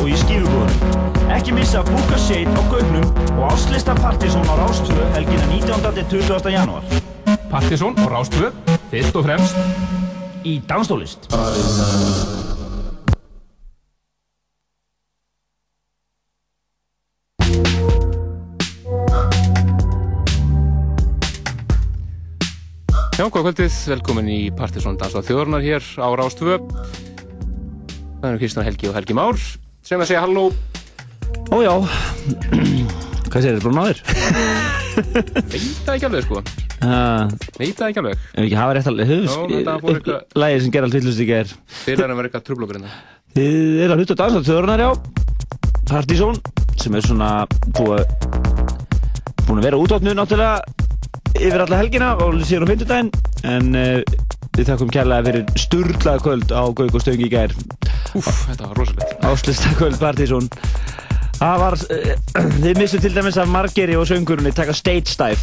og í skífubúðunum. Ekki missa Búka Shade á Gaugnum og Áslista Partizón á Rástvö helgina 19. til 20. janúar. Partizón og Rástvö, fyrst og fremst í danstólist. Já, hvað kvöldið, velkomin í Partizón Dansa þjóðurnar hér á Rástvö. Það eru Kristján Helgi og Helgi Már sem að segja halló. Ójá, hvað segir þið, á þér? Veit það ekki alveg, sko. Veit það ekki alveg. ef ekki hafa rétt alveg, eitthvað- lægið sem gerði allt villust í ger. Þeir eru að vera eitthvað trublokur hérna. Þið eru að hluta á dansa þjóðurnar, já. Partizón, sem er svona búin að vera útváttnu náttúrulega yfir alla helgina og síðan á fymtudaginn en uh, við þakkum kærlega fyrir sturglað kvöld á Gauk og Stöngi í gær. Úf, þetta var rosalegt. áslista kvöld Partizón. Það var, uh, þið missu til dæmis að Margeri og söngurunni taka stage dive.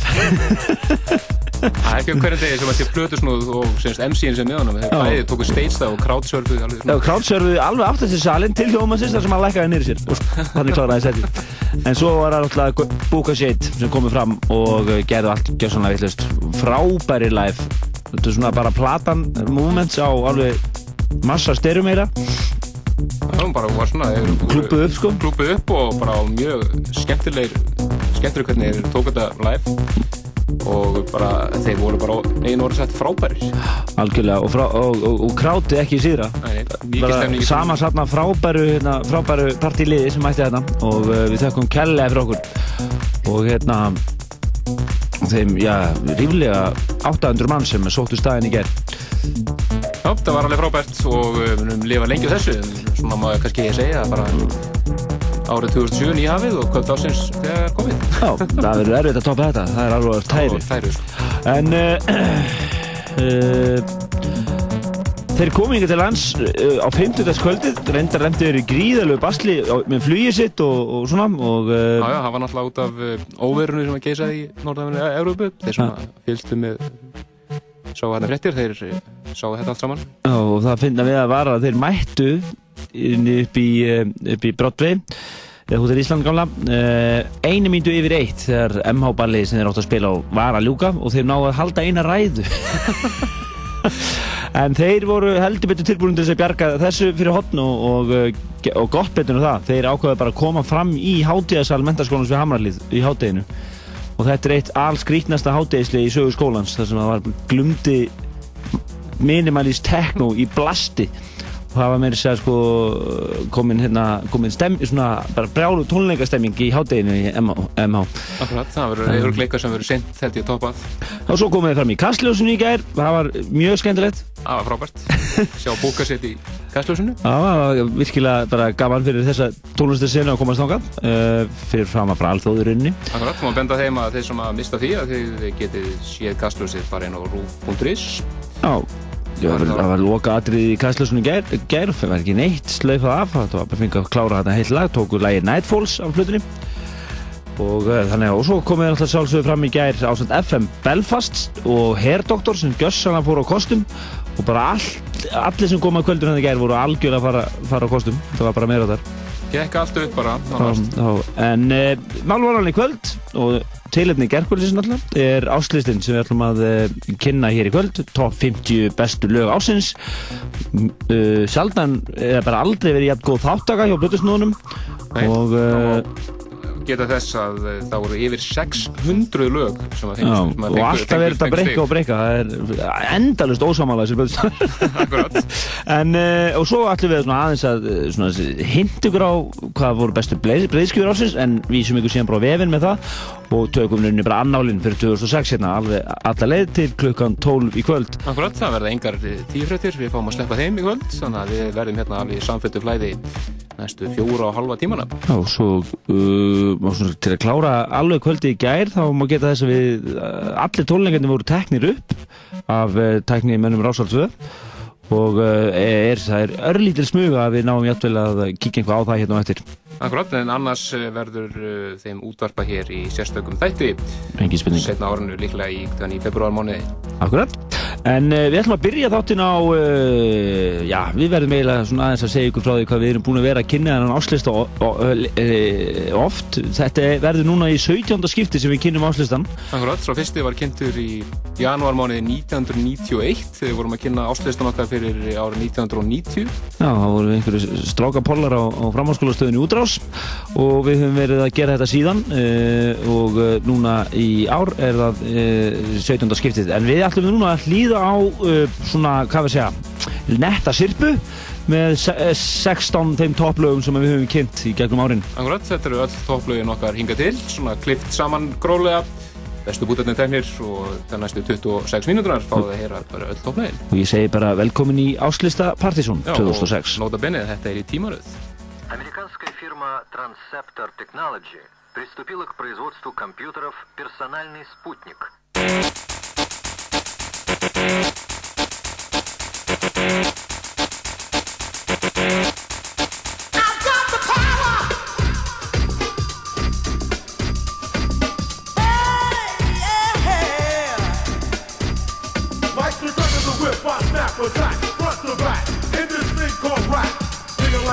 Það er ekki um hverjum degi sem að sé plötusnúð og semst MC-in sem með honum. Þeir bæði tóku stage það og crowdsurfuð alveg Já, králsörfuði alveg aftast til salin til hljómansins þar sem hann lækkaði niður sér. Og þannig kláraði setið en svo var það náttúrulega Búka Shade sem komið fram og gerði allt gjörsanlega vittlust frábæri live þetta er svona bara platan movements á alveg massa styrum meira. Það var bara svona... klúpuð upp sko. Klúpuð upp og bara mjög skemmtilegir skemmtilegir hvernig þeir tók þetta live. Og bara þeir voru bara einu orðið sett frábærir. Algjörlega og, frá, og, og, og krátið ekki síðra. Sama satna frábæru hérna, frábæru partíliði sem mætti þetta og uh, við þakkum kellega fyrir okkur. Og hérna þeim, já, ríflega 800 mann sem sóttu staðin í gerð Já, það var alveg frábært og uh, við munum lifa lengi á þessu svona má ég kannski segja bara árið 2007 nýhafið og kvöld ásins þegar komið. Já, það verður erfitt að topa þetta, það er alveg tæri. þæru sko. En uh, uh, þeir komu yngur til lands uh, á 50. kvöldið, reyndar remdi þeir í gríðalögu basli á, með flugið sitt og, og svona og Já, uh, já, það var náttúrulega út af uh, óverunni sem að geysaði í norðafinu Európu þeir að fylgstu með sá hérna fréttir, þeir sáu þetta allt saman. Já, og það finna við að vara að þeir mættu upp í, eh, upp í Broadway eða húttir Ísland gamla einu mínútu yfir eitt þegar MH ballið sem þeir áttu að spila á var að ljúka og þeir náðu að halda eina ræðu en þeir voru heldur betur tilbúin til þess að bjarga þessu fyrir hotn og, og, eh, og gott betur en það. Þeir ákveða bara að koma fram í hátíðasal mentaskólans við Hamralið í hátteginu og þetta er eitt allskrítnasta háttegisli í sögu skólans þar sem það var glumdi minimalist techno í blasti meira að segja sko komin hérna, komin stem, svona bara brjálu tónleikastemming í hátteginu í MH. Akkurat, það verður eitthvað leikar sem verður sent þetta í toppað. Og svo komum við fram í Kastljósinu í gær það var mjög skemmtilegt. Það var frábært. Sjá bóka sitt í kastljósinu. Það var virkilega bara gaman fyrir þessa tónlistasenu að komast þangað uh, fyrir fram að bara alþjóðurinni Akkurat, þú má benda þeim að þeir sem að mista því að þið getið séð kastljósið bara inn á rú.is Já, það var, loka atrið í Kastljósinu í gær, gær það var ekki neitt slaufað af, það var bara fengið að klára þetta heilt lag, tóku lagið Nightfalls af hlutinni. Og uh, þannig að og svo komið alltaf sjálfsögðu fram í gær ásand FM Belfast og Hairdoktor sem gjössan að fóra á kostum. Og bara all, allir sem kom að kvöldun henni gær voru algjörlega að fara, fara á kostum. Það var bara meira þar Gekk allt upp bara en málvaran í kvöld og tilefni gerðkvöldsins náttúrulega er áslistinn sem við ætlum að uh, kynna hér í kvöld. Top 50 bestu lög ásins uh, sjaldan eða bara aldrei verið jægt góð þáttaka hjá Blutusnúðunum Nei, og Geta þess að uh, það voru yfir 600 lög sem að sem að og alltaf er þetta breyka og breyka það er endalust ósamála þessi Blutusnúðunum Akkurat. En, uh, og svo ætlum við aðeins að svona, hint ykkur á hvað voru bestu breyðskjöfur ásins en vísum ykkur síðan bara vefinn með það og tökum nynni bara annálinn fyrir 2006 hérna alveg alla leið til klukkan 12 í kvöld. Akkurat, það verða engar tífrættir, við fáum að sleppa þeim í kvöld þannig að við verðum hérna alveg í samfettu flæði næstu fjóra og halva tímana. Já, svo uh, til að klára alveg kvöldi í gær þá má geta þess að við uh, allir tónleikarnir voru teknir upp af uh, tekni mönnum Rásal 2 og uh, er, það er örlítil smuga að við náum jættvel að kíkja eitthvað á það hérna og eftir Akkurat, en annars eh, verður uh, þeim útvarpa hér í sérstökum þætti engin spurning setna árinu líklega í, þannig í februarmánuði Akkurat. En uh, við ætlum að byrja þáttinn á, uh, já, við verðum eiginlega svona aðeins að segja ykkur frá því hvað við erum búin að vera að kynna þennan áslista oft. Þetta verður núna í 17. skipti sem við kynnum áslistan. Akkurat, svo fyrsti var kynntur í janúarmániði 1991 þegar við vorum að kynna áslistan okkar fyrir árið 1990. Já, þá vorum við einhverju strákapollar á, á framháskólastöðinu útrás og við höfum verið að gera þetta síðan og núna í ár er það 17. skiptið. En við ætlum núna að hlýða á uh, svona, hvað við segja, netta sirpu með 16 þeim topplögum sem við höfum kynnt í gegnum árin. Akkurat, þetta eru öll topplögin okkar hinga til, svona klift saman gróðlega, bestu bútarnir teknir og það næstu 26 mínútunar fáðu að heyra bara öll topplögin. Og ég segi bara velkomin í Áslista Partizón 2006. Já, og nota benið, þetta er í tímaröð. Фирма Transceptor Technology приступила к производству компьютеров «Персональный спутник». attack,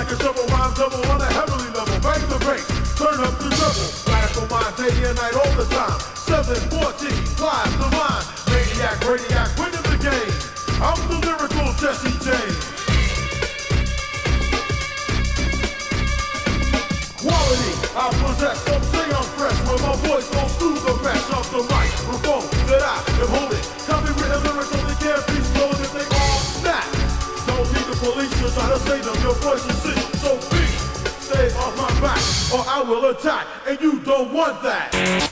like a shovel rhyme double on a heavily level. Bang the bass, turn up the double. Radical mind, day and night all the time. 714, flies the line. Maniac, radiac, winning the game. I'm the lyrical Jesse James. Quality, I possess, some say I'm fresh. When my voice goes through the mesh of the microphone that I am holding. Copywritten lyrics only can't be stolen police to try to save them. Your voice is sick, so please stay off my back or I will attack, and you don't want that.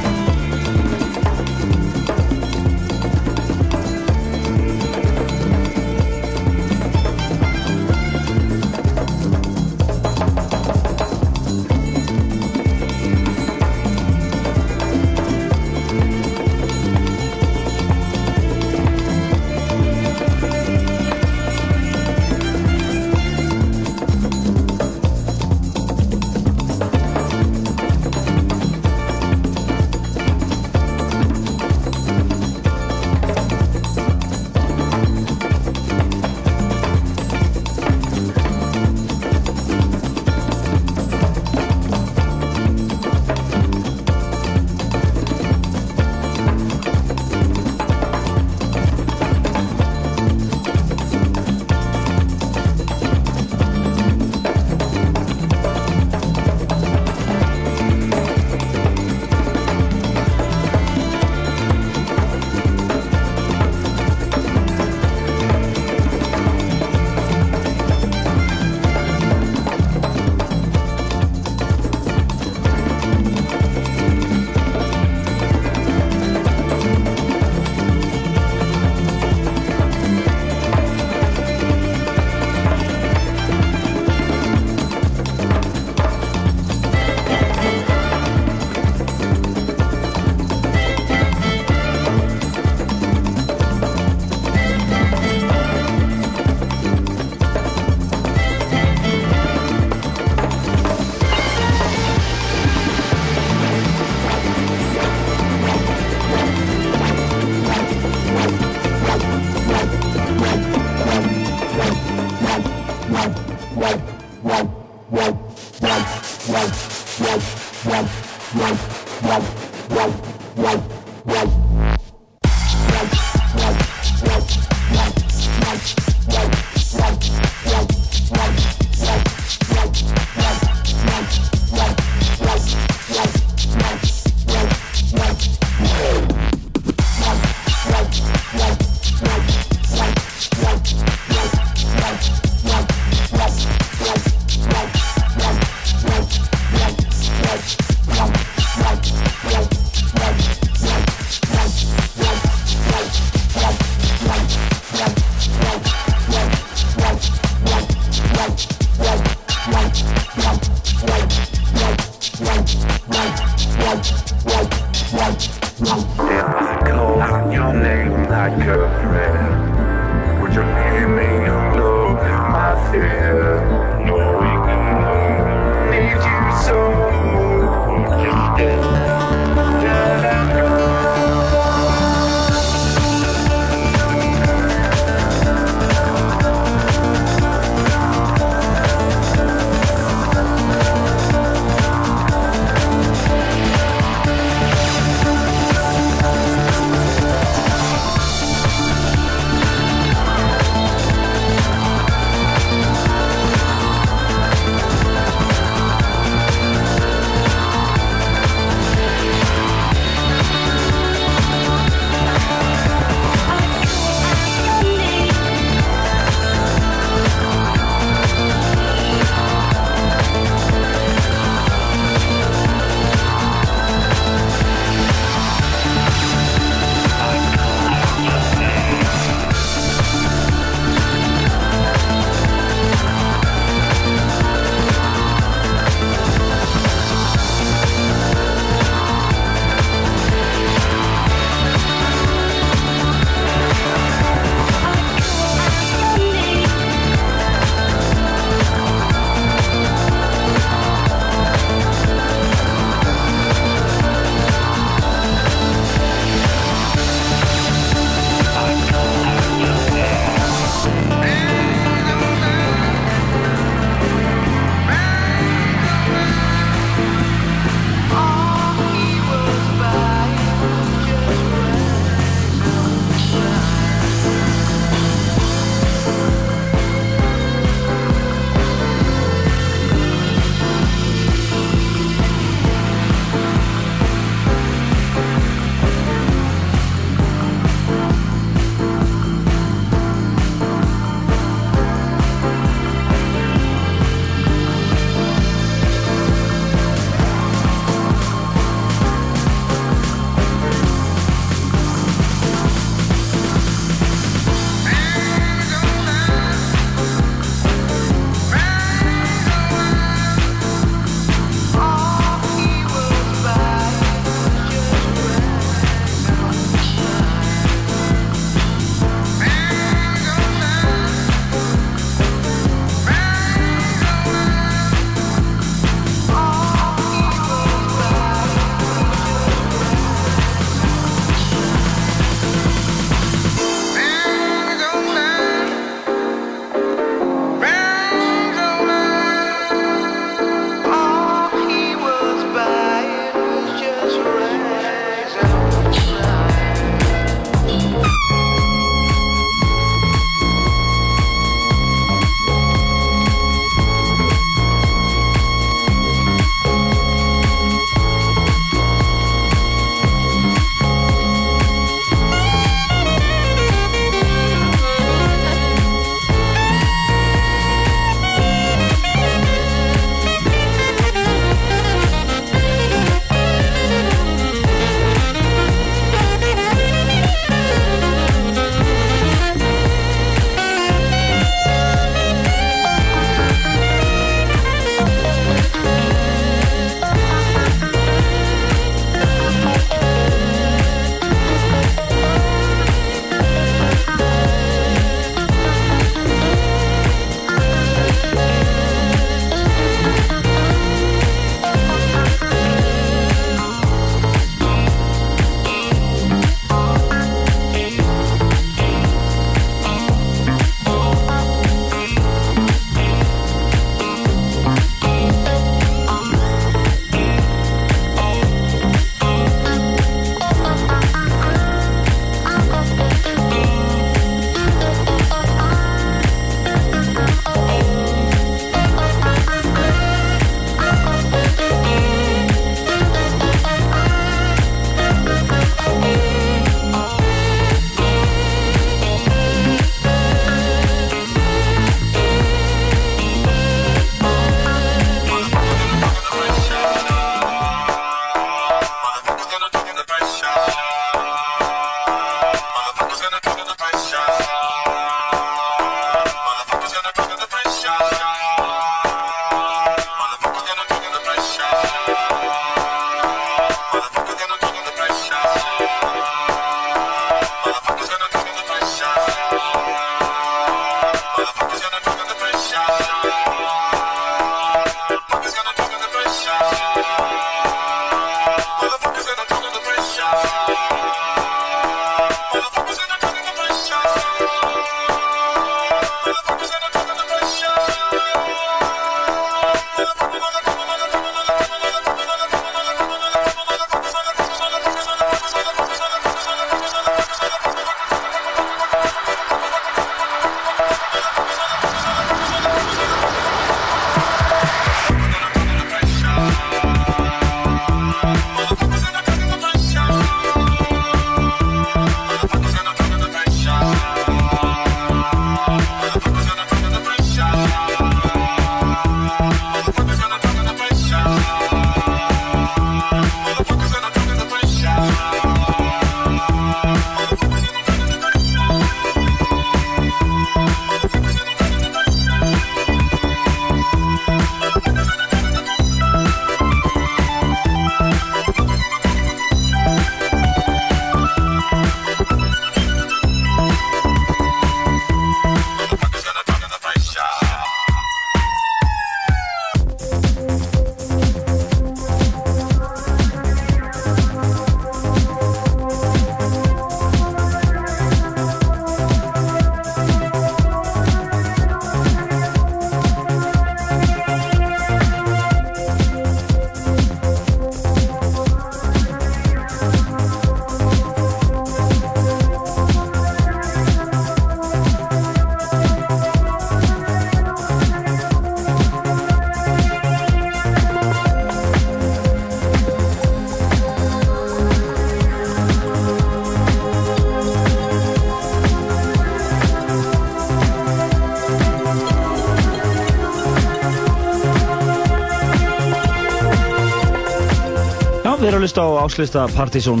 Erum að lista á áslista Partizón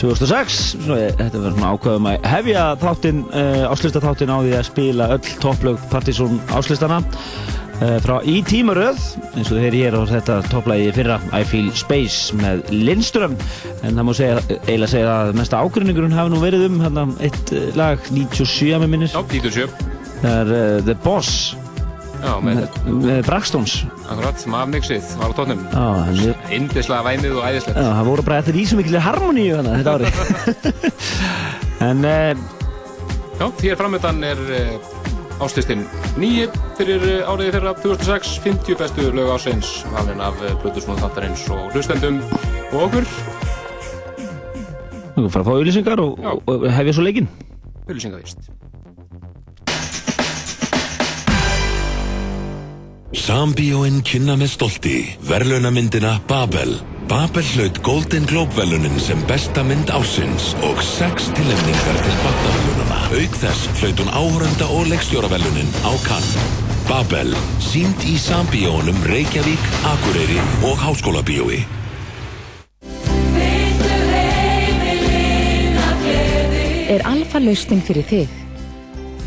2006 Svo, eh, Þetta verður svona ákveðum að hefja þáttinn, uh, áslista þáttinn á því að spila öll topplög Partizón áslistana uh, frá í tímaröð eins og þið heyri hér á þetta topplagi fyrra I Feel Space með Lindström. En það má segja, eiginlega segja að mesta ágreiningurinn hafi nú verið um hérna, eitt uh, lag 97 með minnir. Já, 97. það er uh, The Boss Já, með með, Braxtons akkurat, mafmixið var á tónum. Indislega væmið og æðislegt. Já, það voru bara eftir í svo mikil harmoníu hana þetta ári En uh, Já, hér framöndan er uh, áslistinn nýju fyrir uh, áriði fyrra 2006, 50 bestu lög ásins, valin af Plutusnúð þáttarins og hlustendum og okkur. við fara að fá auðlýsingar og, og, hefja svo leikinn Hulsingavist. Sambíóin kynna með stolti verðlaunamyndina Babel. Babel hlaut Golden Globe verðlunin sem besta mynd ásins og sex tilnefningar til Bagdaverðlunana. Auk þess hlaut hún áhörenda og leikstjóraverðlunin á Cannes. Babel, sínd í Sambíónum Reykjavík, Akureyri og Háskólabíói. Er alfa lausnin fyrir þig?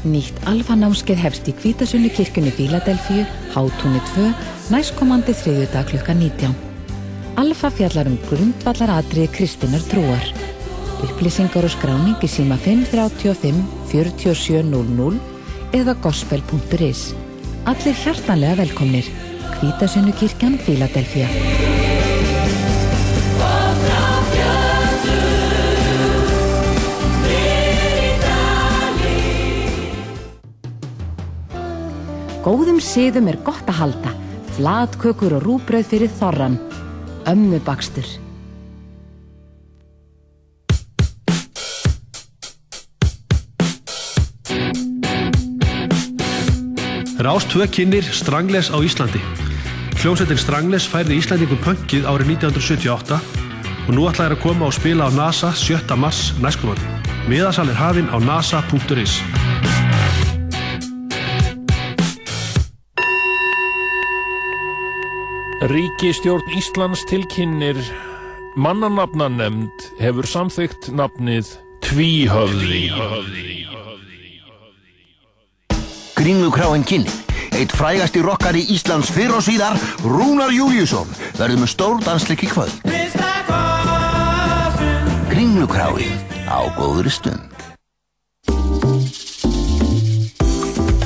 Nýtt alfa námskeið hefst í Kvítasunni kirkjunni Fíladelfíu, Hátúni 2, næstkomandi þriðjudag klukkan 19. Alfa fjallar um grundvallar atriði kristinar trúar. Upplýsingar og skráning í síma 535 4700 eða gospel.is. Allir hjartanlega velkomnir. Kvítasunni kirkjan Fíladelfíu. Góðum siðum er gott að halda. Flatkökur og rúbröð fyrir þorran. Ömmu bakstur. Rástvö kynir Strangles á Íslandi. Hljómsveitin Strangles færði Íslandingum pönkið árið 1978 og nú ætlaði að koma og spila á NASA 7. mars næstkomandi. Miðasal er hafinn á nasa.is. Ríkistjórn Íslands tilkynnir mannanafnanemnd hefur samþykkt nafnið Tvíhöfði. Kringlukráin kynni. Eitt frægasti rockari Íslands fyrr og síðar, Rúnar Júliusson, verður með stór dansleik í kvöld. Kringlukráin á góðri stund.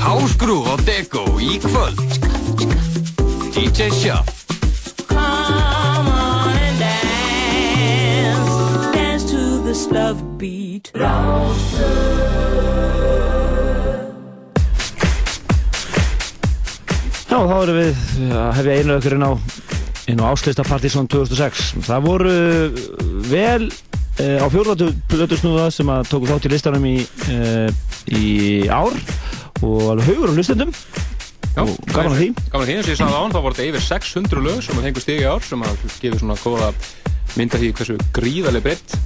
Hásgrú og Deko í kvöld DJ Shuff beat. Já, þá erum við að hefja einu ökkur inn á, inn á áslista Partizón 2006. Það voru vel uh, á fjórðatu plötusnúða sem að tóku þátt í listanum í, uh, í ár og alveg haugur á hlustendum. Já, Og gaman að því. Gaman að því, eins og ég sagði án, þá voru þetta yfir 600 lög sem að fengur stig í ár sem að gefur svona góða mynda því hversu gríðarlega breytt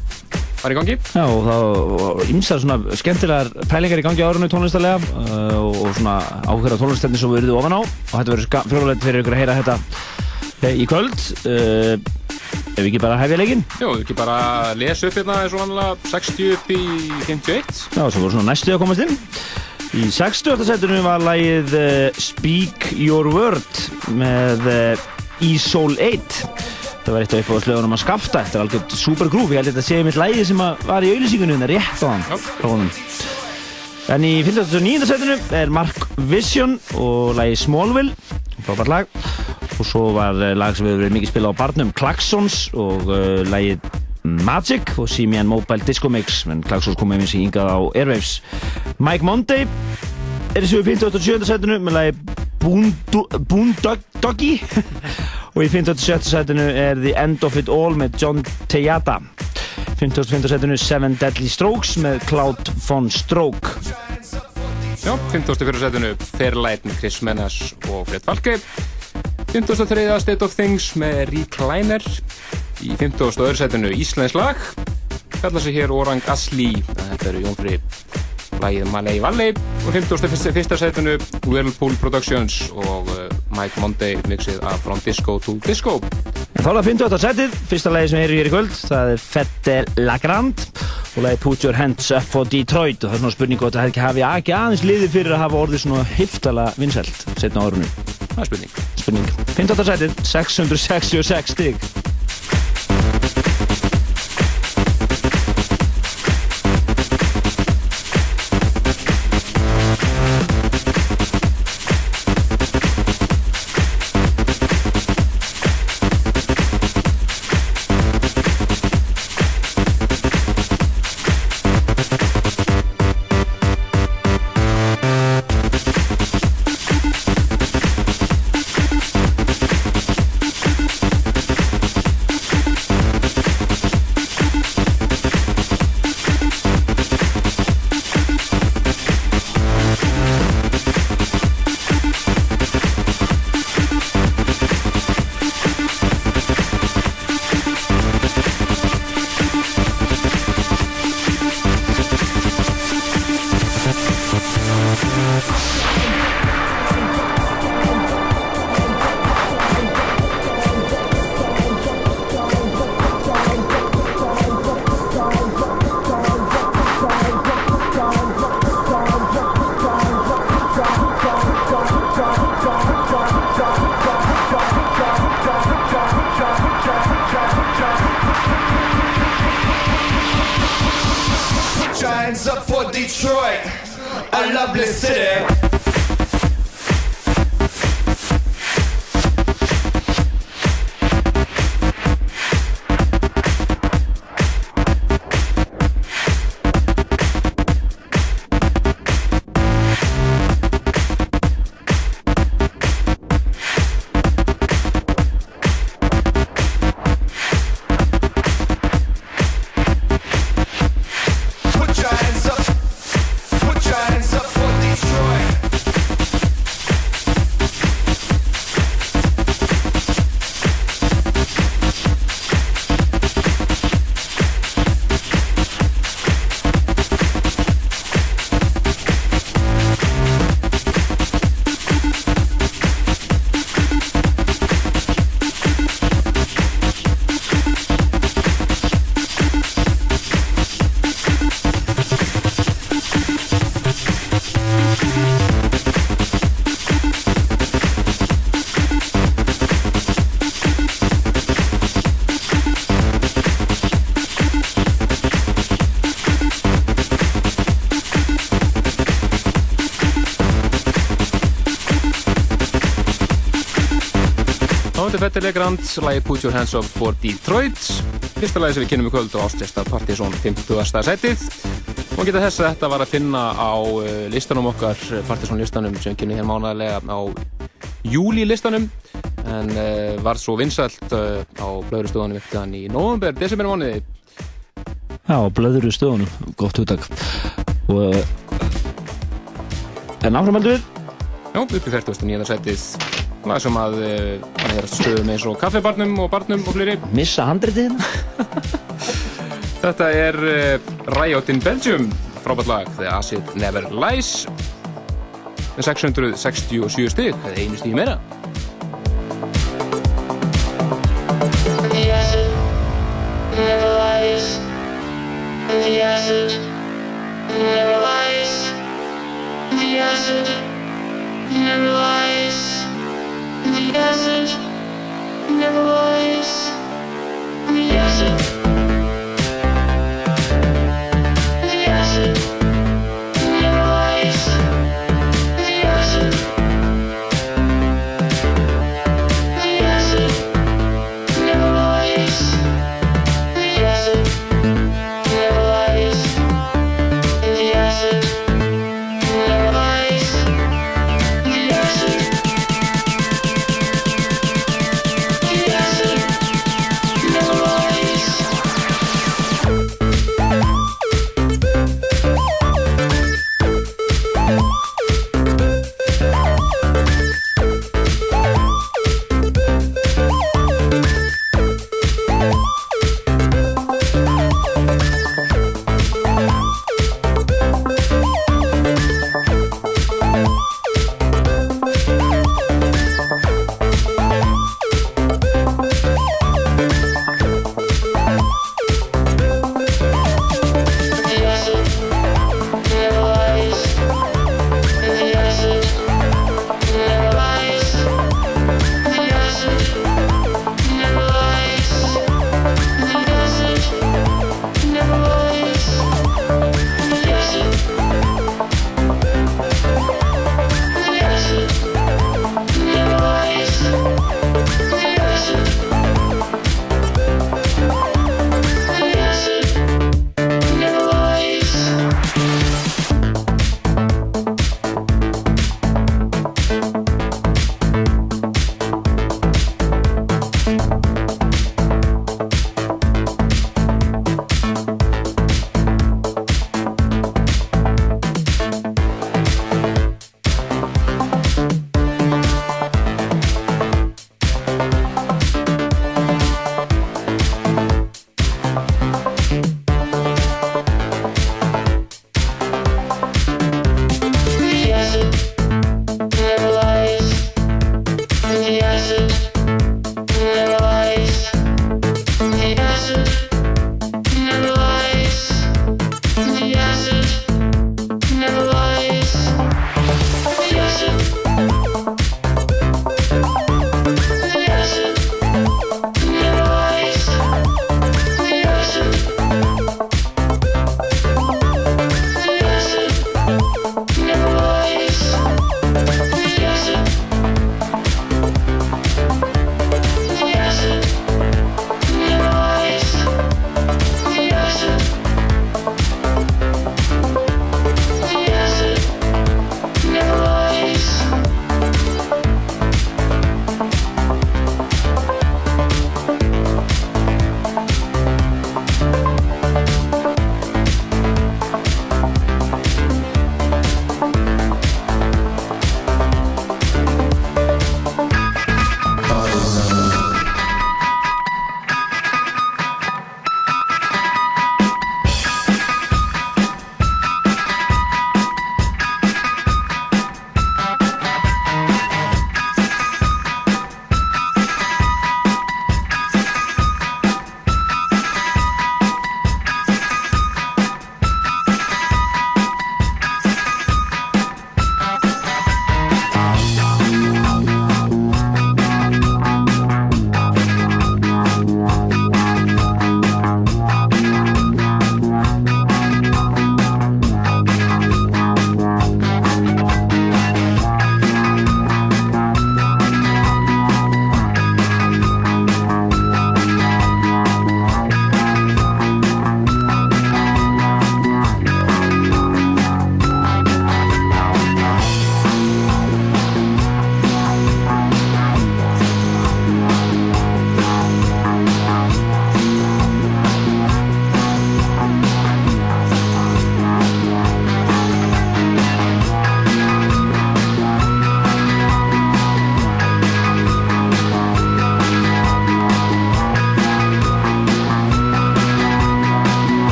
var í gangi. Já, og það var ymsar svona skemmtilegar pælingar í gangi á árunni tónlistarlega uh, og, og svona áhverja tónlistarni sem við eruðu ofan á og þetta verður frjóðulegt fyrir ykkur að heyra þetta eh, í kvöld uh, ef við ekki bara hefja leikinn Jó, ekki bara lesa upp hérna eins og vanlega 60 upp í 51. Já, svo voru svona næstu að komast inn Í 60. setinu var lagið uh, Speak Your Word með uh, E-Soul 8 Það var eitt af uppáðslögunum að skafta Þetta er algjörð super groove Ég held að þetta sé mitt lagið sem var í auðlýsingunum hérna rétt á hann. En í 59. setinu er Mark Vision og lagið Smallville frábært lag og svo var uh, lag sem við verið mikið spilað á barnum Klaxons og uh, lagið Magic og Simian Mobile Disco Mix en Klaxons kom með mér sem hingað á Airwaves Mike Monday er í 57. setinu með lagi Boondoggy og í 57. setinu er The End of It All með John Tejada 55. setinu Seven Deadly Strokes með Cloud von Stroke Já, 54. setinu Fairlight með Chris Menas og Fred Falke 53. State of Things með Recliner í 52. setinu Íslands lag kalla sig hér Orang Asli þetta eru Jón Fri lagið Malay Valley og 51. setinu Whirlpool Productions og uh, Mike Monday mixið af From Disco to Disco Þá er það 58. setið, fyrsta lagi sem eru hér í kvöld, það er Fette Lagrand og lagi Put Your Hands Up for Detroit og það er svona spurning hvort það hefði ekki aðeins liðið fyrir að hafa orðið svona hiftala vinsælt setna á árunum. Það er spurning. Spurning. 58. setið, 666 stig. Þá er þetta Fette Legrand, lagi Put Your Hands Up for Detroit. Fyrsta lagi sem við kynum í kvöld og ástjasta Partizón 50. setið. Og geta þess að þetta var að finna á uh, listanum okkar, Partizón listanum sem kynum hér mánaðarlega á júli listanum. En uh, var svo vinsælt uh, á blöðuristöðunum viktan í november, desember mánuði. Já, blöður í stöðunum, gott hugtak. Og, eh, en áframaldur? Já, upp í 49. setið. Lag sem að uh, hann er stöðum eins og kaffibarnum og barnum og fleiri. Missa handritið Þetta er uh, Riot in Belgium, frábært lag, The Acid Never Lies. Með 667 stig, eða einu stig meira.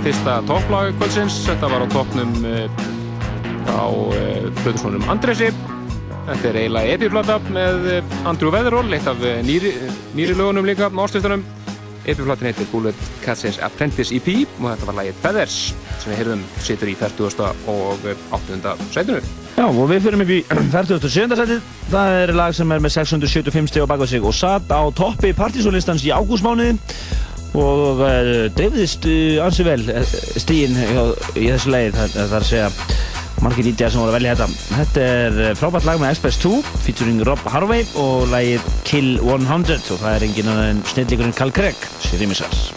Fyrsta topplag kvöldsins. Þetta var á toppnum uh, á uh, Plötusónum Andresi. Þetta er eiginlega epiplata með uh, Andrew Weatherall, eitt af nýri, nýri lögunum líka á áslistanum. Epiplatin heitir Bullet Catches Apprentice EP og þetta var lagið Feathers sem við heyrðum situr í 40. og 8. sætinu. Já, og við fyrir upp í 47. setið. Það er lag sem er með 675 stíð á baka sig og satt á toppi partysólistans í ágústmánuði og dreifðist uh, ansi vel uh, stíðin í þessu lagi. Er að segja margir ídjar sem voru að velja þetta. Þetta er uh, frábært lag með Express 2 featuring Rob Harvey og lagið Kill 100 og það er engin annan en snillíkurinn Carl Craig, sér í misars.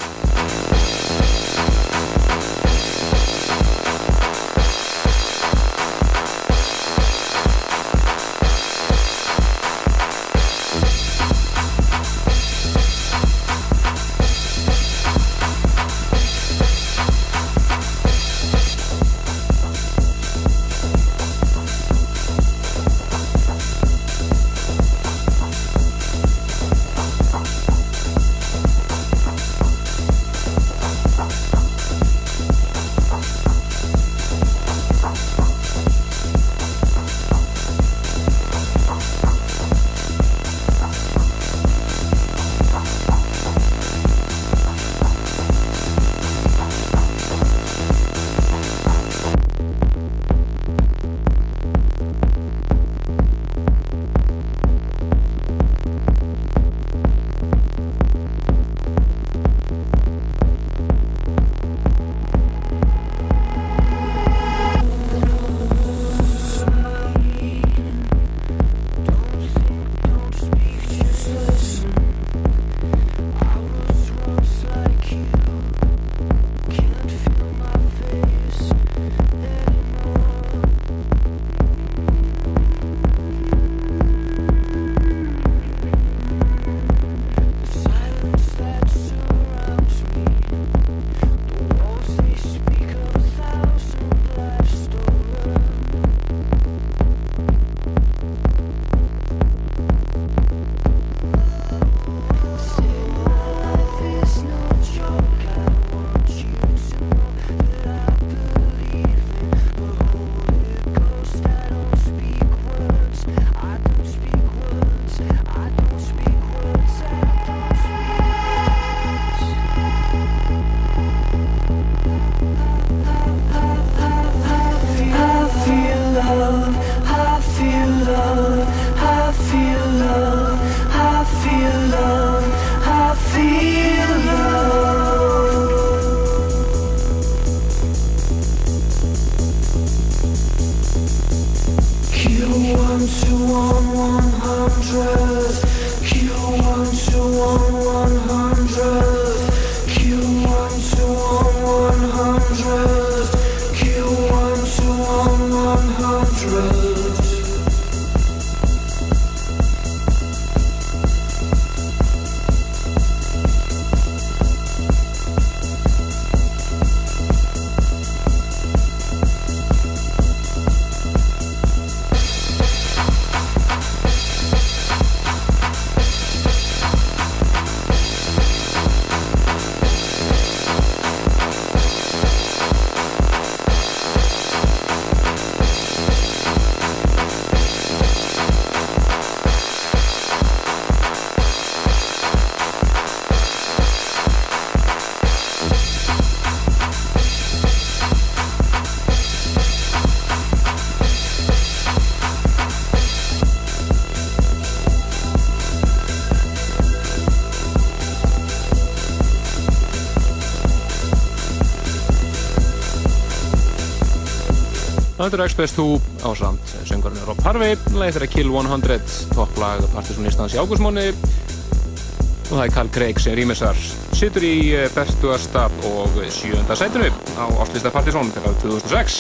Þetta er Express 2 ásand söngurinn Rob Harvey, lagið þeirra Kill 100 topplag Partisan í ágústmóni og það er Carl Craig sem rýmisar situr í eh, 40. og 7. sætinu á áslista Partisan árið 2006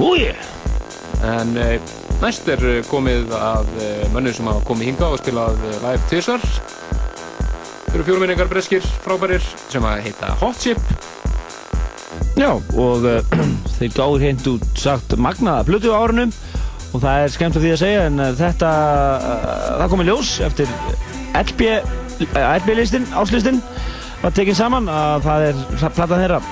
Úi! En e, næst er eh, komið að e, mönnum sem hafa komið hinga og spilað eh, live tvisar Þeir eru fjórminningar breskir frábærir sem að heita Hot Chip Já, og uh, þeir gáður hreint út sagt magnaða plötu á árunum og það er skemmt af því að segja en uh, þetta, uh, það komið ljós eftir LB, uh, LB listin, áslistin var tekinn saman að það er platan þeirra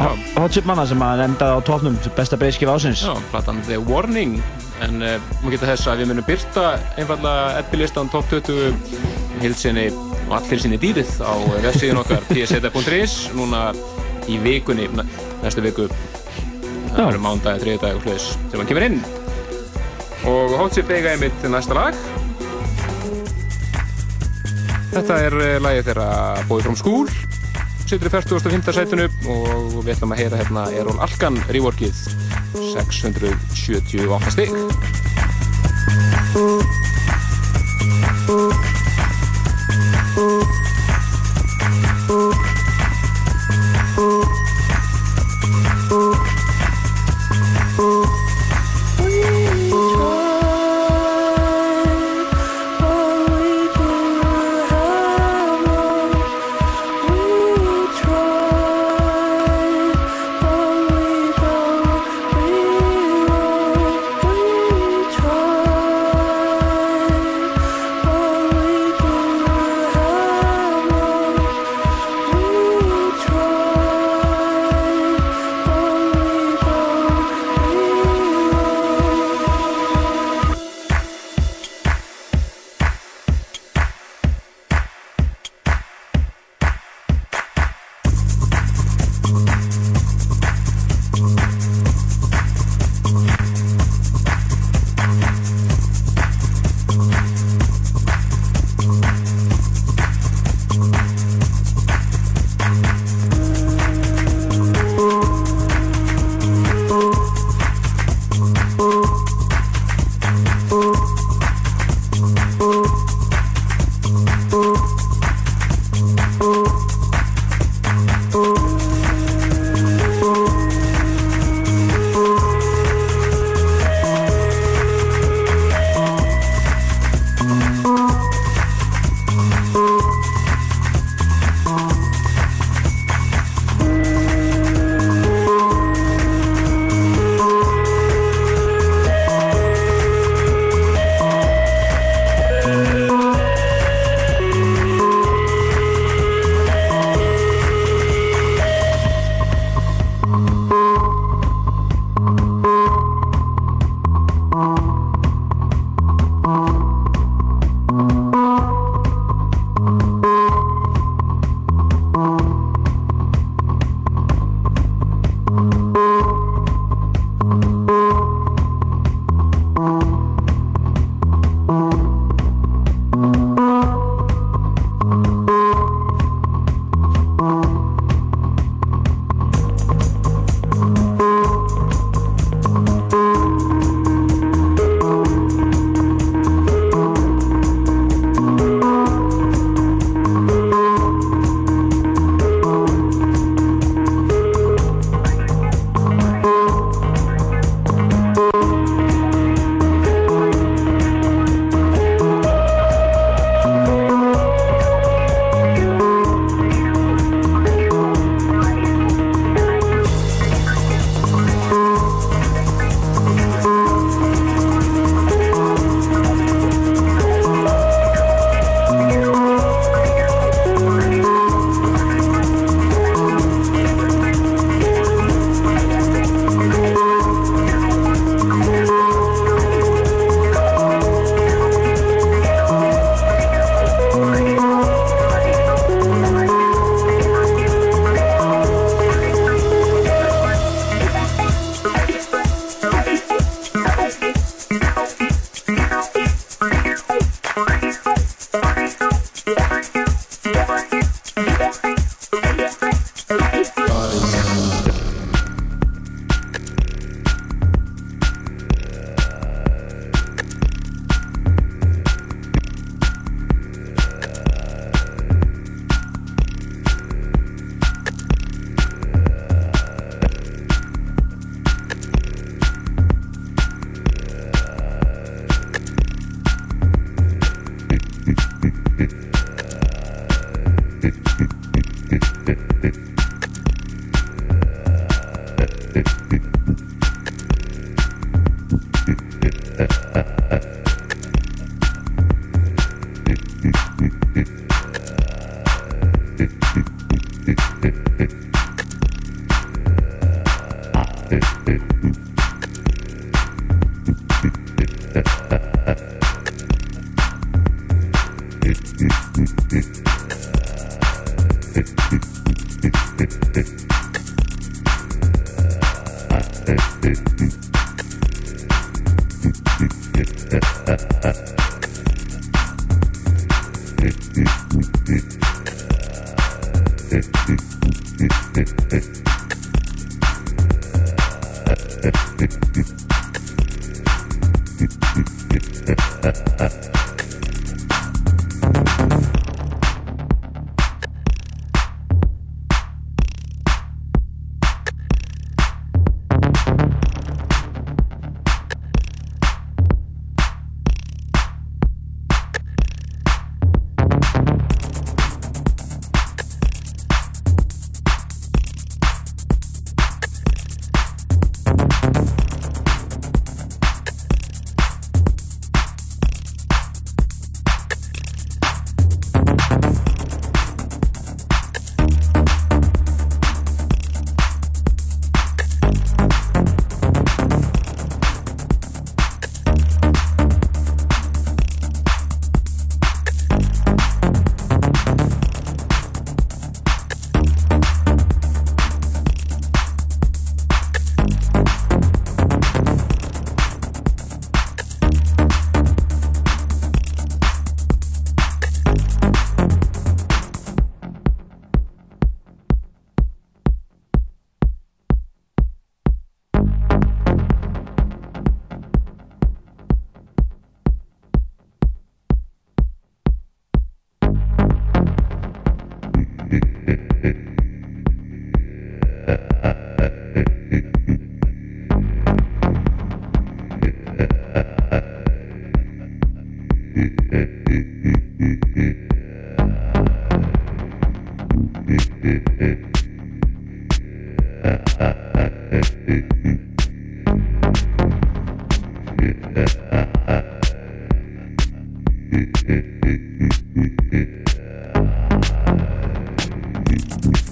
Hot Chip Manna sem að endaði á sem besta breyskif ásins Já, platan The Warning en uh, maður geta þess að við munum byrta einfallega eppilistan top 20 hilsinni og allir sinni dýrið á vefsíðun okkar pseta.is núna í vikunni næ- næstu viku. Það verður mándagi, þriðdag og hlutis sem hann kemur inn. Og Hot Chip eiga einmitt næsta lag. Þetta er uh, lagið þeirra Boy From School. Situr í 45. sætinu og við ætlum að heyra hérna Erol Alkan reworkið 678 stig. We try,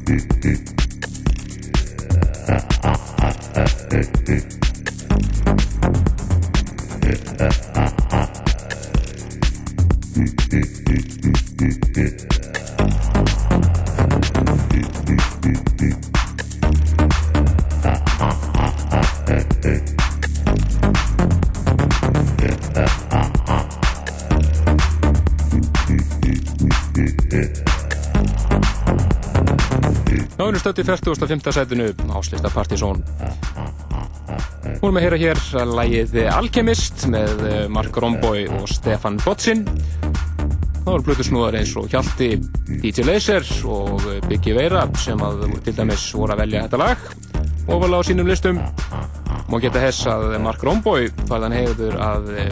Thank. Við stödd í 45. sætinu áslista Partizón. Hún með að heyra hér að lægið Alchemist með eh, Mark Romboy og Stefan Botsin. Það voru blutusnúðar eins og Hjalti, DJ Laser og eh, Biggie Veira sem að voru til dæmis voru að velja þetta lag ofalega á sínum listum. Má geta hess að Mark Romboy færðan hefur að eh,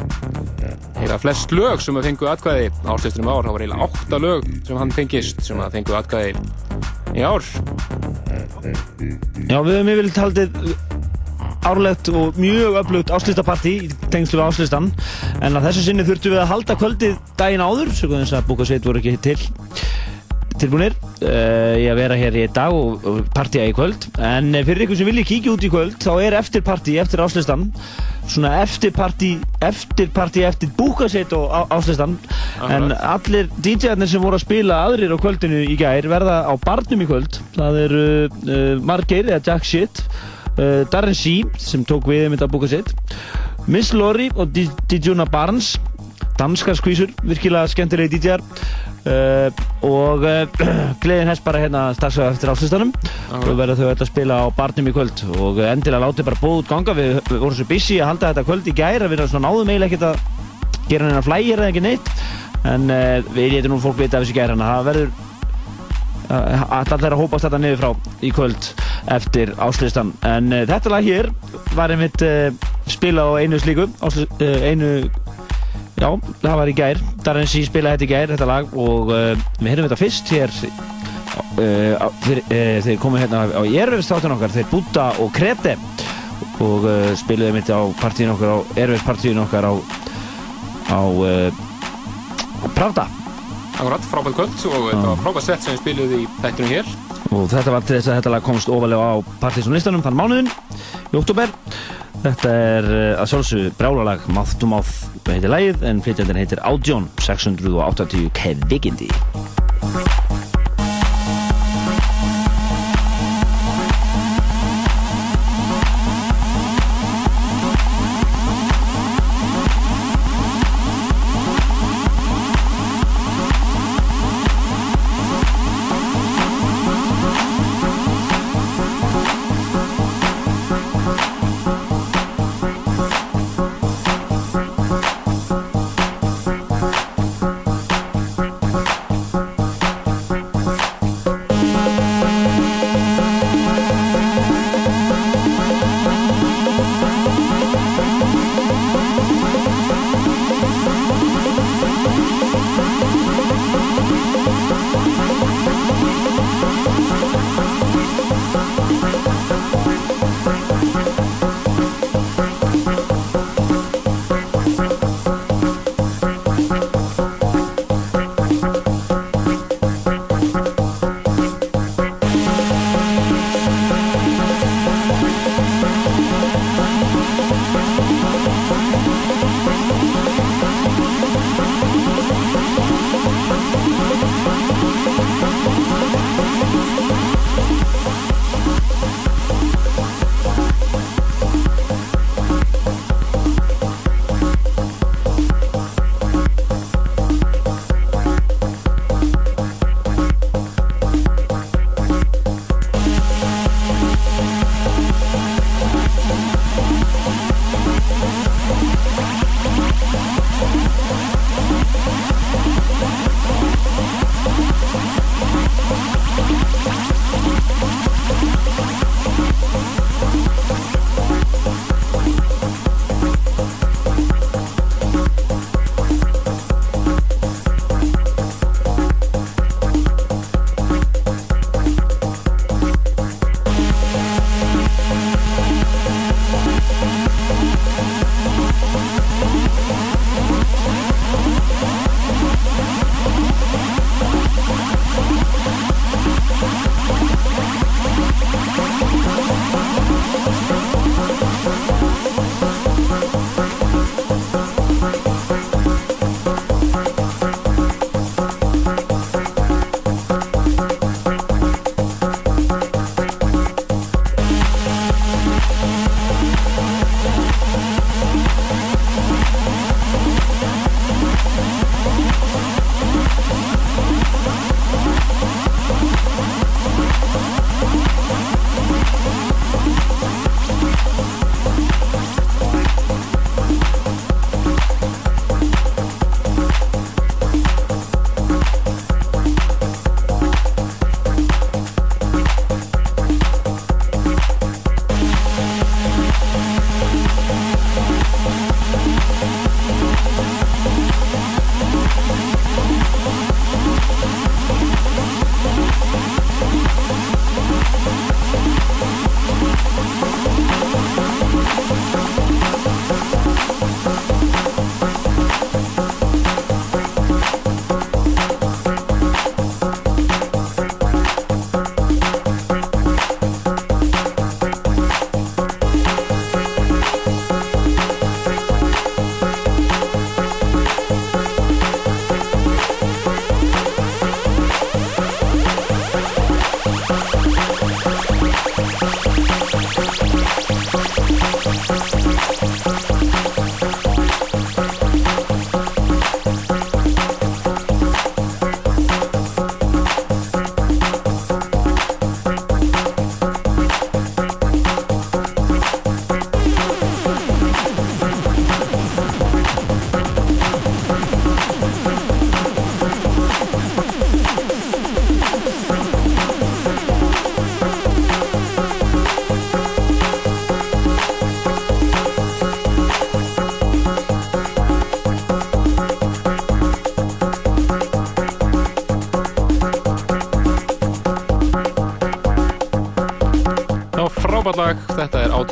heyra flest lög sem að fengu atkvæði áslistunum ár. Það var eiginlega átta lög sem hann fengist sem að fengu atkvæði í ár. Já, við höfum yfirleitt haldið árlegt og mjög öflugt áslistapartí í tengslu við áslistan en að þessu sinni þurftum við að halda kvöldið daginn áður svo að búkasveit voru ekki til tilbúinir uh, í að vera hér í dag og, og partíja í kvöld. En eh, fyrir ykkur sem vilji kíkja út í kvöld þá er eftirpartí eftir áslistan svona eftirpartí eftirpartí eftir búkasveit og á, áslistan en allir DJ-arnir sem voru að spila aðrir á kvöldinu í gær verða á barnum í kvöld. Það eru uh, Margeir eða Jack Shit uh, Darren C sem tók við um þetta búka sitt Miss Lori og Di- Dijuna Barnes danskar skvísur, virkilega skemmtilegi DJ-ar uh, og uh, gleðin hess bara hérna strax eftir áslistanum og verða þau að spila á barnum í kvöld. Og uh, endilega látið bara bóð út ganga. Við, við vorum svo busy að halda þetta kvöld í gær að við erum svona náðum eiginlega ekkert að gera neina flægir eða ekki neitt. En uh, við getum nú fólk vita af þessu gær þannig að það verður að allir að hópast þetta niður frá í kvöld eftir áslistan en uh, þetta lag hér var einmitt uh, spilað á einu slíku uh, einu já, það var í gær. Darren C spilaði þetta í gær, þetta lag og uh, við heyrum þetta fyrst hér uh, á- fyrir, uh, þeir komu hérna á Erfis þáttun okkar, þeir Búta og Krete og spiluðu einmitt á partíin okkar á Erfis partíin okkar á á Pravda. Akkurat, frábært kvöld og þetta var frábært sett sem við spiluðum í þættunum hér. Og þetta var til þess að þetta lag komst ofalega á partysónlistanum þann mánuðin í oktober þetta er eh, að sjálfsögðu brálalag Mouth to Mouth heitir lagið en flytjandinn heitir Audion 680 Kevigindi Thank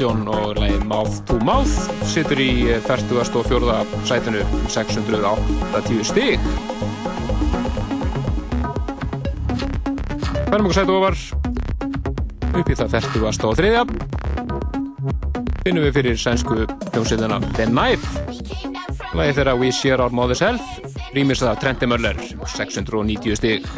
Átjón og lagið Mouth to Mouth situr í 44. sætinu um 680 stig Færum okkur sætu ofar upp í það 43. finnum við fyrir sænsku hljómsveitina The Knife lagið þeirra We Share Our Mother's Health rýmis það Trenti Möller 690 stig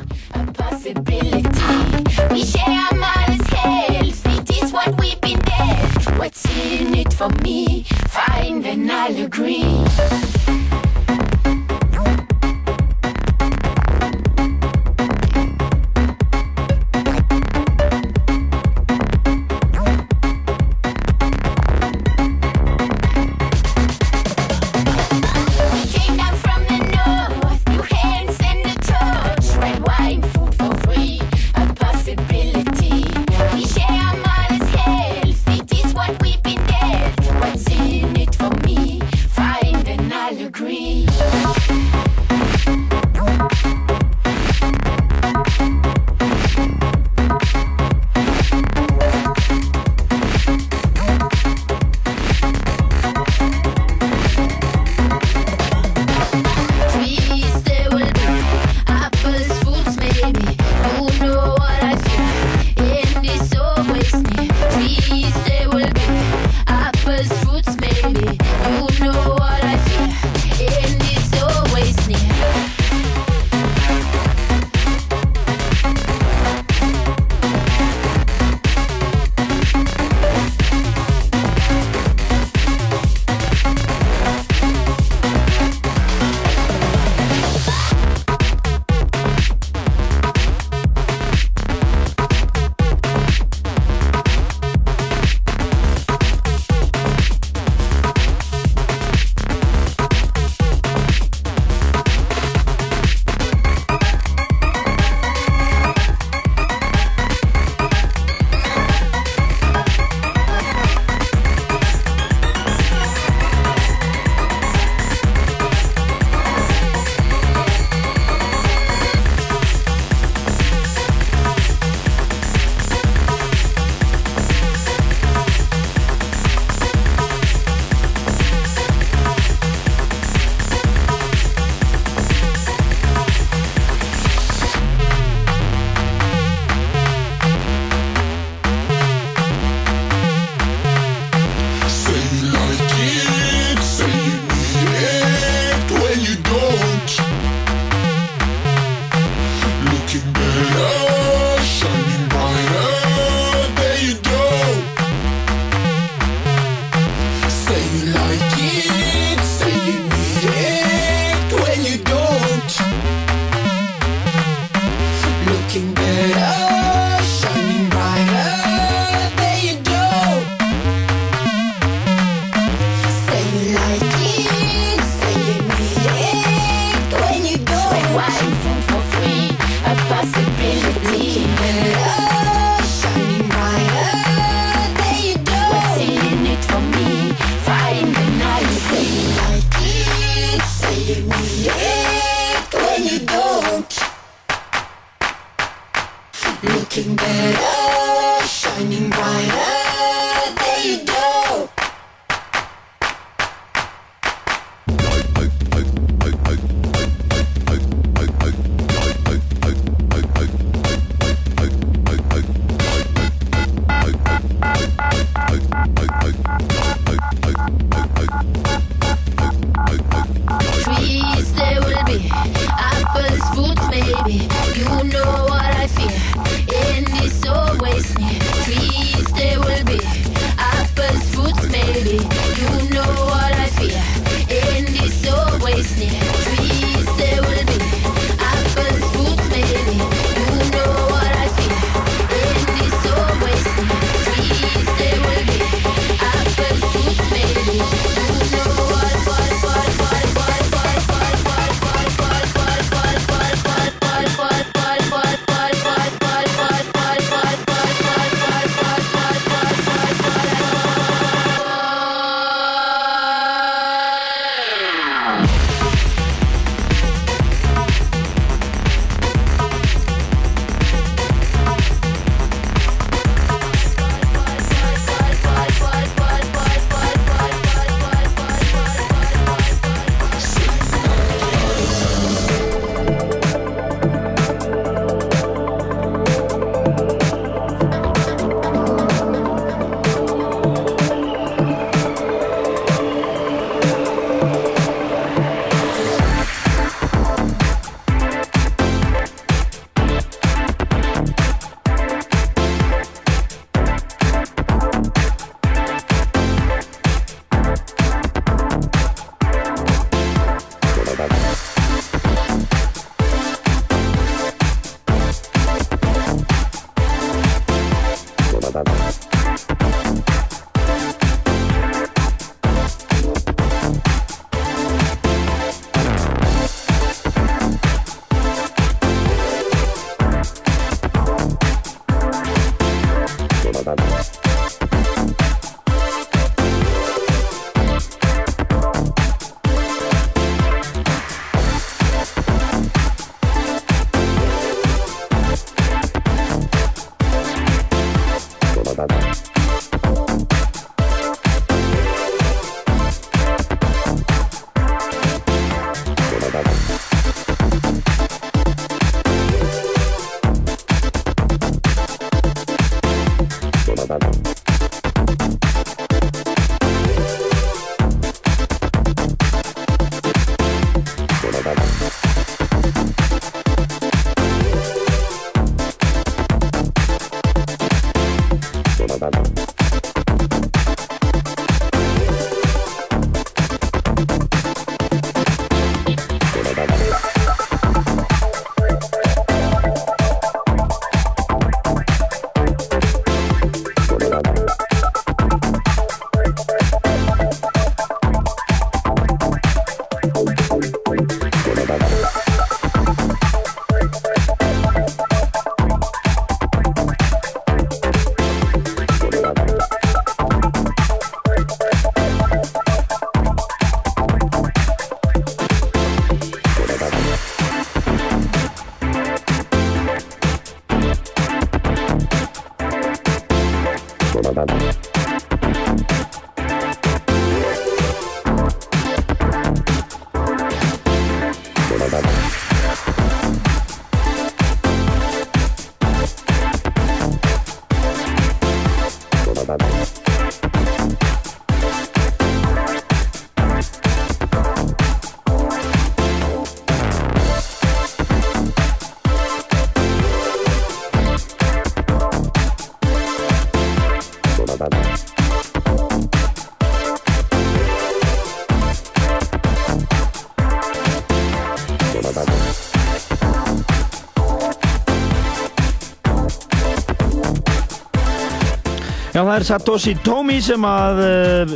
það er Satoshi Tomi sem að uh,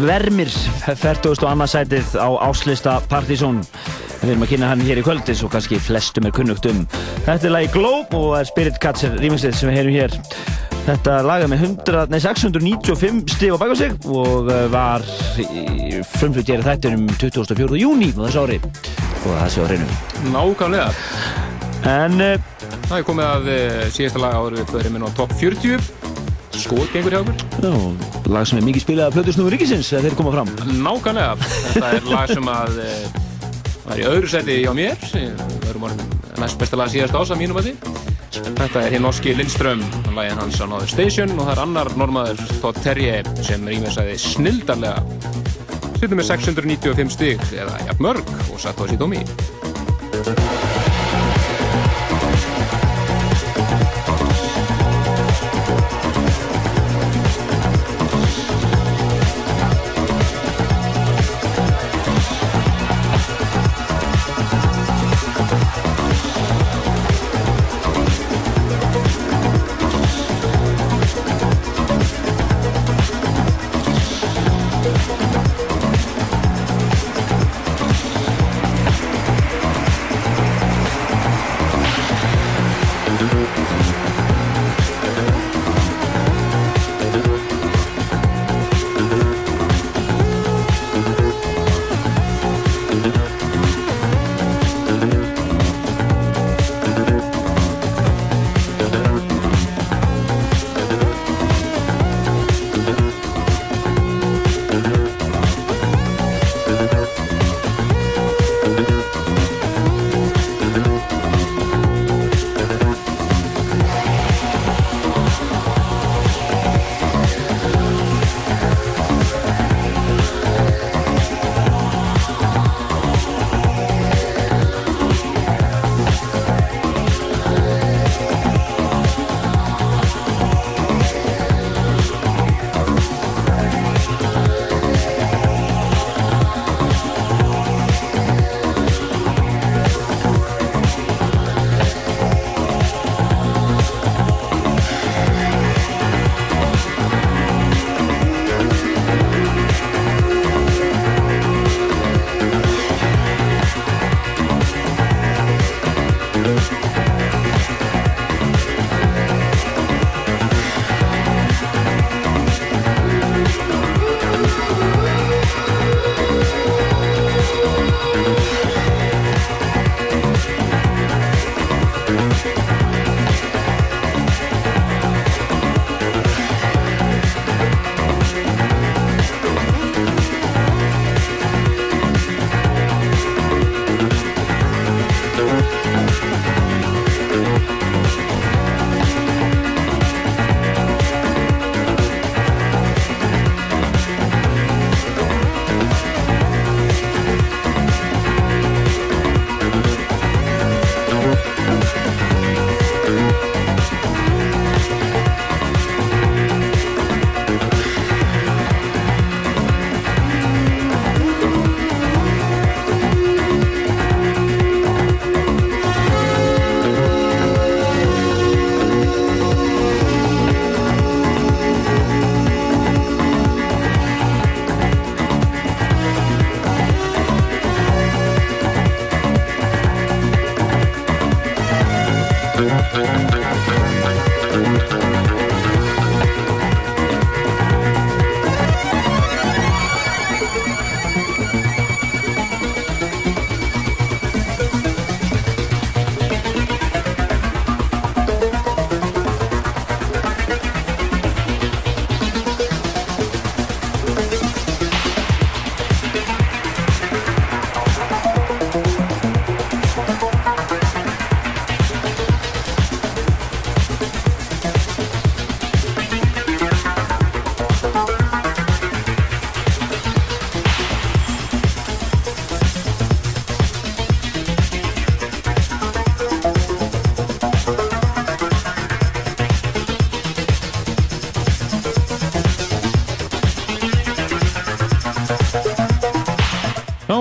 vermir 40. og annarsætið á áslista Partizón Við erum að kynna hann hér í kvöld eins og kannski flestum er kunnugt um. Þetta er lagi Globe og er Spirit Catcher remixið sem við heyrum hér. Þetta lag er með 100, nei, 695 stig á bak á sig og uh, var frumflutt hér í þættinum 24. júni á þessu ári og það sé á hreinu. Nákvæmlega. En uh, Það er komið að síðasta lag áður við förum inn á top 40. Skot gengur hjá okkur. já, lag sem er mikið spilað af Plötusnúður Ríkisins þegar þeir koma fram. Nákvæmlega. Þetta er lag sem að uh, var í öðru seti hjá mér. Við erum orðin næst besta lag síðast ás að mínum að því. Þetta er hinn norski Lindström, lagin hans á Another Station og það er annar normaður Todd Terje sem rýmisaði snildarlega. Sittum með 695 stig eða jafn mörg og satt á þessi dómi.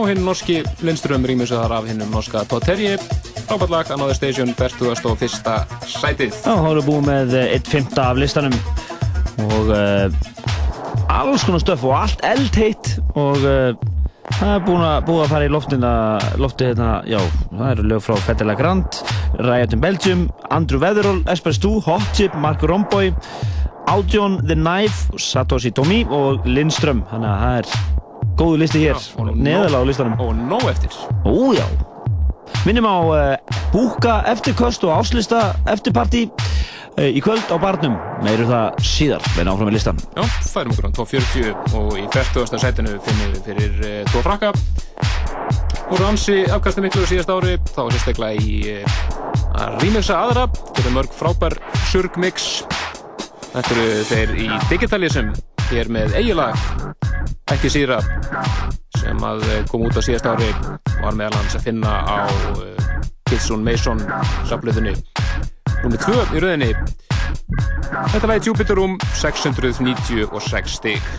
Hinn norski Lindström rýmisöðar af hinnum norska Todd Terje. Frábært lag, Another Station, 41. sætið. Já, þá erum við búið með eh, einn fymta af listanum og uh, alls konar stöf og allt eldheitt og uh, Það er búin að, búið að fara í loftina, lofti hérna, já, það eru lög frá Fetela Riot in Belgium, Andrew Weatherall, Esper Stu, Hot Chip, Mark Romboy, Audion, The Knife, Satoshi Tomi og Lindström. Þannig að það er góðu listi hér, neðalega á listanum. Og nóg eftir. Ó, já. Minnum á uh, búka eftirköst og áslista eftirparti uh, í kvöld á barnum. Meiru það síðar, venna áfram með listan. Já, færum okkur á 240 og í 40. sætinu finnum við fyrir uh, tvo frakka. Og ransi afkastu miklu síðast ári, þá er sérstaklega í að rýmjöksa aðra, þetta er mörg frábær surgmix. Þetta eru þeir í Digitalism, hér með eigilag, ekki síðra, sem að eh, kom út á síðast ári, var meðal hans að finna á Kitsun Mason saflöðunni. Númið 2 í rauðinni. Þetta lagi Jupiter Room 696 stig.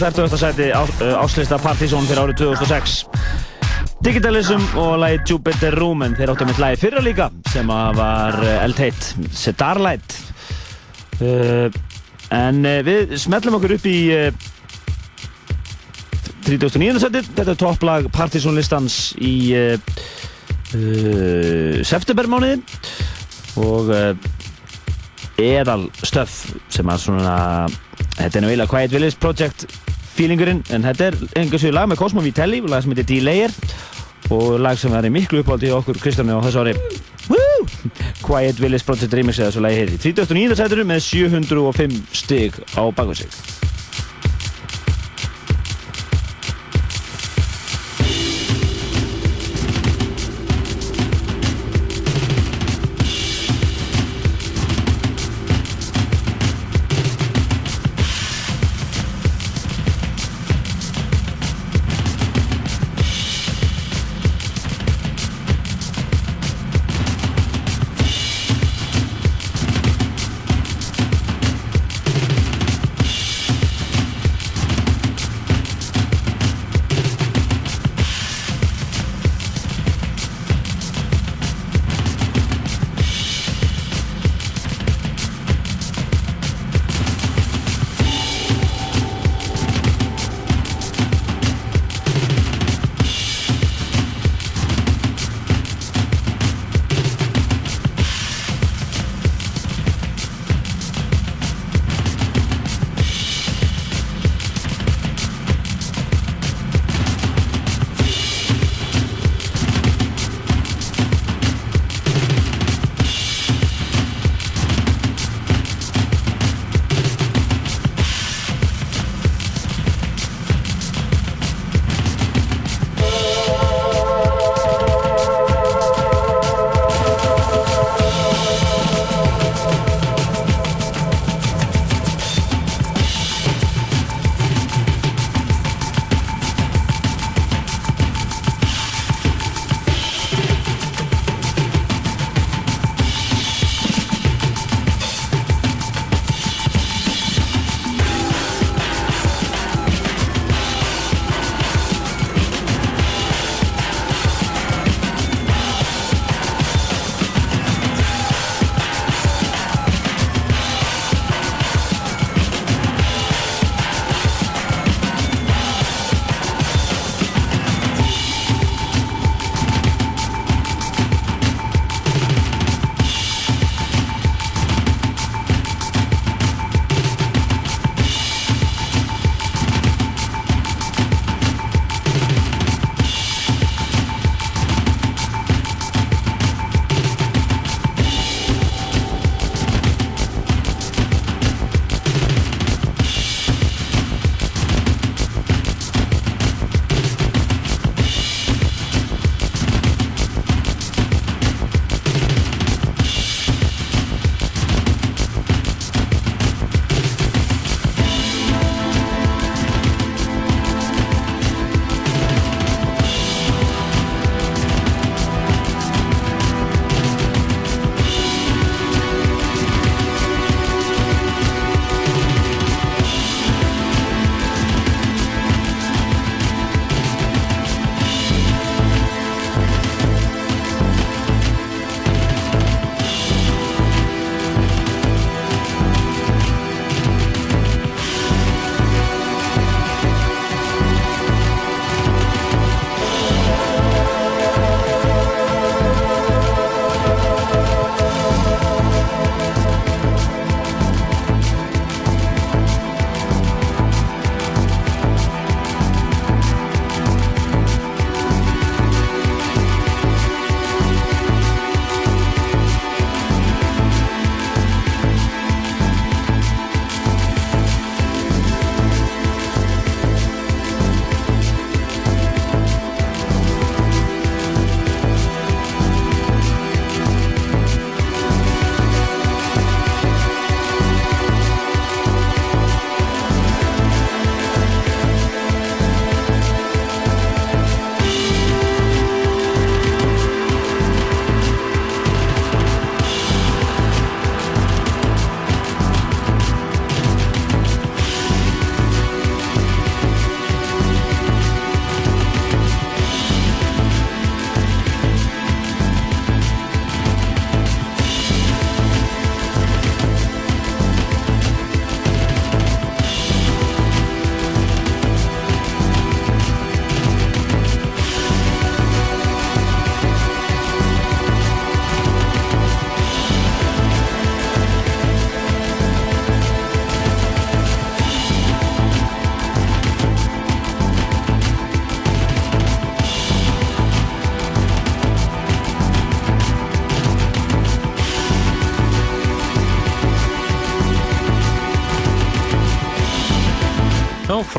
30. seti áslista Partizón fyrir árið 2006. Digitalism og lagið Jupiter Room en þeir átti með lagið fyrra líka sem var eldheit Sedarlight. En við smellum okkur upp í 39. seti. Þetta er topplag Partizónlistans í septembermániði og eðal stöf sem að svona Þetta er nú eiginlega Quiet Village Project feelingurinn en þetta er einhvers vegar lag með Cosmo Vitelli lag sem heitir Delayer og lag sem er í miklu uppáldi í okkur Kristjánu á þessu ári Woo! Quiet Village Project remix eða svo lagi í 39. sætinu með 705 stig á bakvið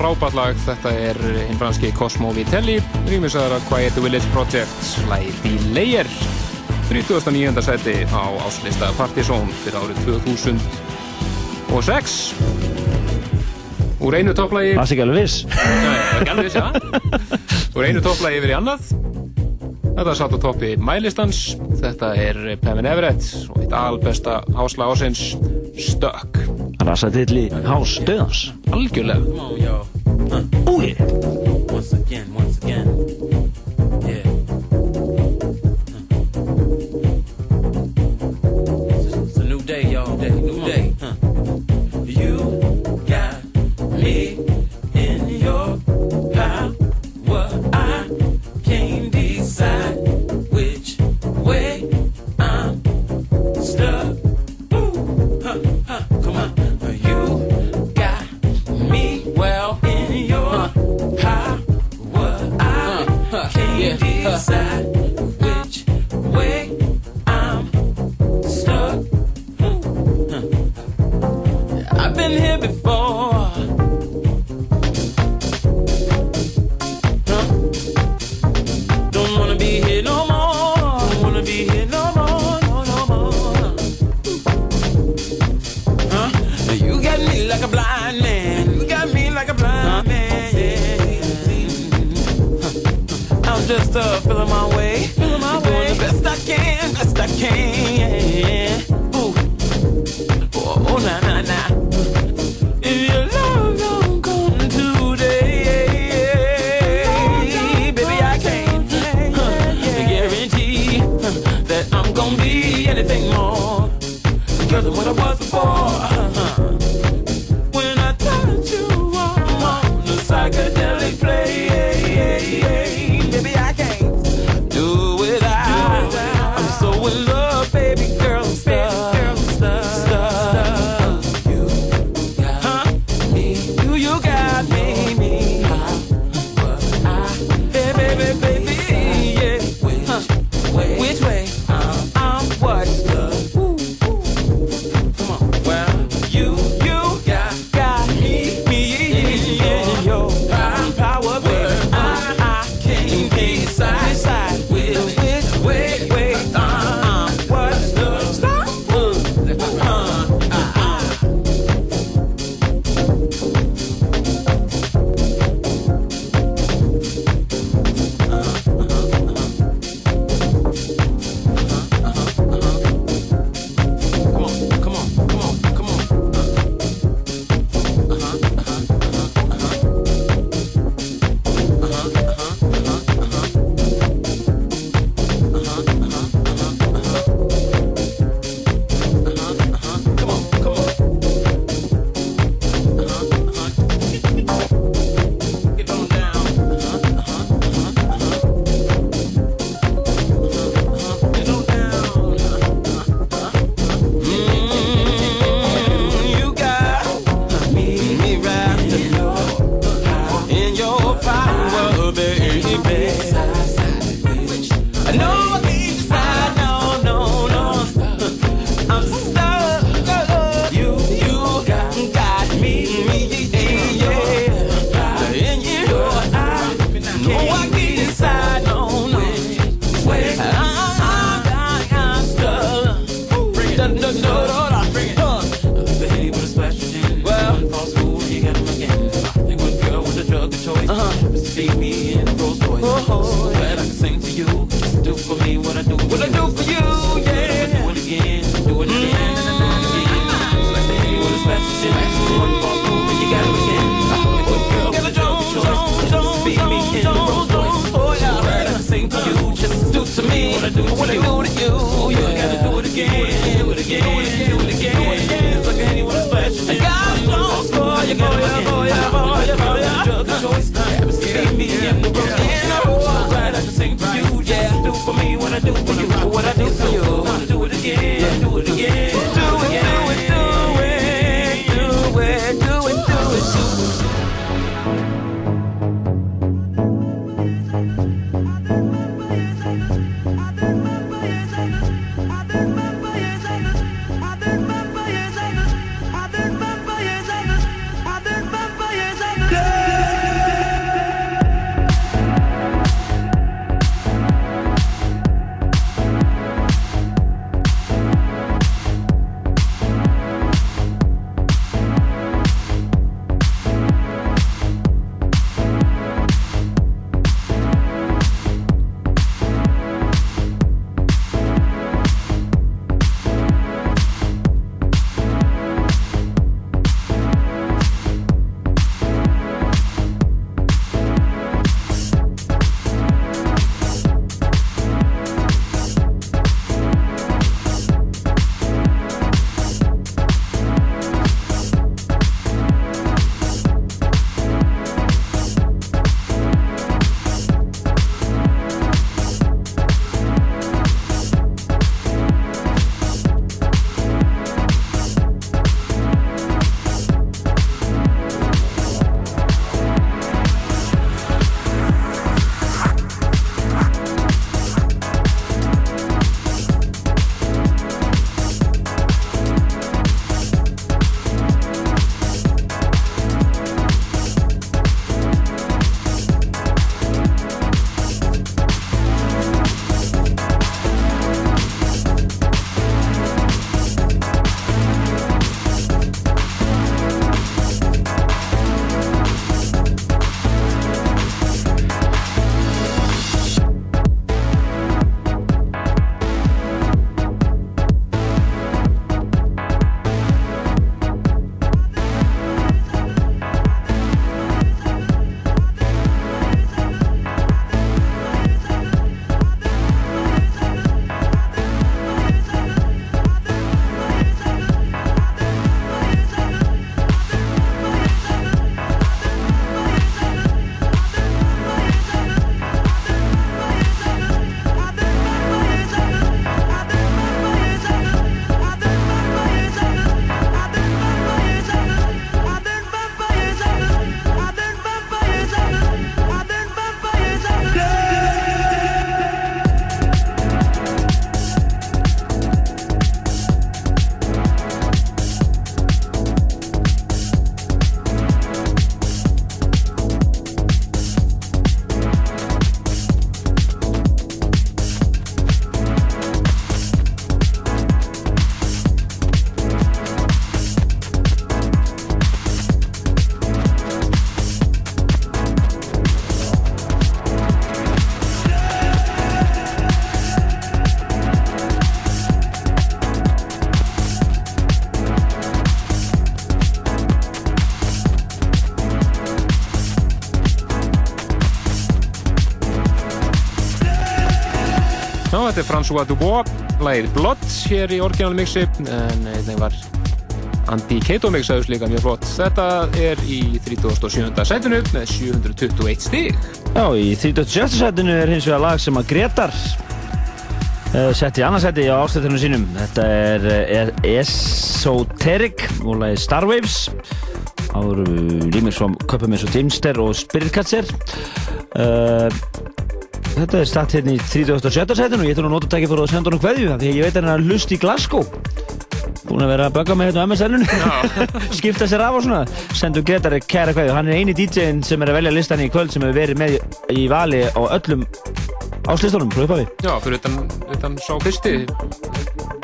frábært lag, þetta er hinn franski Cosmo Vitelli, rýmisæðara Quiet Village Project, lægið í leyer, 39. seti á áslista Partizón fyrir árið 2006. Úr einu topplægi... Það sé ekki alveg viss. Nei, það er ekki alveg viss, já. Ja. Úr einu topplægi yfir í annað. Þetta satt á toppi Mælistans, þetta er Pevin Everett og eitt albesta hásla ásins, Stuck. Rassatill í hás döðans. Algjörlega. Þetta er François Dubois, lagið Blood hér í orginal mixi, en það var Andy Cato mixaðus líka mjög flott. Þetta er í 37. sætinu með 721 stig. Já, í 37. setinu er hins vegar lag sem að Gretar uh, setti í annarsæti á ástættunum sínum. Þetta er, er Esoteric og lagið Starwaves. Það voru límir frá köpum eins og Dimster og Spiritcatcher. Uh, þetta er statt hérna í 37. setinu og ég ætlum að nota tækið fyrir að senda honum kveðju því að ég veit að hann er að hlust í Glasgow. Búin að vera að bögga með hérna á MSN-unu skipta sér af og svona. Sendu Gretari kæra kveðju, hann er eini DJ-in sem er að velja listan í kvöld sem hefur verið með í vali á öllum áslistunum frá upphafi Já, fyrir utan, utan sá fyrsti,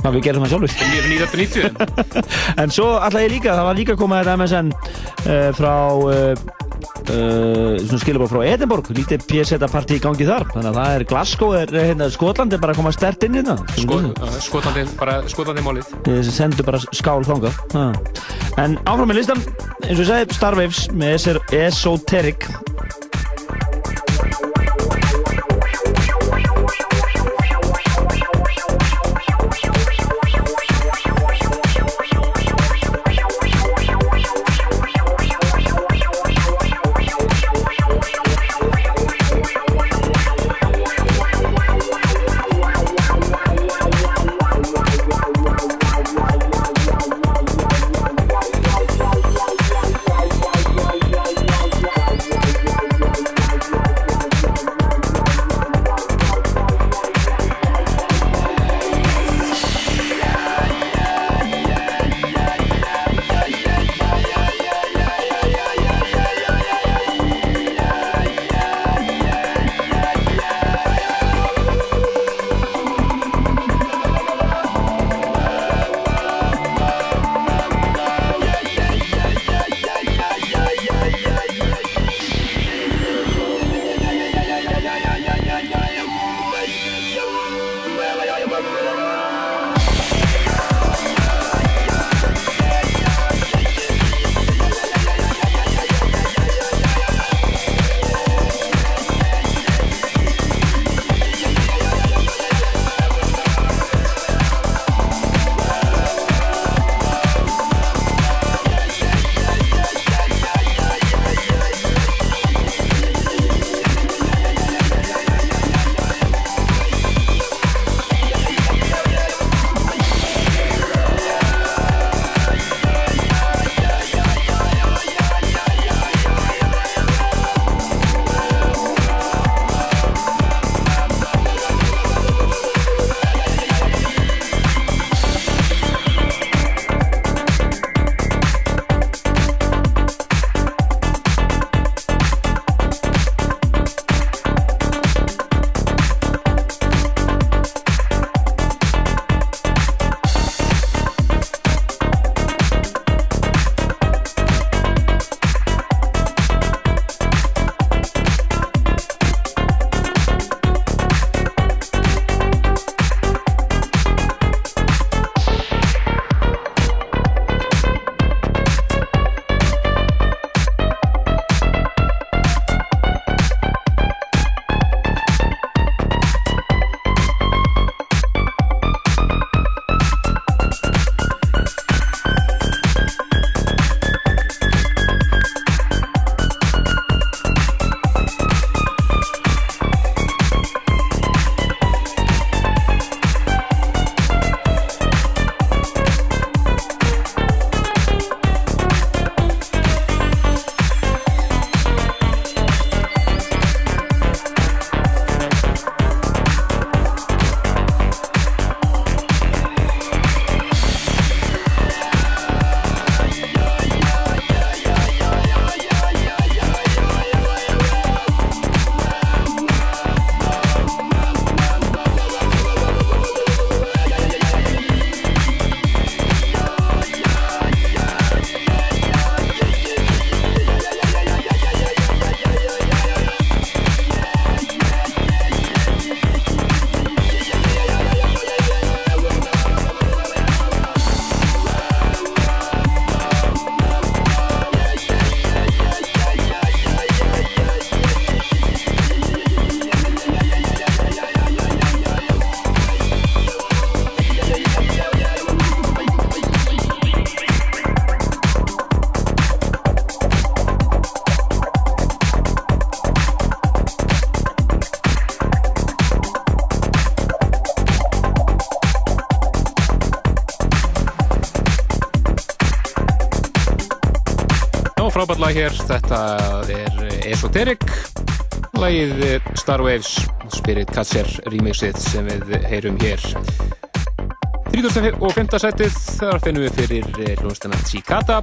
Já, við gerum það sjálfur. Sem ég er 1990. En svo alltaf ég líka, það var líka komað þetta MSN uh, frá uh, uh, svona skilabóð frá Edinborg lítið PSeta partí í gangi þar þannig að það er Glasgow, er, hérna, Skotland er bara að koma stert inn í þetta Sko, uh, skotandi, bara skotandi málið. Við sendum bara skál þangað Ha. En áfram með listan eins og ég segi Starwaves með Esoteric Frábært lag hér, þetta er Esoteric, lagið Star Waves, Spirit Catcher remixið sem við heyrum hér. 30. og 5. setið, þar finnum við fyrir hljónstana Cicada.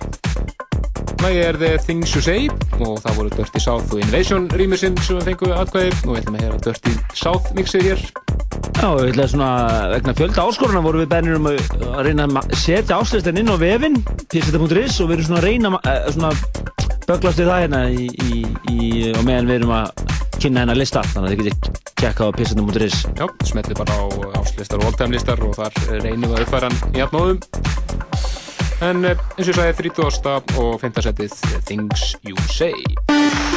Lagið er The Things You Say og það voru Dirty South og Invasion remixin sem við fengum aðkvæðir og við ætlum að heyra Dirty South mixið hér. Já, við ætlum svona, vegna fjölda áskoruna vorum við bænir um að að reyna að setja áslistin inn á vefinn, pseta.is og við erum svona að reyna uh, svona böglast við það hérna í, í, í, og meðan við erum að kynna hennar lista, þannig að þið getið kekka á pseta.is. Já, smetli bara á áslistar og oldtime-listar og þar reynum við að uppfæra hann í jafnóðum. En eh, eins og ég sagði 30. og 5. setið The Things You Say.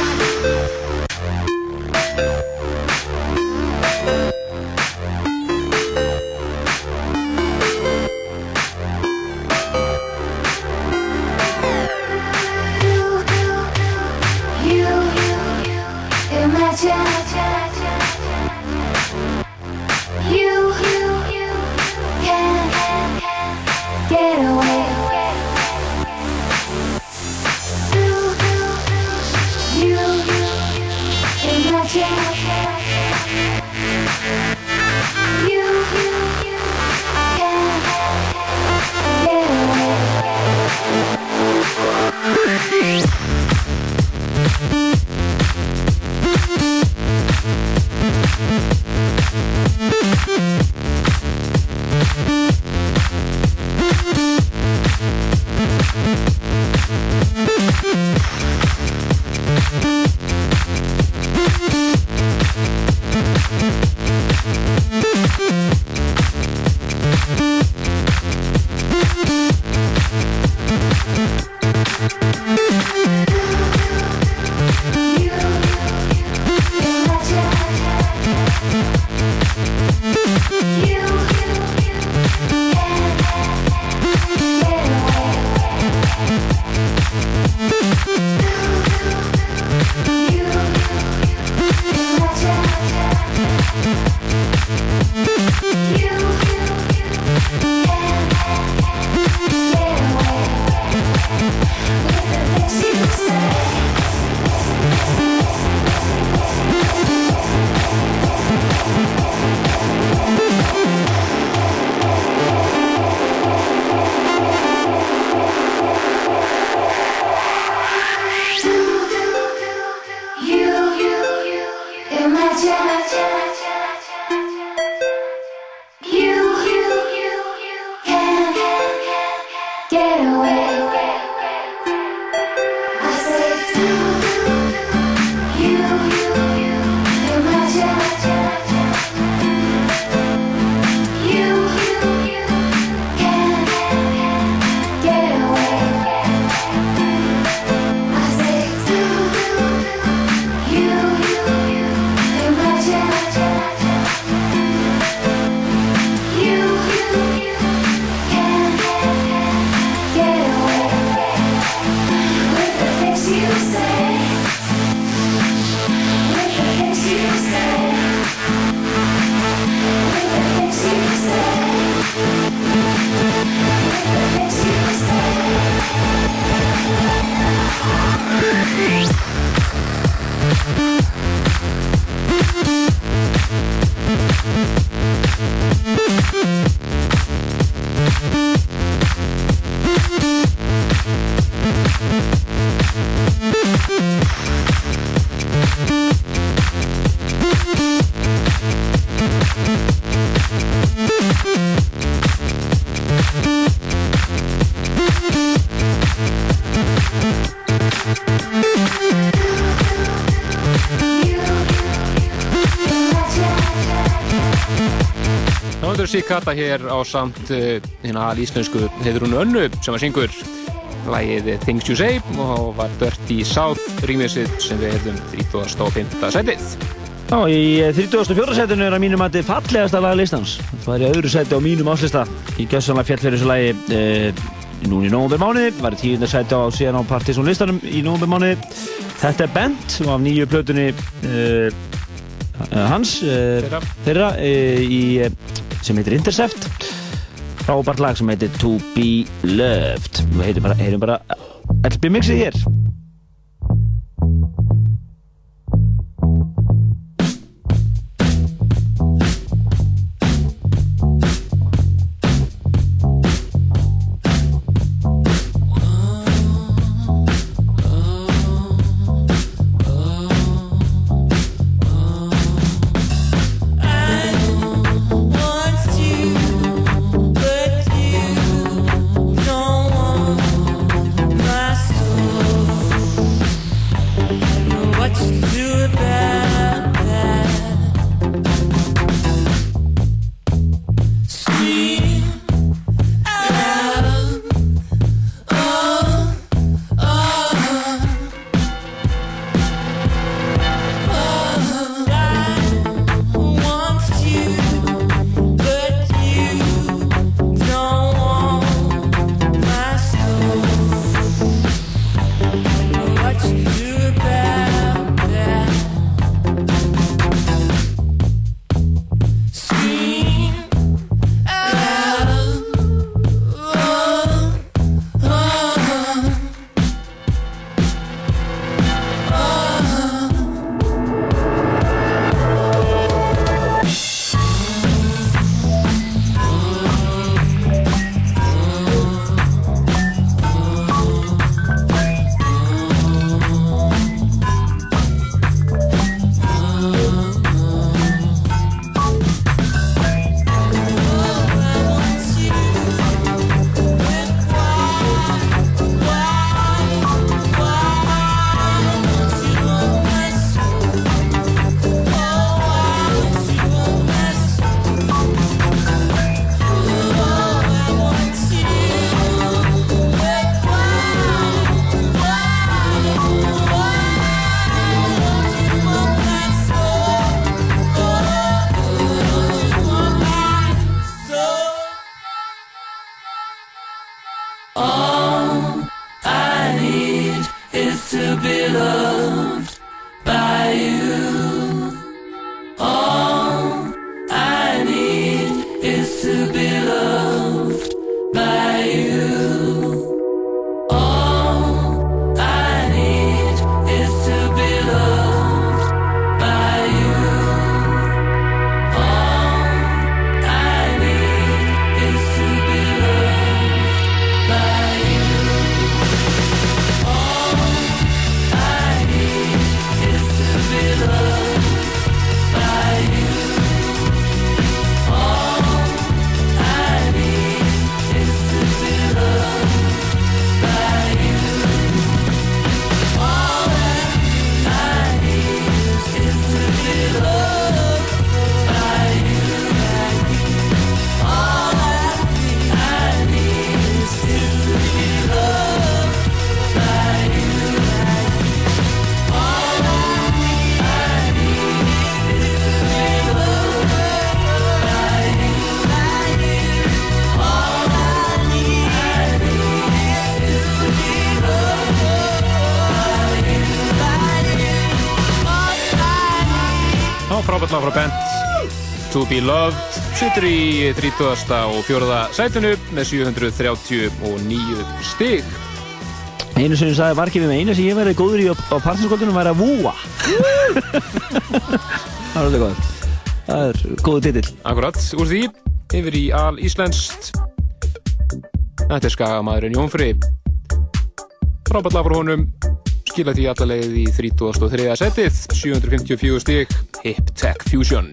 Sikata hér á samt hérna alíslensku heiður hún önnu sem að syngur lagið Things You Say og var Dirty South rýmisið sem við hefðum 35. setið. Já, í 34. setinu er að mínum að þetta er fallegasta lag listans. Það er í öðru seti á mínum áslista. Í gjössanlega fjall fyrir þessu lagi e, núna í nógumber mánuði. Var í tíundar seti á síðan á Partiðsson listanum í nógumber mánuði. Þetta er Bent og af nýju plötunni e, hans, e, Þeirra. þeirra í, sem heitir Intercept. Frábært lag sem heitir To Be Loved. Við heyrum bara, heyrum bara LB mixið hér. Be Loved Sittur í 30. og 4. sætinu með 739 stig Einu sem ég sagði var ekki við með einu sem ég verið góður í á, partinskóldunum var að vúa. það er alveg góð. Það er góðu titill. Akkurat, úr því yfir í al íslenskt Þetta er skagamæðurinn Jónfri Frábært lag frá honum skila því alla leið í 33. setið 754 stig Hip Tech Fusion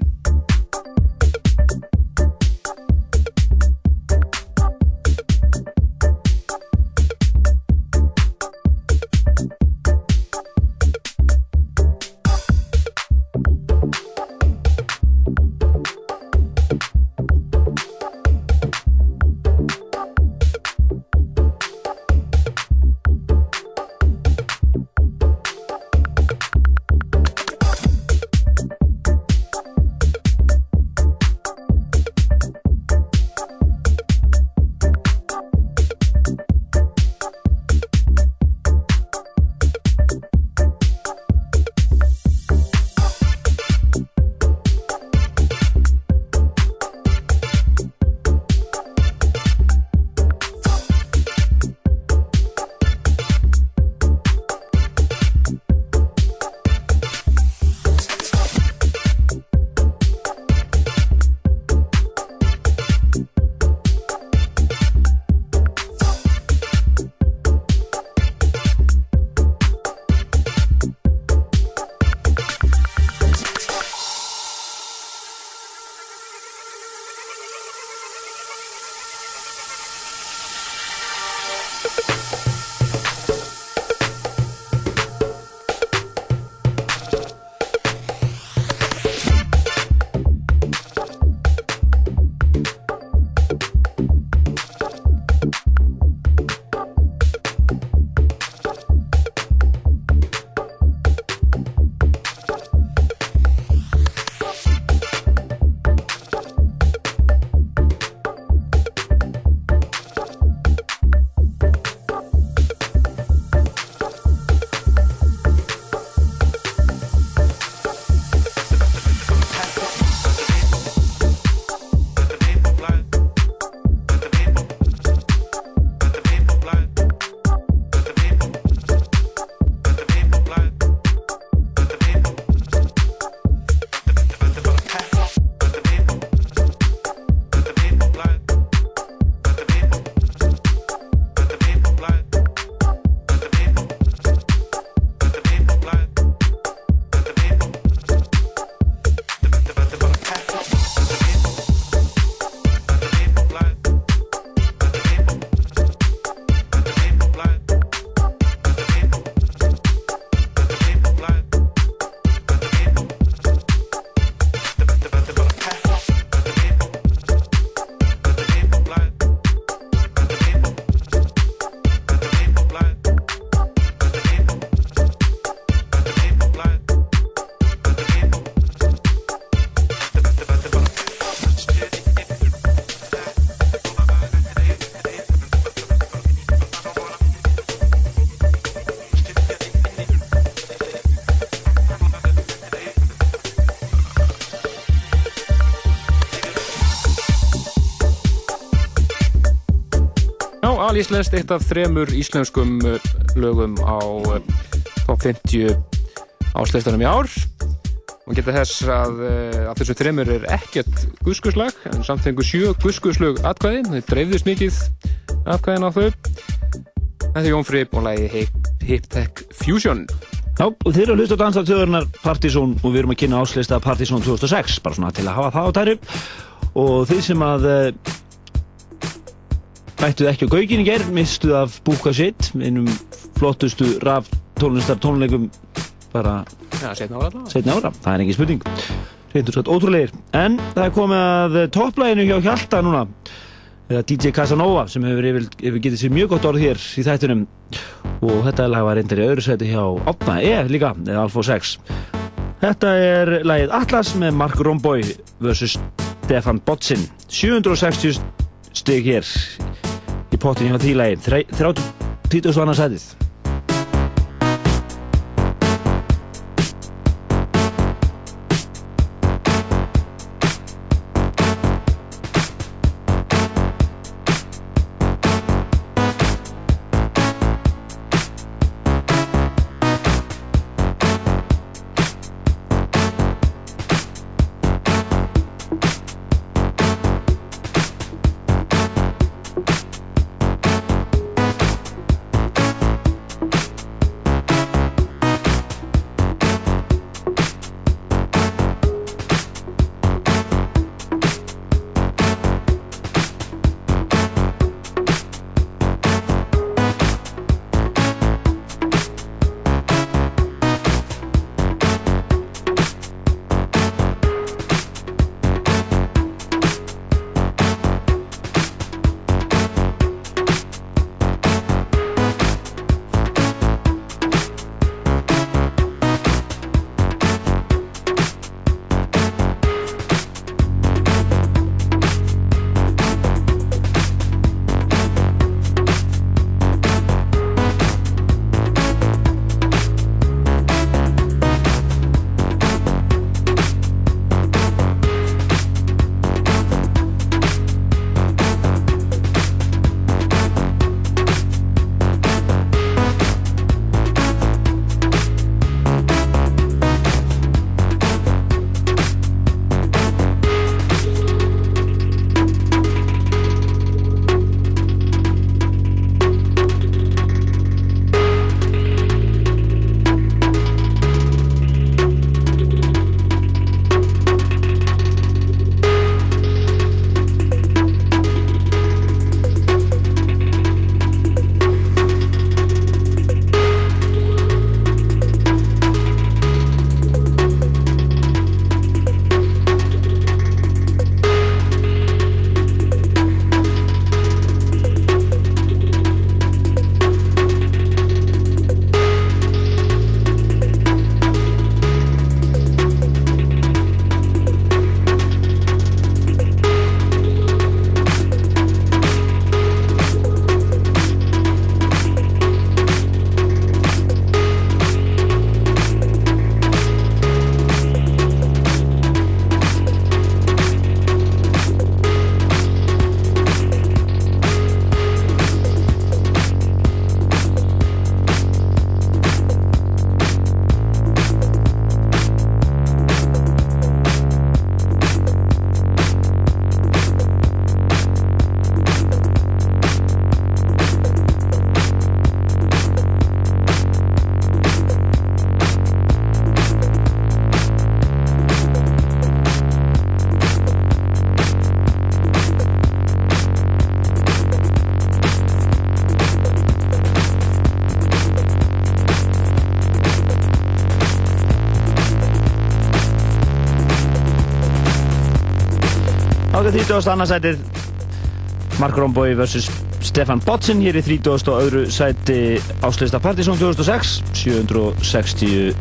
aðal íslenskt, eitt af þremur íslenskum uh, lögum á uh, top 50 ásleistunum í ár. Og geta þess að uh, af þessu þremur er ekkert guskuslag en samt fengur sjö guskuslög atkvæði, þau dreifðust mikið atkvæðin á þau. Þetta er Jón Fripp og lagi Hip, Hip Tech Fusion. Já, og þeir eru að hlusta á dansa tjóðurnar Partizón og við erum að kynna áslista Partizón 2006 bara svona til að hafa það á tæru. Og þeir sem að uh, ættuð ekki á gaugin í gerð mistuð af Búka Sitt einum flottustu raf tónlistar tónleikum bara Já, setna ára setna ára, það er engin spurning. Reyndur svo ótrúlegir. En það er komið að topplæginu hjá Hjalta núna. Eða DJ Casanova sem hefur, hefur, hefur getið sér mjög gott orð hér í þættunum og þetta lag var reyndar í öðru seti hjá Opna E líka, eða Alfa 6 Þetta er lagið Atlas með Mark Romboy vs. Stefan Botsin 760 stig hér í pottin hjá því lagi 30. 30. annars setið 30. annarsætið Mark Romboy vs. Stefan Botsin hér í 30. og öðru sæti áslista Partizón 2006 760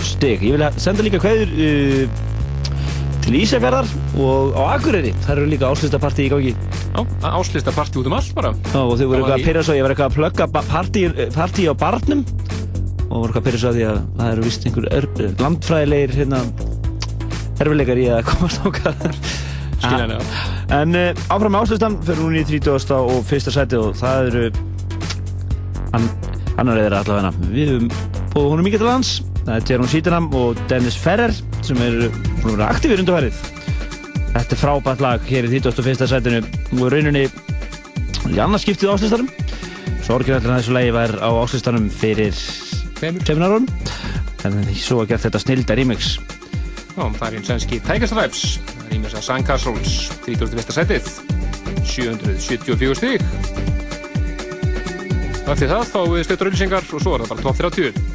stygg Ég vil senda líka kveður uh, til Ísafjörðar og á Akureyri þar eru líka áslista partí í gangi Já, áslista partí út um allt bara Já, og þau voru eitthvað að pyrra svo, ég var eitthvað að plugga partí, partí á barnum og voru eitthvað að pyrra svo að því að það eru vist einhver er, landfræðilegir hérna, erfileikar í að komast okkar skiljanlega. En uh, áfram með áslistan fyrir hún í 30. og fyrsta sæti og það eru an, annar eða allavega. Við höfum búið honum mikið til lands. Það er Jerome Sydenham og Dennis Ferrer sem eru að vera aktífir undarfærið Þetta er frábært lag hér í 31. sætinu. Og rauninni í annarskiptið áslistanum. Sorginallir að þessu lagi var á áslistanum fyrir árum. En svo að gert þetta snilda remix Já, það er einn svenski Tiger Stripes, er Sandcastles, 31. setið, 774 stík. Eftir það fáum við stuttur auðlýsingar og svo er það bara top 30.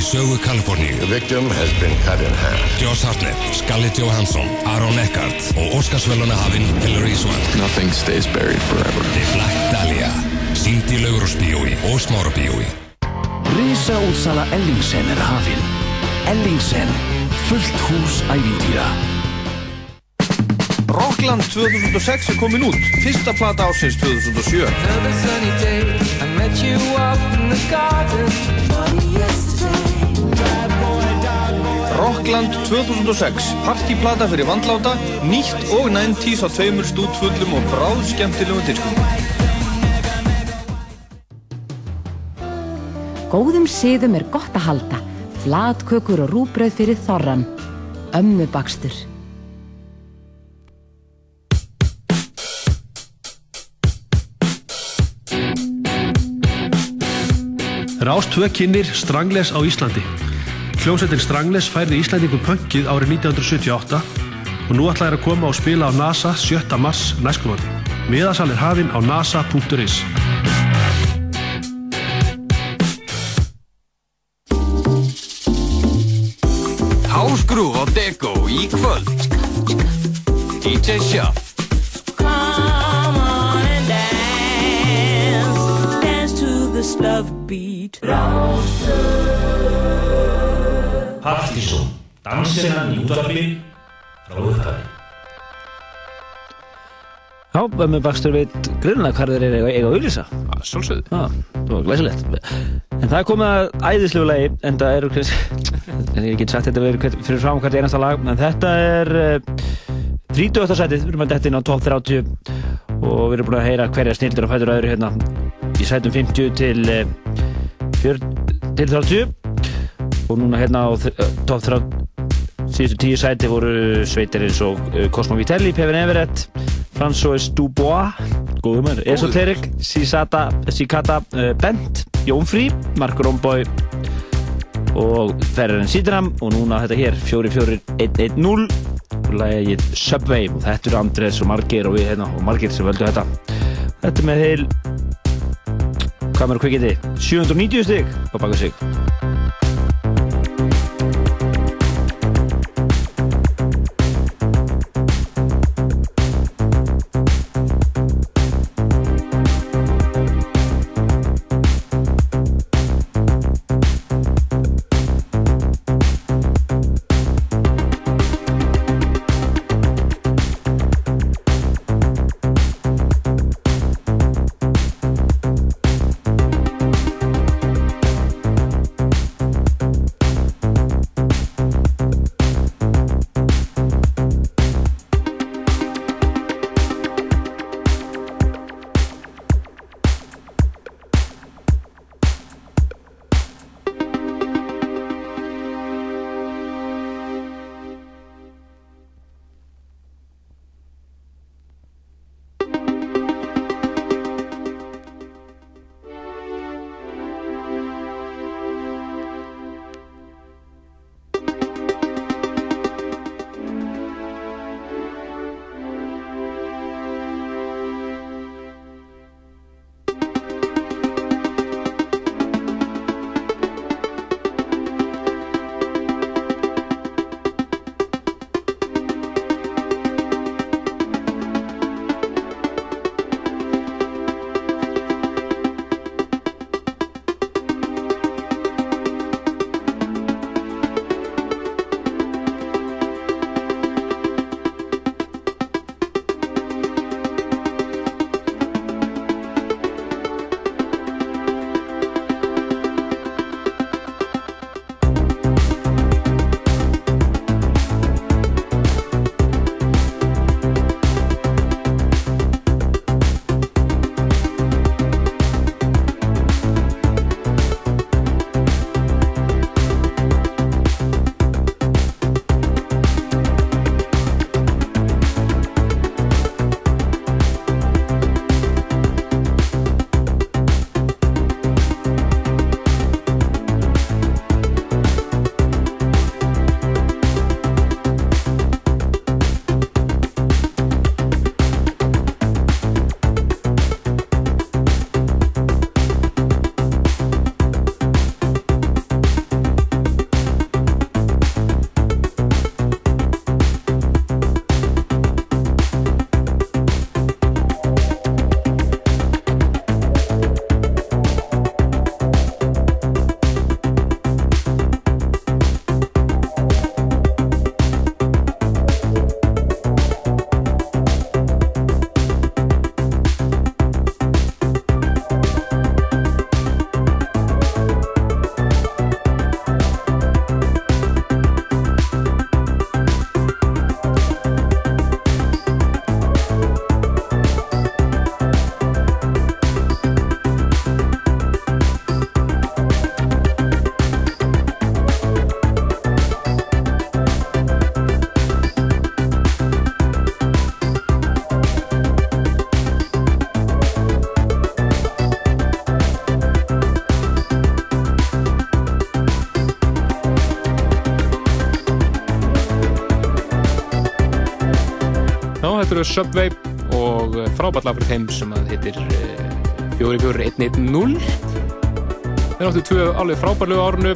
í sögu Kaliforníu. The victim has been cut in half. Josh Hartnett, Scarlett Johansson, Aaron Eckhart og Óskarsvöluna hafinn Hilary Swank. Nothing stays buried forever. The Black Dahlia. Sýnd í Laugurúsbíói og Smárabíói. Rísa útsala Ellingsen er hafinn. Ellingsen, fullt hús ævintýra. Rockland 2006 er komin út, fyrsta plata ásins 2007. Rockland 2006, partíplata fyrir vandláta, nýtt og 90s á tveimur stútfullum og bráð skemmtilegum diskum. Góðum siðum er gott að halda. Flatkökur og rúbröð fyrir þorran. Ömmubakstur. Rás 2 kynir Strangles á Íslandi. Hljómsveitin Strangles færði Íslandingum pönkið árið 1978 og nú ætlaði að koma og spila á NASA 7. mars næstkomandi. Miðasal er hafinn á nasa.is. Hásgrúf á Deko í kvöld DJ Shuff Come on and dance, dance to this love beat. Partíson, dansinnan í útvarpi frá upphafi. Já, með bakstur veit grunna hvað þeir eru eiga eiga að auðlýsa. Svolsögðu. Já, það var glæsilegt. En það er komið að æðislegu lagi, en það eru, en ég get sagt þetta fyrir fram hvert einasta lag, en þetta er uh, 30. sætið, við erum að detta inn á top 30 og við erum búin að heyra hverja snildur og fætur öðru hérna í sætum 50 til, uh, 4, til 30 og núna hérna á top 30 síðustu tíu sæti voru sveitir eins og Cosmo Vitelli, Pevin Everett François Dubois góðum er, Esoteric, Sisata Sikata, Bent Jónfrí, Mark Romboy og Ferren Sidram og núna þetta hér, 4-4-1-1-0 og lagið Subway og þetta eru Andres og Margir og við hérna og Margir sem völdu þetta. Þetta með heil hvað maður kvikindi? 790 stig á baka sig Eru Subway og eh, frábært lag fyrir þeim sem að heitir eh, 44110 Þeir áttu tvö alveg frábærlegu árunu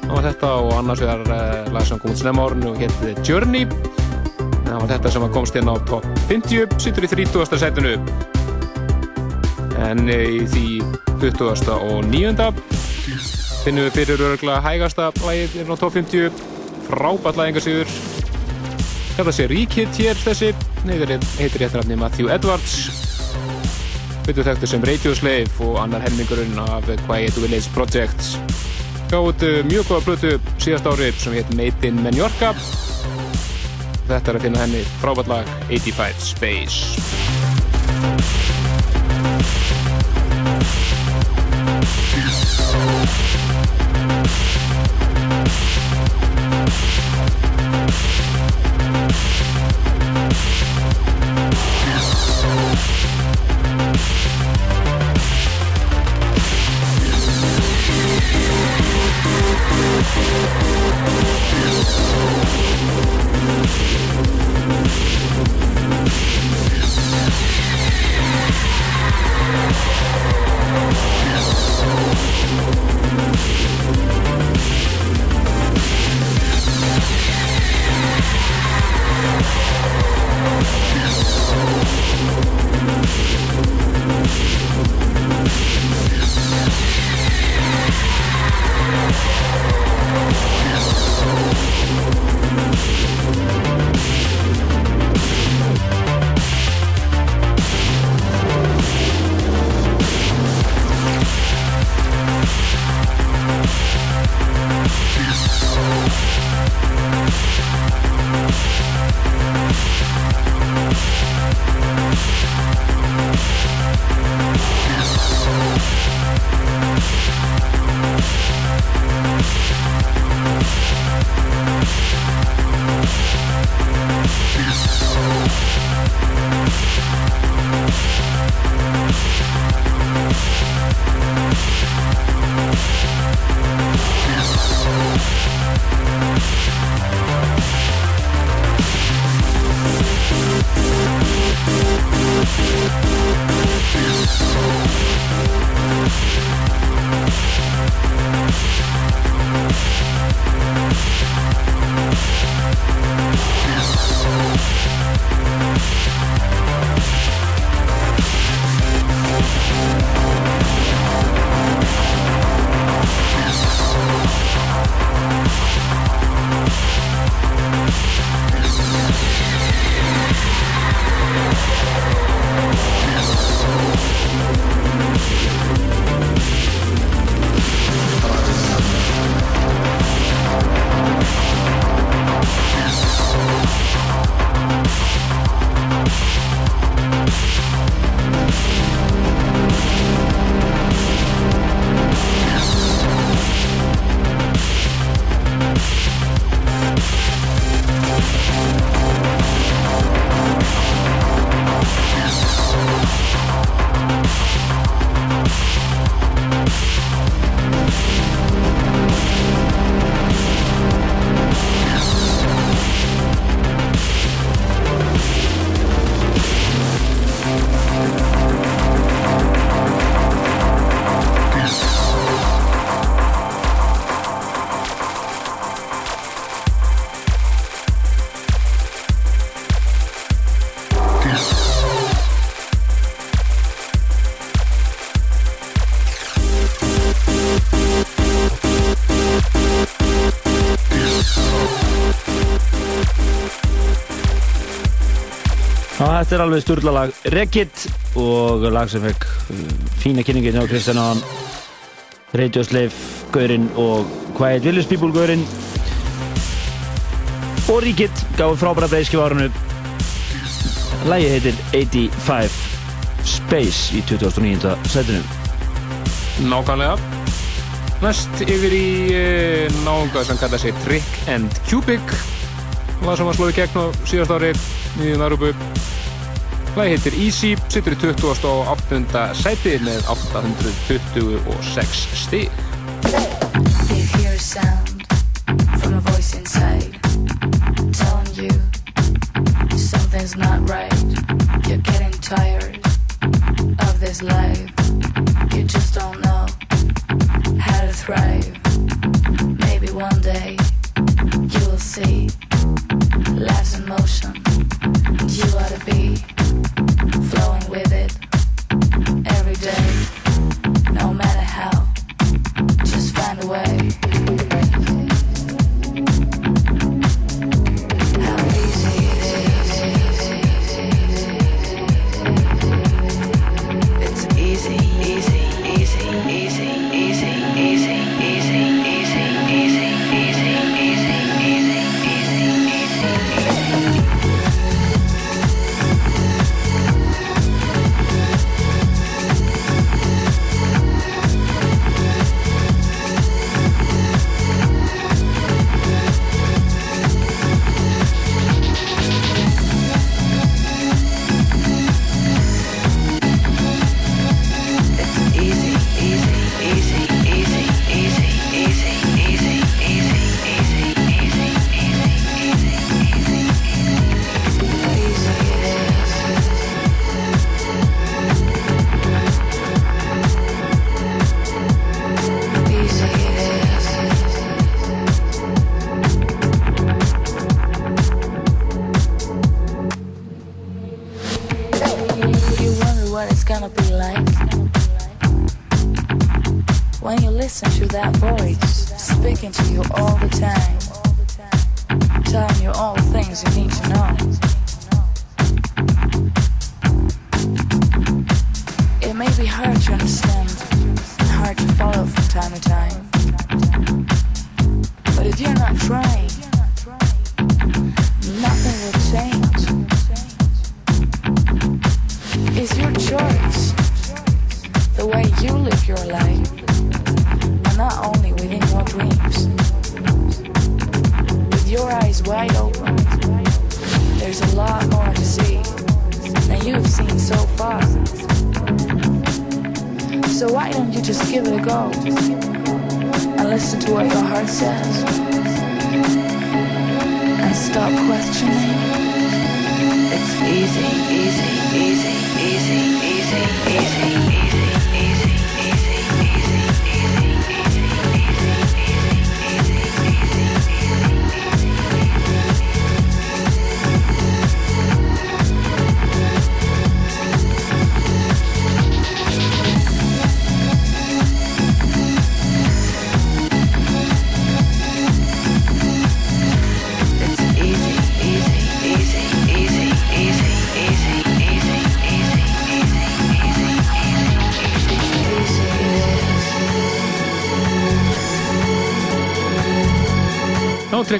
Það var þetta og annars vegar uh, lag sem kom út snemma á árunu og hétt Journey Það var þetta sem komst inn á top 50 sittur í 30. setinu En eh, í því 20. og 9. finnum við fyrir örgulega hægasta lagið inn á top 50 frábært lag enga sigur Þetta sé ríkitt hér þessi heitir, heitir réttarafni Matthew Edwards. Vittu þekktu sem Radio Slave og annar helmingurinn af Quiet Village Project Gáðu mjög góða plötu síðast ári sem heit Made in Menorca. Þetta er að finna henni frábært lag 85 Space Já, þetta er alveg sturlalag Rekit og lag sem fekk uh, fína kynningin hjá Kristján Slave Gaurinn og Quiet Village People Gaurinn og Ríkit gáði frábæra breyskif árinu. Lægi heitir 85 Space í 2009. setinu. Nákvæmlega. Næst yfir í uh, náunga sem kallar sig Trick and Cubic Það sem var slóði gegn á síðast ári nýjum Arubu Það heitir Easy, sittur í 20. og 8. sæti með 826 stig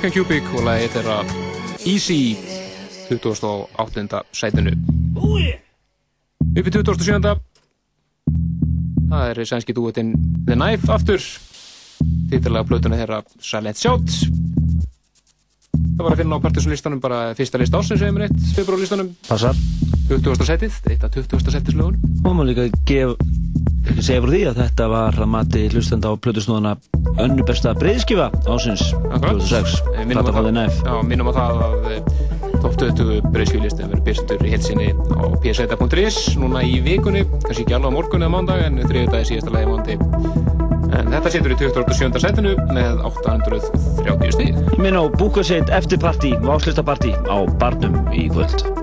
Trekkan Cubic og lagið þeirra Easy 28. sætinu upp í 27. það er sænski dúetinn The Knife aftur titlalega plötuna þeirra Silent Shout það var að finna á partysonlistanum bara fyrsta list ásins eða með eitt februarlistanum Passar 20. setið, eitt af 20. setislugun Og maður líka gef, segja frá því að þetta var að mati hlustenda á plötusnúðana önnu besta breyðskifa ásins 2006 Eh, minnum á Plata það- fáði næf Já, minnum á það að eh, top 20 breyðskjulistin verður byrstur í helsinni á pseta.is núna í vikunni, kannski ekki alveg á morgun eða mándag en þriðu dagi síðasta lagi mándi en þetta setur í 27. setinu með 830 stíð Minn á búkaseit eftirparti og áslistaparti á Barnum í kvöld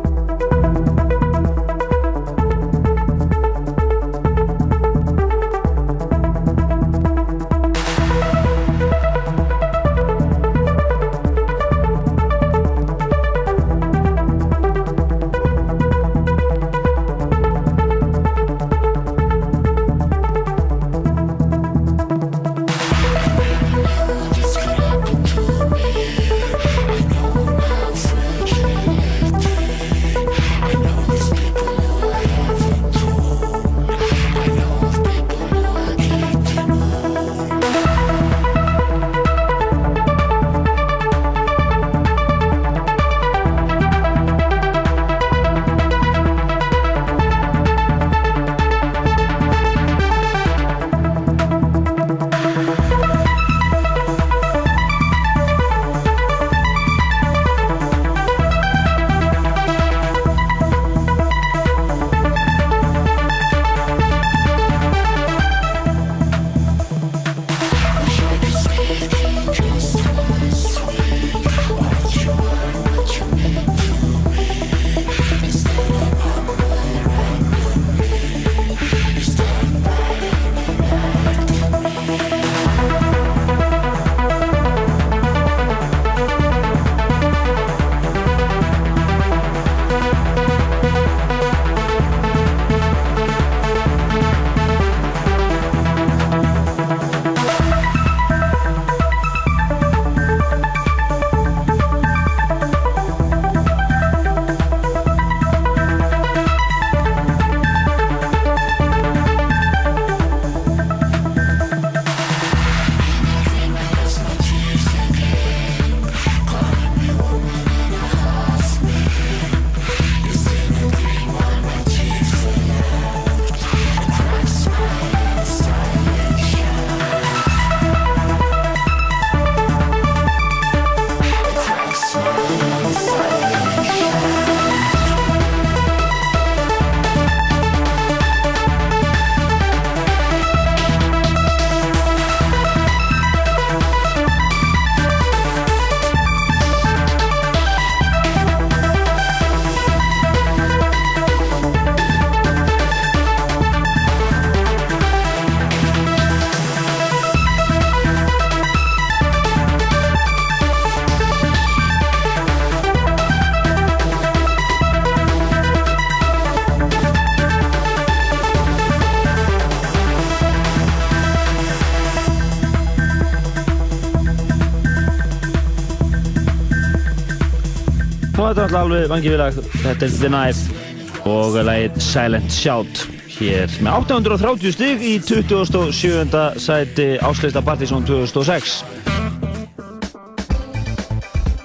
alltaf alveg vangið vilag. Þetta er The Knife og lagið Silent Shout. Hér með 830 stig í 27. sæti Áslista Partizón 2006.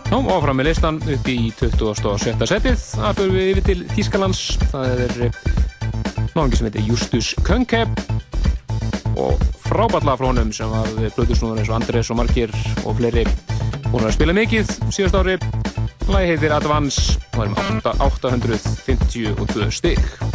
Já, áfram með listan upp í 27. setið. Það fyrir við yfir til Þýskalands. Það er náðingi sem heitir Justus Könkeb og frábætla frá honum sem var blöðusnúður eins og Andrés og Markir og fleiri búin að spila mikið síðast ári. Lagi heitir Advance og er með 852 stig.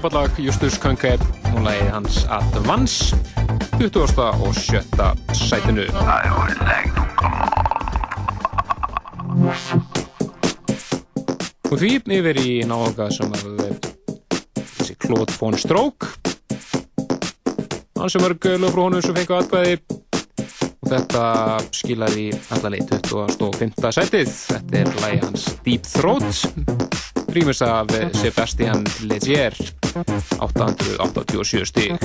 Frábært lag Justus Könkeb og lagið hans Advance 20. og 7. sætinu og því yfir í nága sem að þessi Claude von Stroke hann sem var lög frá honum sem fengi aðbæði og þetta skilar í allalegi 25. sætið þetta er lagi hans Deep Throat rýmis af Sebastian Legier 887 stíg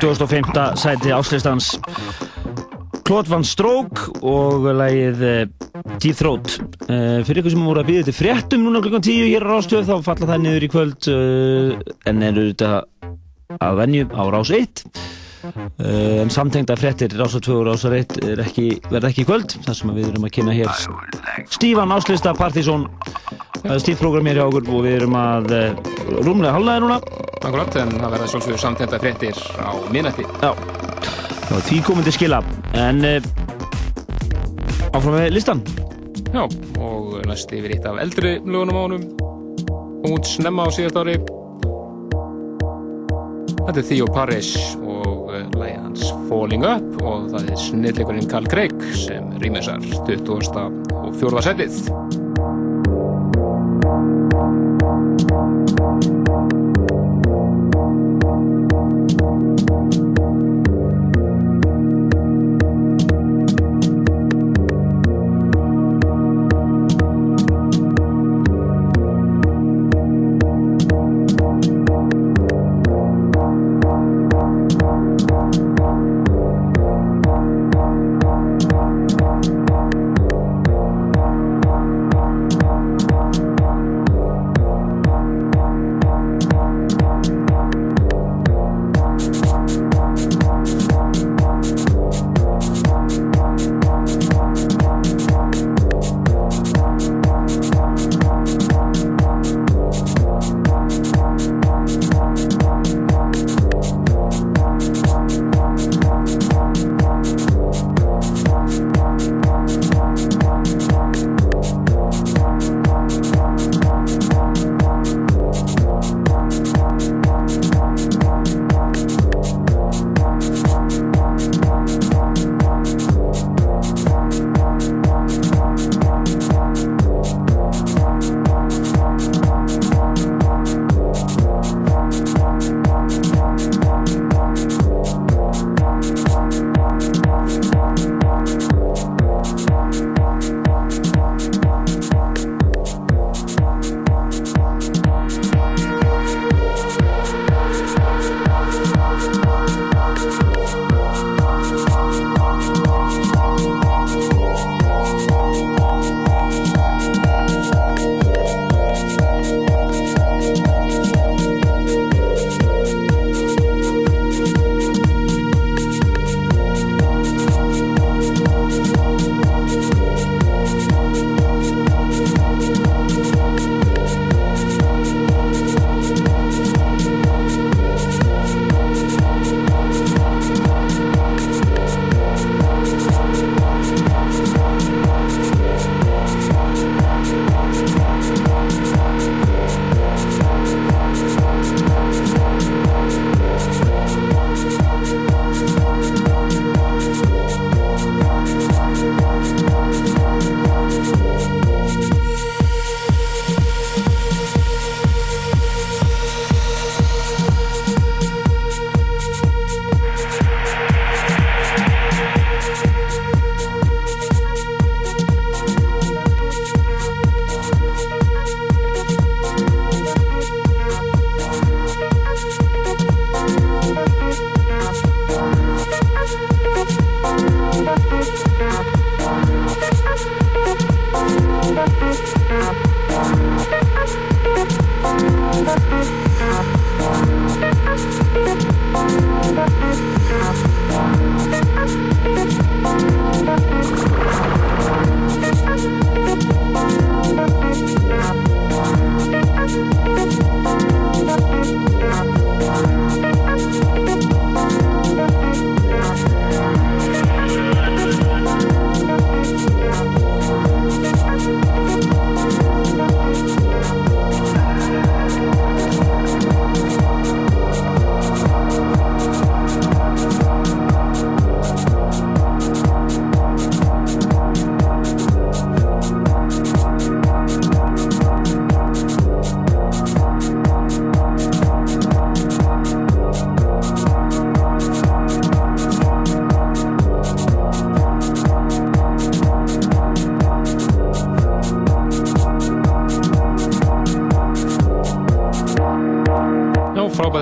25. sæti áslistans. Claude Van Stroke og lagið uh, Deep Throat. Uh, fyrir ykkur sem voru að býða til fréttum núna klukkan 10 hér á Rástöð þá falla það niður í kvöld uh, en eru þetta að venju á Rás 1 uh, en samtengda fréttir Rásar 2 og Rásar 1 er ekki, verða ekki í kvöld. Þar sem við erum að kynna hér. Stífan það stíft program hér hjá okkur og við erum að rúmlega halvnaði núna Akkurat, en það verða sjálfsögur samtenda fréttir á minnætti Já, Já því komið til skila. En uh, áfram með listan. Já, og næst yfir eitt af eldri lögunum ánum út snemma á síðast ári. Þetta er Theo Parrish og uh, lagi hans Falling Up og það er snillleikurinn Carl Craig sem rýmisar 20. og 4. setið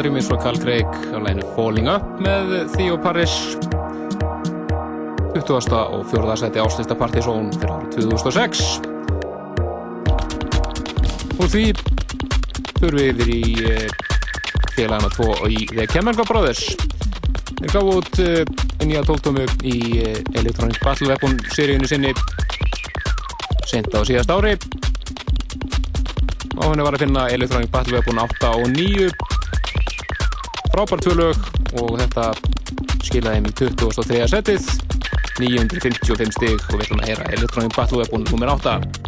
frábæð rýmis frá Carl Craig á læginu Falling Up með Theo Paris 20. og 4. seti áslista Partizón fyrir árið 2006 og því fyrir við yfir í eh, félagana 2 og í The Chemical Brothers þeir gáðu út eh, nýja tóltómu í eh, Electronic Battle Weapon seríunni sinni sent á síðast ári og henni var að finna Electronic Battle Weapon 8 og 9 frábært tvö lög og þetta skilaði í 23. setið 955 stig og við ætlum að heyra Electronic Battle Weapon nr. 8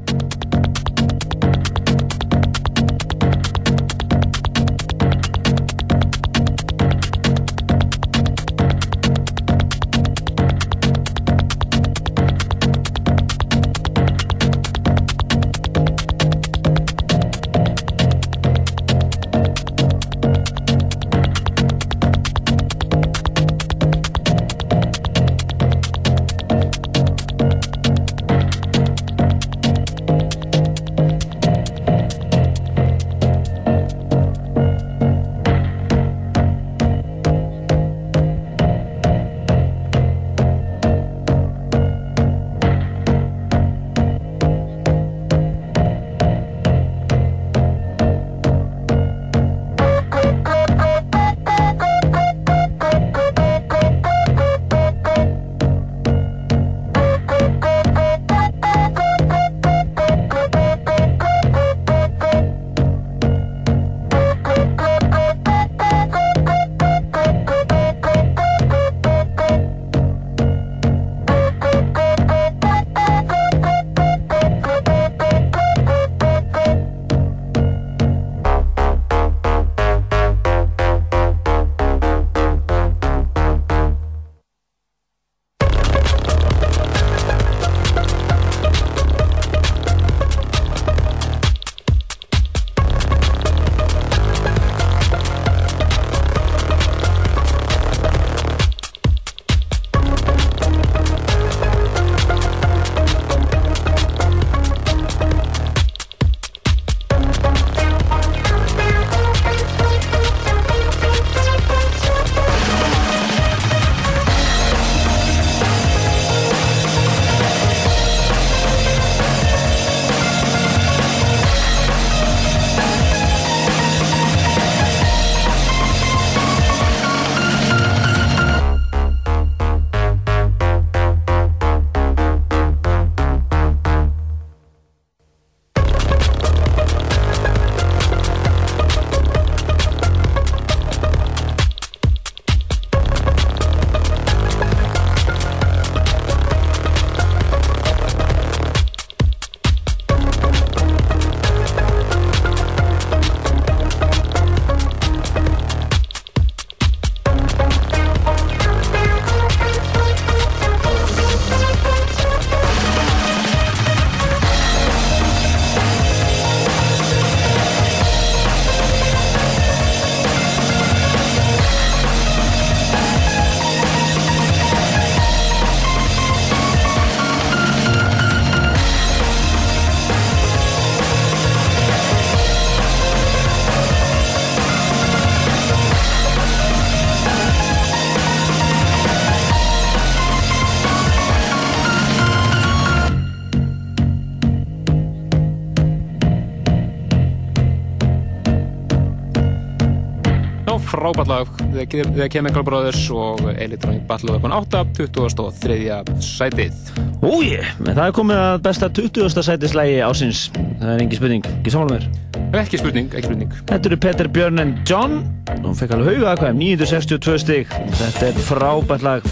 The Chemical Brothers og Electronic Battle Weapon 8 23. sætið Úi, það er komið að besta 20. sætislægi ásins Það er engi spurning, ekki samanlega mér Ekki spurning, ekki spurning Þetta eru Peter Björn en John Hún fekk alveg hauga hvað, 962 stig Þetta er frábært lag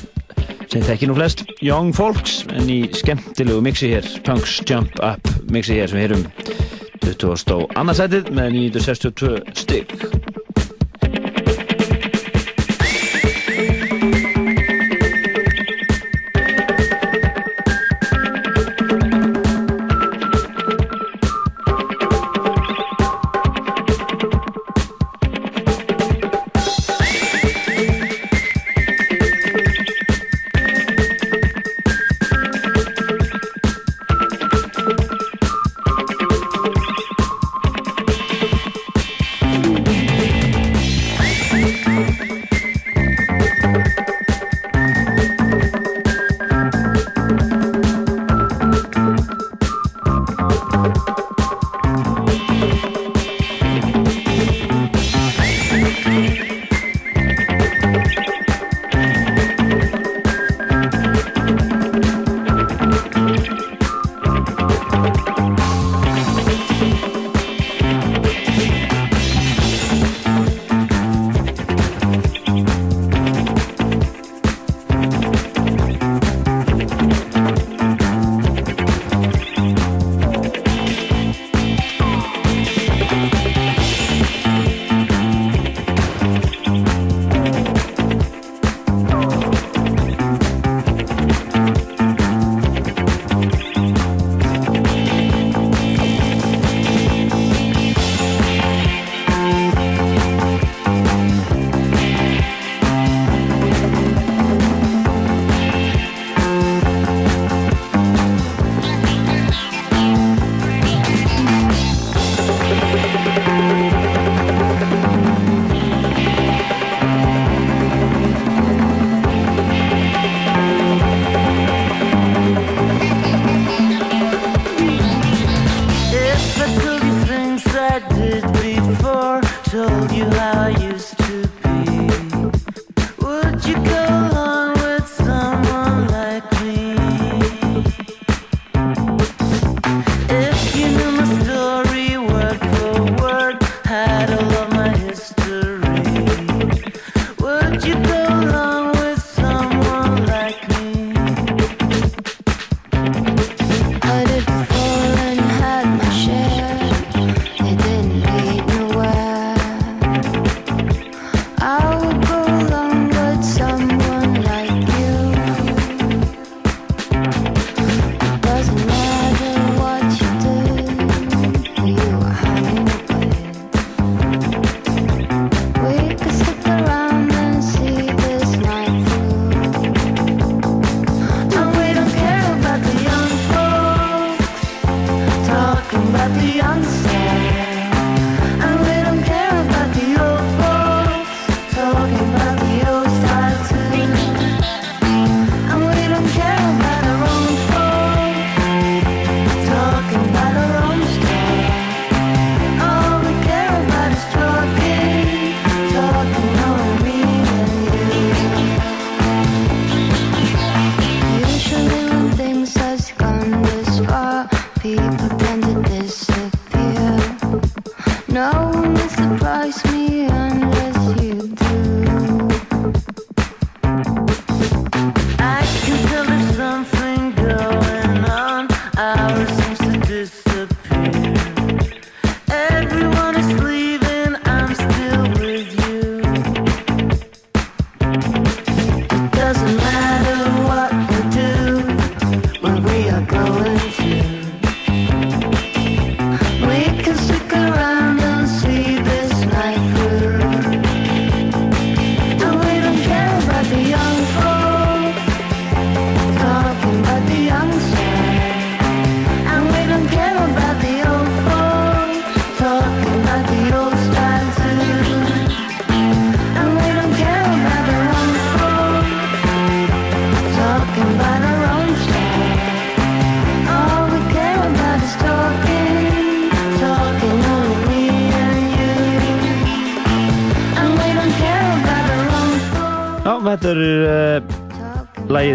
sem þekki nú flest Young Folks en í skemmtilegu mixi hér Punks Jump Up mixi hér sem við heyrum 20. og annarsætið með 962 stig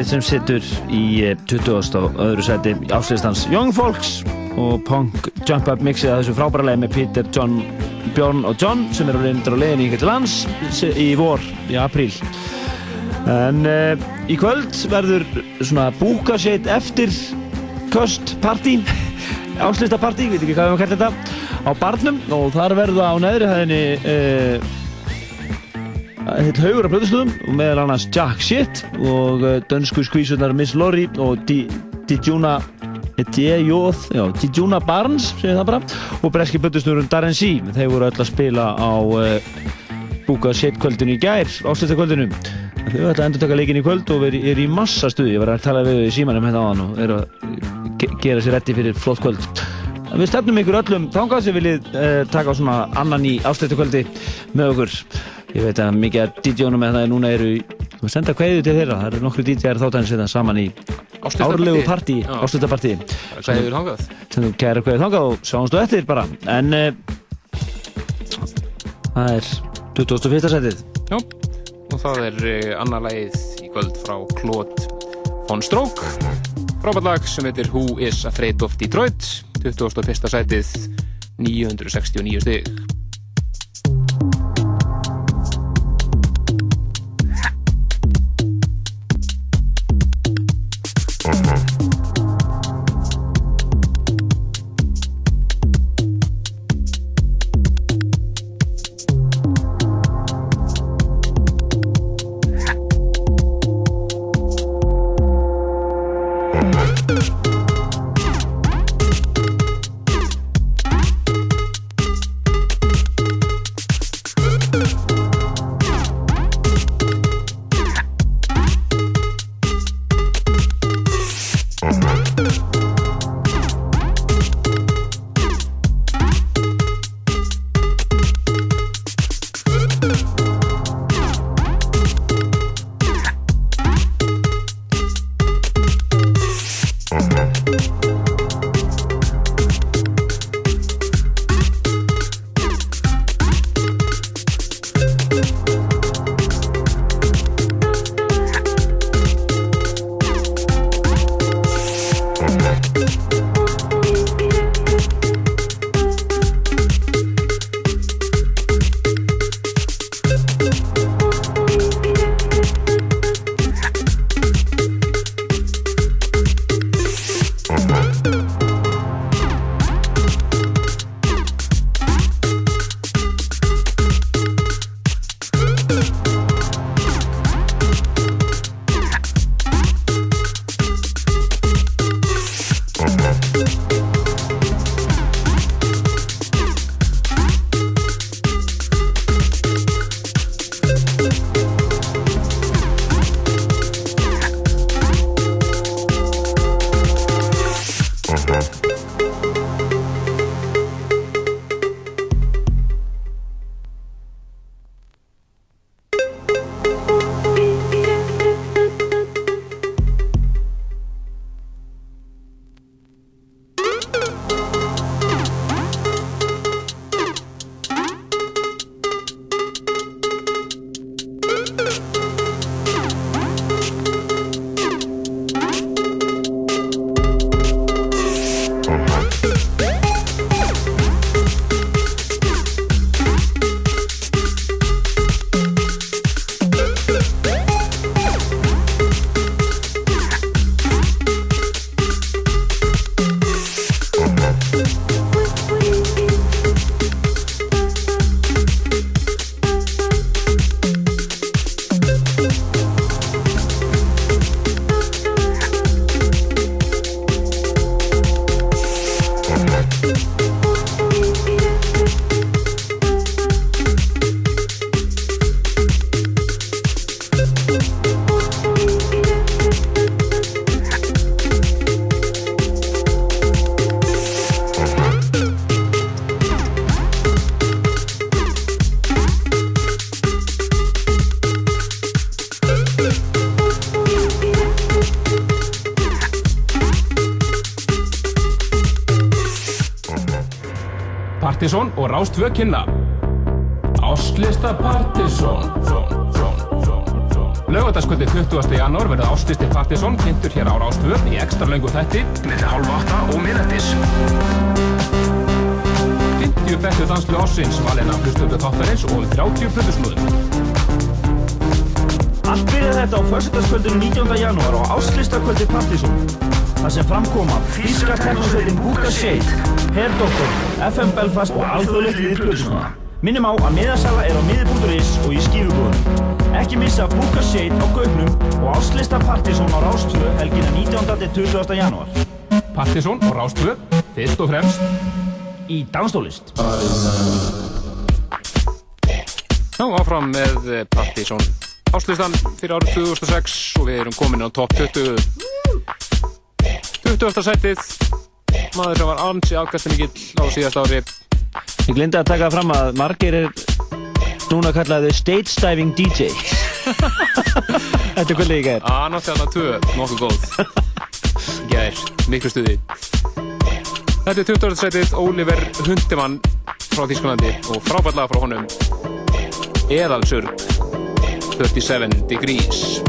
sem sittur í uh, 20. og öðru seti áslýstans Young Folks og Punk Jump Up mixið að þessu frábæra lagi með Peter, John, Björn og John sem eru reyndir á leiðinni hingað til lands í vor, í apríl en uh, í kvöld verður svona búkaseit eftir köst partí áslýsta partí, veit ekki hvað við að kalla þetta á barnum og þar verða á neðri hæðinni uh, heill haugur af blöðustöðum og meðal annars Jack Shit og uh, dönsku skvísunar Miss Lorry og Di- Dijuna Dijuna Barnes segir það bara, og breski blöðustöðurinn Darren C, þeir voru öll að spila á uh, búka Shit kvöldinu í gær, áslita kvöldinu þau ætla að endur taka leikin í kvöld og er, er í massa stuði, ég var að tala við símanum hérna áðan og er að ge gera sér rétti fyrir flott kvöld. Við stefnum ykkur öllum þangað sem viljið uh, taka á svona annan í ástættu kvöldi með okkur. Ég veit að mikið af DJ-unum með það núna eru í að senda kveðið til þeirra. Það eru nokkru DJ-ar þáttanir setja saman í árlegu partí, áslutapartí þangað? sem þú kæra hvað þangað og sjáumst þú eftir bara en uh, það er 21. setið Já, og það er uh, annar lagið í kvöld frá Claude von Stroke frábært lag sem heitir Who is Afraid of Detroit 21. sætið 969 stig Rástvö kynna Áslista Partisón Laugardagskvöldi 20. janúar verður Áslisti Partisón kynntur hér á Rástvö í ekstra löngu þætti millir halv 8 og miðnættis 50 bestu danslu ásins valina hlustöfu þáttarins og 30 plötusnúðum Allt byrjaði þetta á föstudagskvöldinu 19. janúar á áslistakvöldi Partíson þar sem framkoma Físka teknosveitin Búka Shade, Doctor, FM Belfast og alþjóðlegt liðið Plutusnúða. Minnum á að miðasala er á miði.is og í skífubúðunum. Ekki missa Búka Shade á Gauknum og áslista Partíson á Rástvö helgina 19. til 20. janúar. Partisón og Rástvö, fyrst og fremst í danstólist. Já, áfram með eh, Partisón Áslistan fyrir árið 2006 og við erum komin á topp 20 20. sætið maður sem var ansi afkastamikill á síðast ári Ég glindi að taka fram að margir er núna kallaði stage diving DJ Þetta er kvöldið í gær að náttúrulega tvö, nokkuð góð gær, miklu stuði. Þetta er 20. setið Oliver Hundemann frá Þísklandi og frábærlega frá honum Eðalsurg 37 Degrees.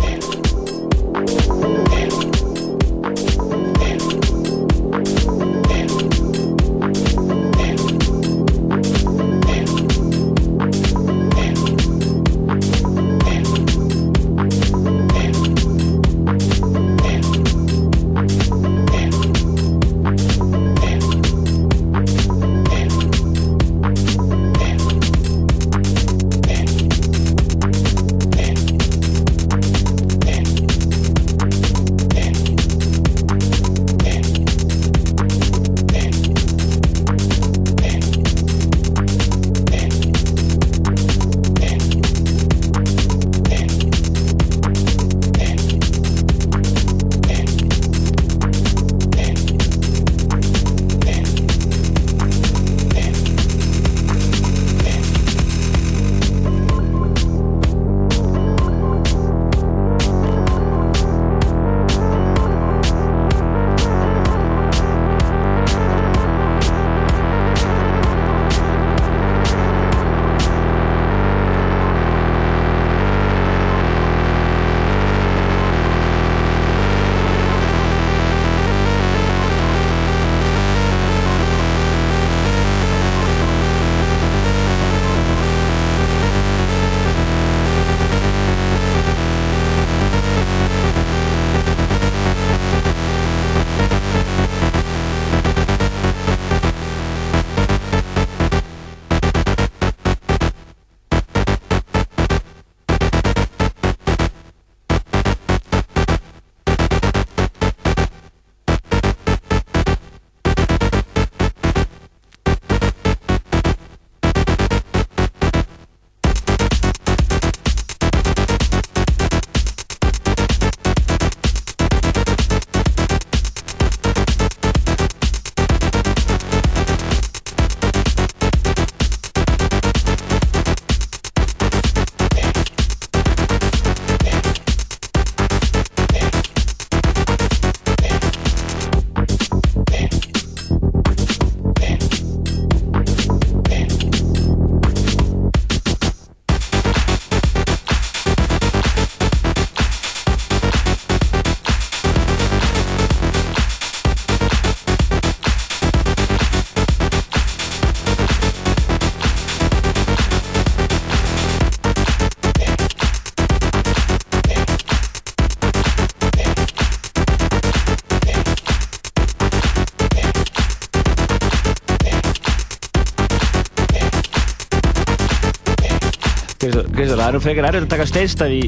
Það eru frekar erfitt að taka steinstaf í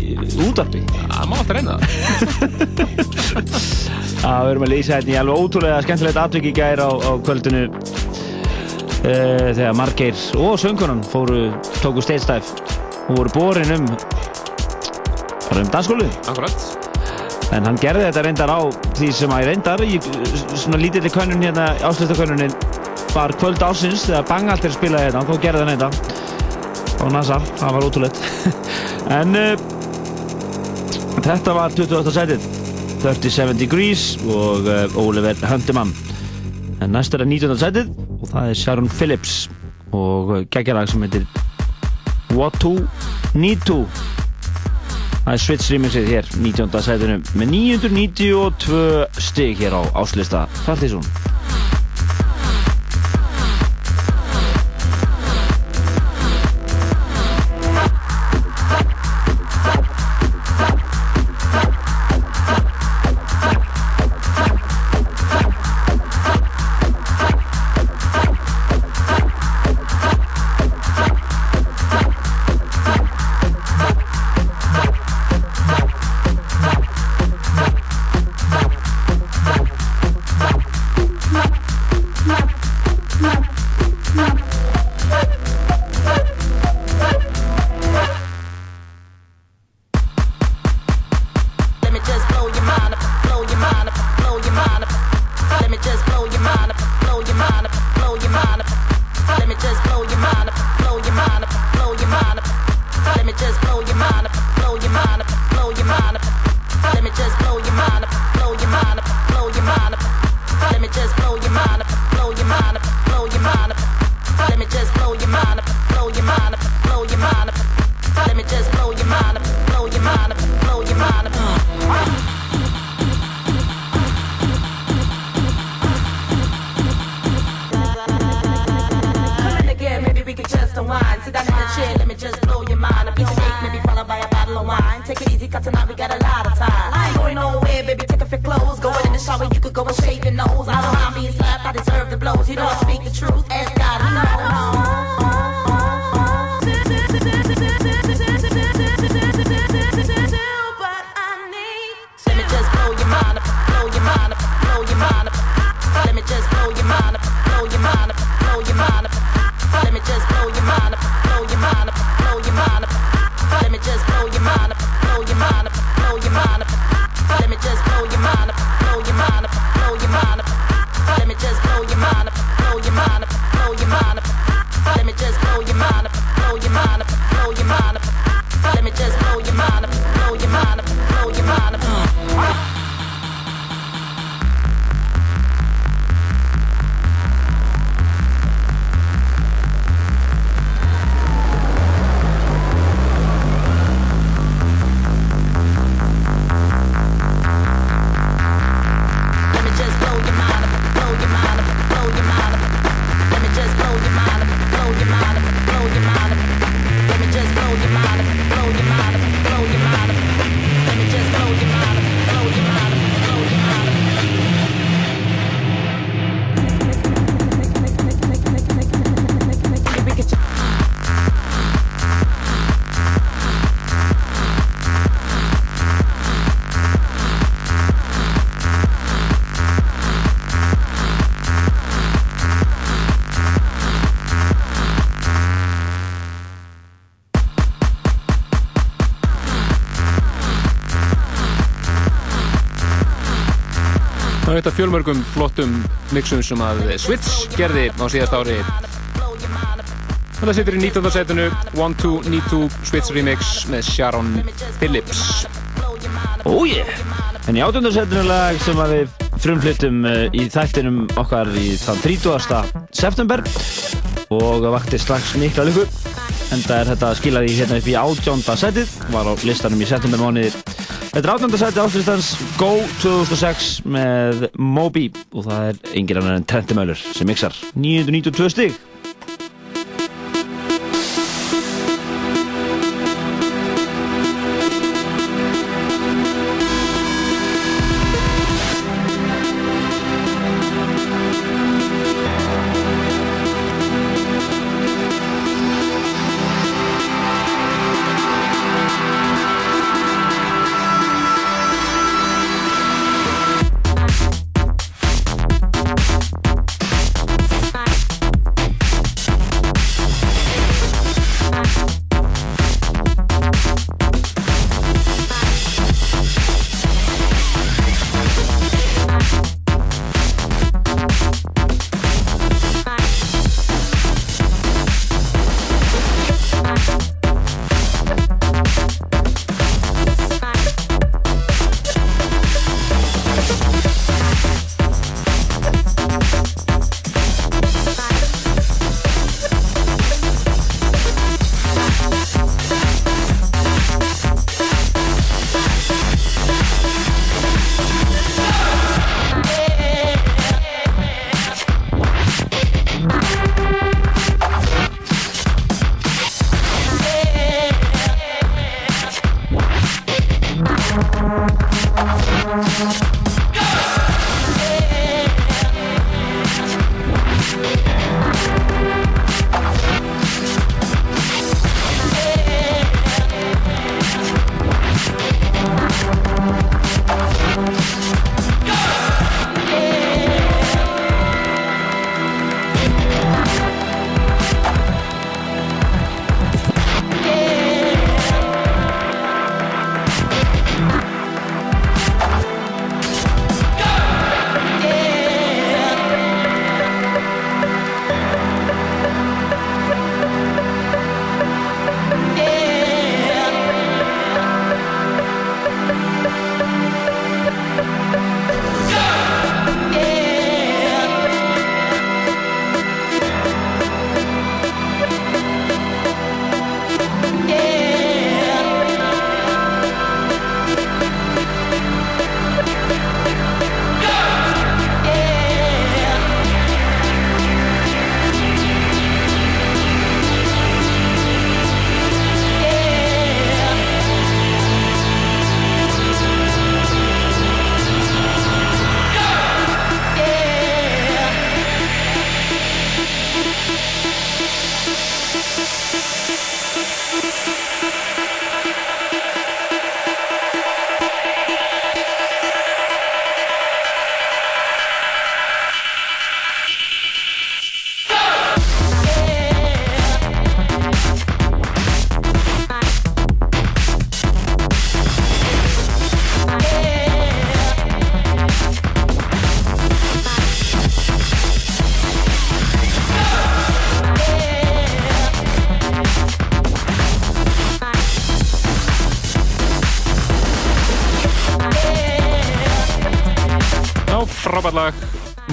útarpi. Það má alltaf reyna það. Við erum að lýsa hérna í alveg ótrúlega skemmtilegt atvik í gær á, á kvöldinu uh, þegar Margeir og söngunan fóru, tóku steinstaf og voru borin um um dansskólu. Akkurat. En hann gerði þetta reyndar á því sem að ég reyndar í svona lítilli könnun hérna, áslutakönnuninn var kvöld ásins þegar Bangalt er að spila hérna, þá gerði hann þetta á NASA, það var ótrúleitt en uh, þetta var 28. setið 37 Degrees og uh, Oliver Hundemann en næst er það 19. setið og það er Sharon Phillips og uh, geggjalag sem heitir What To Need To það er Switch remixið hér 19. setinu með 992 stig hér á áslista Faltísson Það er eitt af fjölmörgum flottum mixum sem að Switch gerði á síðast ári. Þetta setur í 19. setinu 1292 Switch remix með Sharon Phillips. Ó oh ég! Yeah. En í 18. setinu lag sem að við frumfluttum eh, í þættinum okkar í þann 30. september og að vakti strax mikla lukku. Enda er þetta skilaði hérna upp í 18. setið, var á listanum í septembermónið Þetta er átnöndasæti áslýstans Go 2006 með Moby. Og það er yngir annar en Trenti Möller sem mixar. 992 stík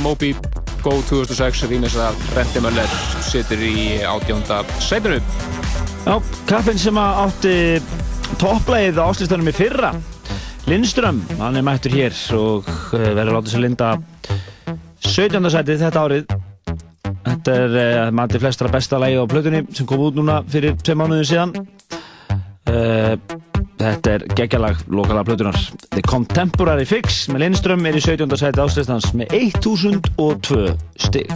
Moby Go 2006 rýmis að Renti Möller situr í átjónda sætinu. Já, kappin sem átti topplægið á áslistanum í fyrra Lindström, hann er mættur hér og eh, verður látið sér linda 17. sætið þetta árið. Þetta er uh, mati flestra besta lægi á plötunni sem kom út núna fyrir tvei mánuðin síðan. Uh, Þetta er geggjalag lokala plötunar The Contemporary Fix með Lindström er í 17. sætið áslistans með 1002 stig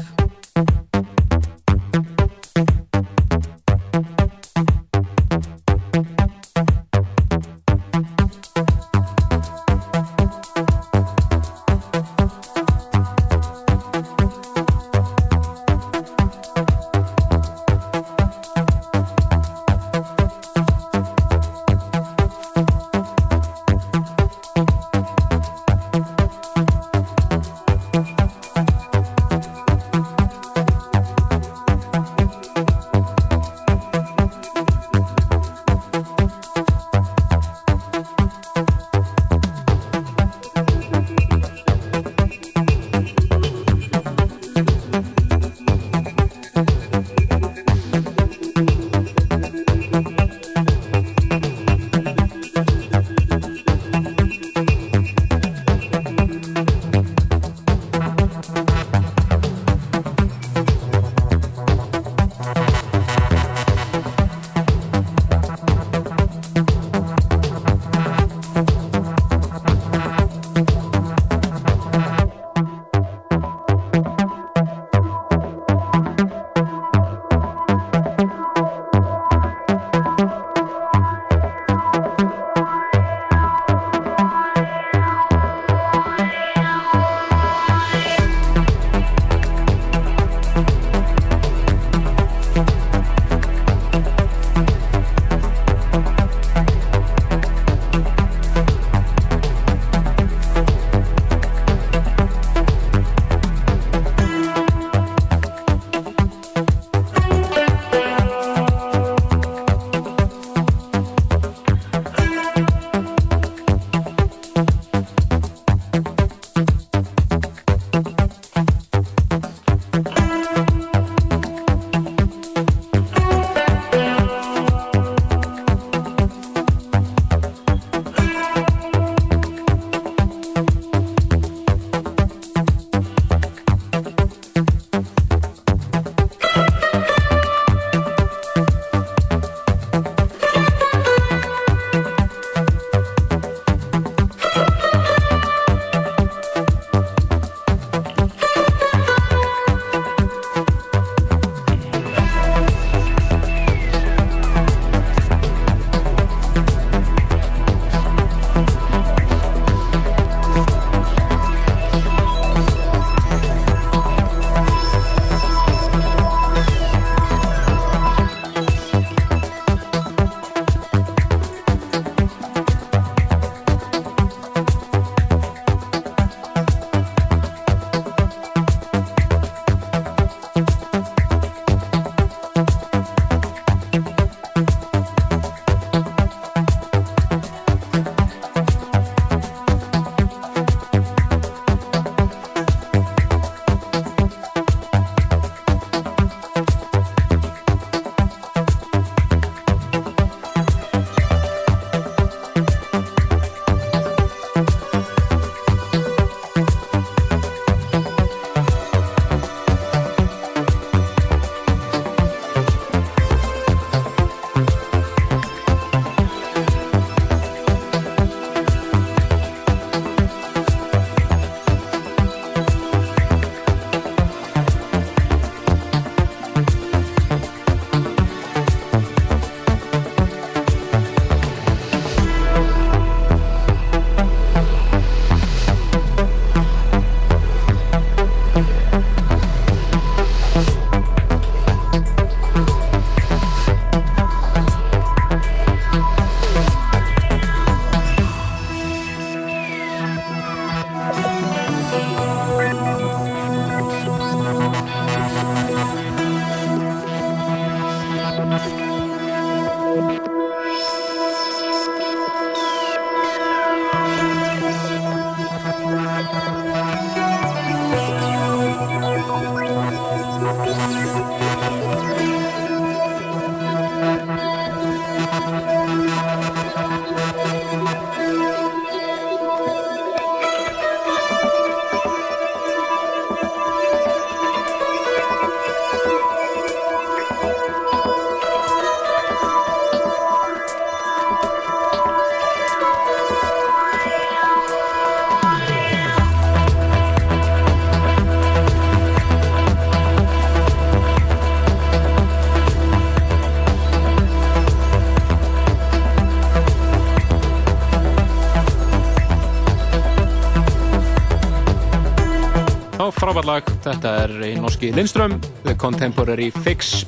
frábært lag. Þetta er í norski Lindström, The Contemporary Fix.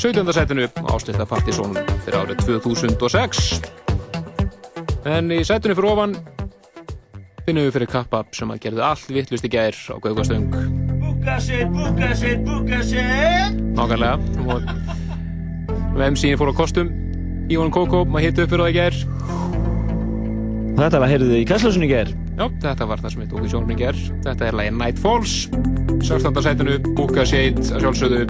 17. sætinu áslita Partizón fyrir árið 2006. En í sætinu fyrir ofan finnum við fyrir Kappab sem að gerði allt vittlust í gær á búkasitt Nákvæmlega. Og MC-in fór á kostum. Ívan Kókó, maður hitt upp fyrir það í gær. Þetta var heyrðið í Kastlausunni ger. Já, þetta var það sem við tókum í sjónum í ger. Þetta er lagin Night Falls. 16. sætinu, Búka Shade, að sjálfsögðu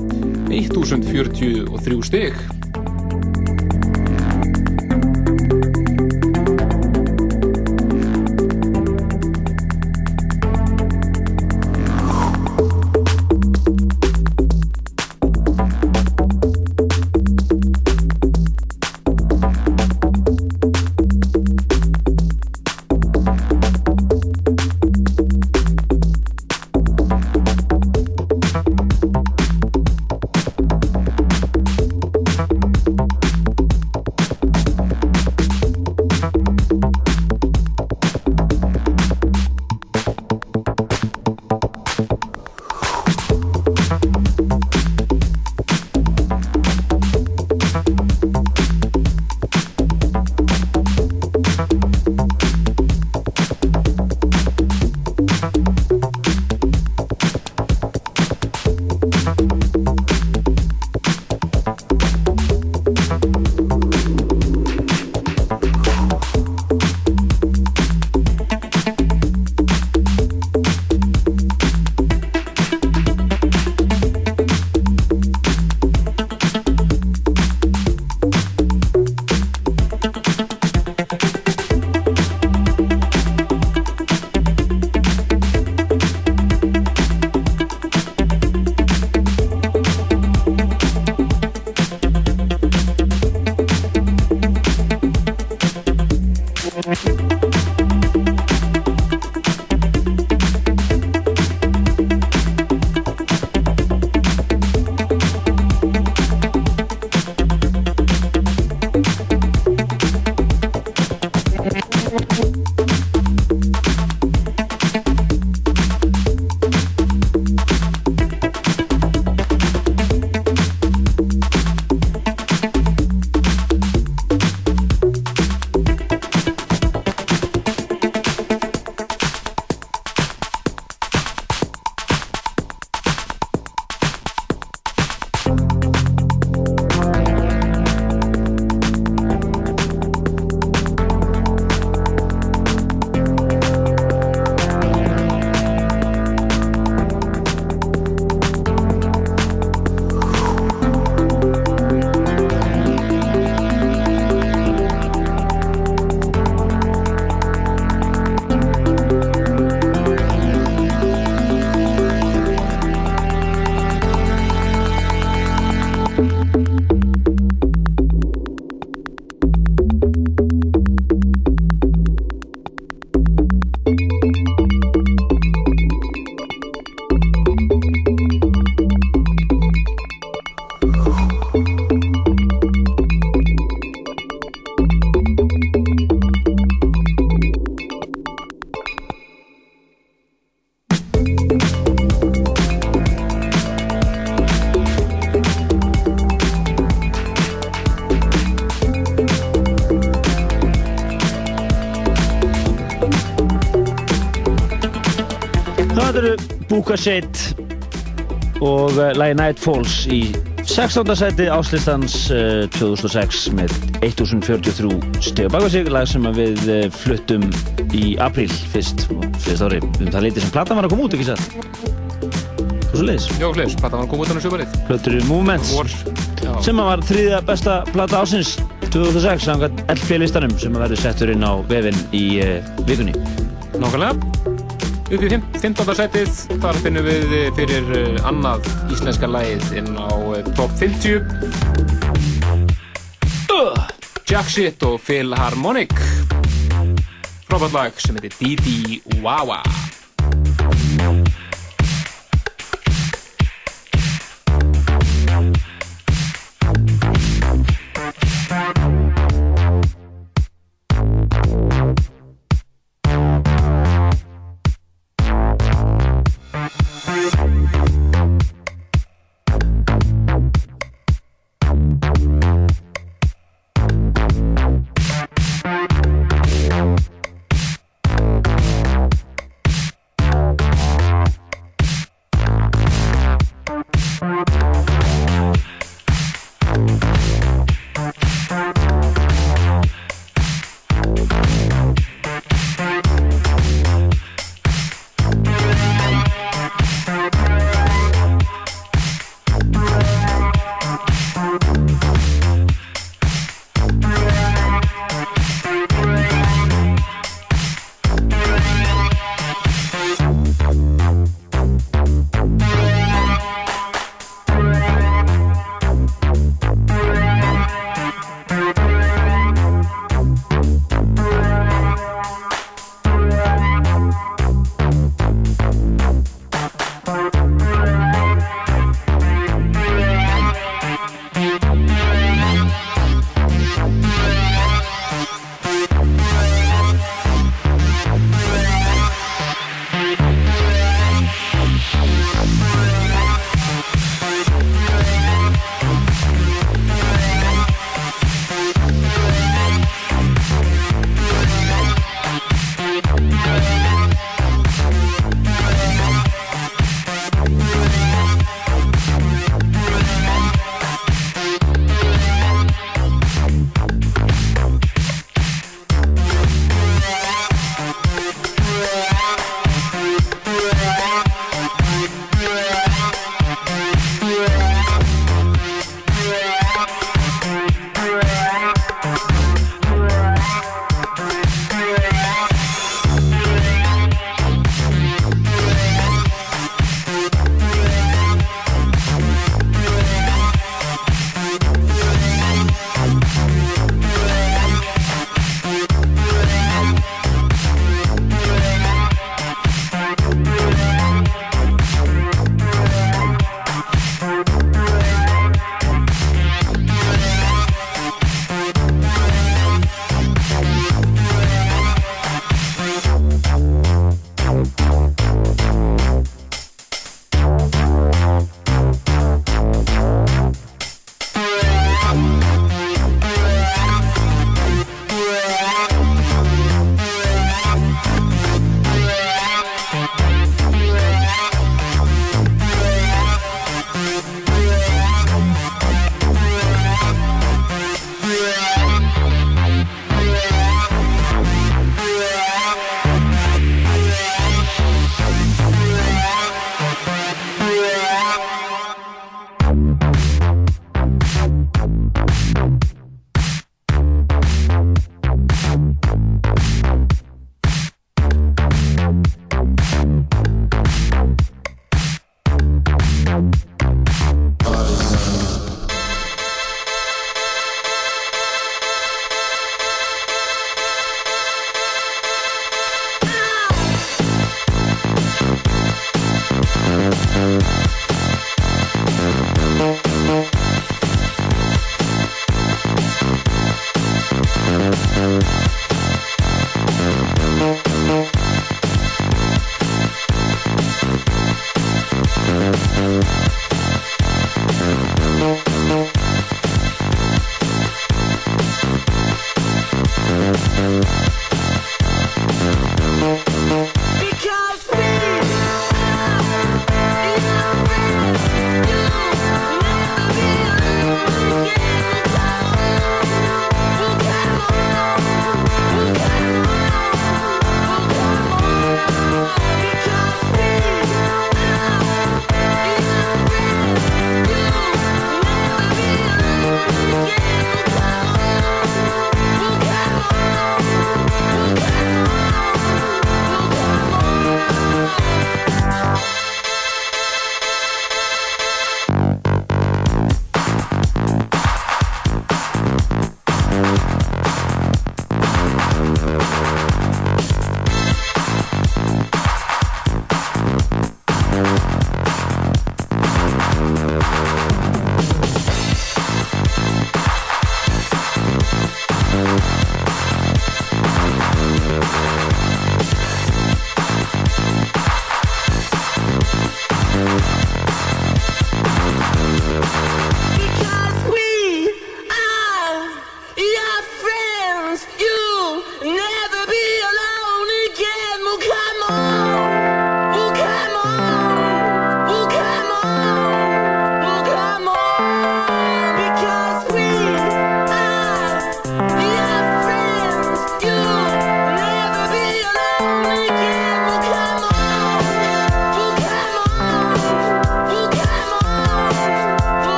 1043 stig. Það eru Búka Shade og uh, lagi Night Falls í 16. seti áslistans uh, 2006 með 1043 steg baka sig, lag sem við uh, fluttum í apríl fyrst, fyrst ári, um það leiti sem platan var að koma út, ekki satt? Svo leiðis. Já, hlis, platan var að koma út á þessu sumarið. Plötur Movements Vor, sem var þriðja besta plata ásins 2006 samkvæmt LP listanum sem að verður settur inn á vefinn í uh, vikunni. Nákvæmlega. Upp í fimm- 15. setið, þar finnum við eh, fyrir uh, annað íslenska lagið inn á top 50. Uh, Jack Shit og Phil Harmonic. Frábært lag sem heitir Didi Wawa.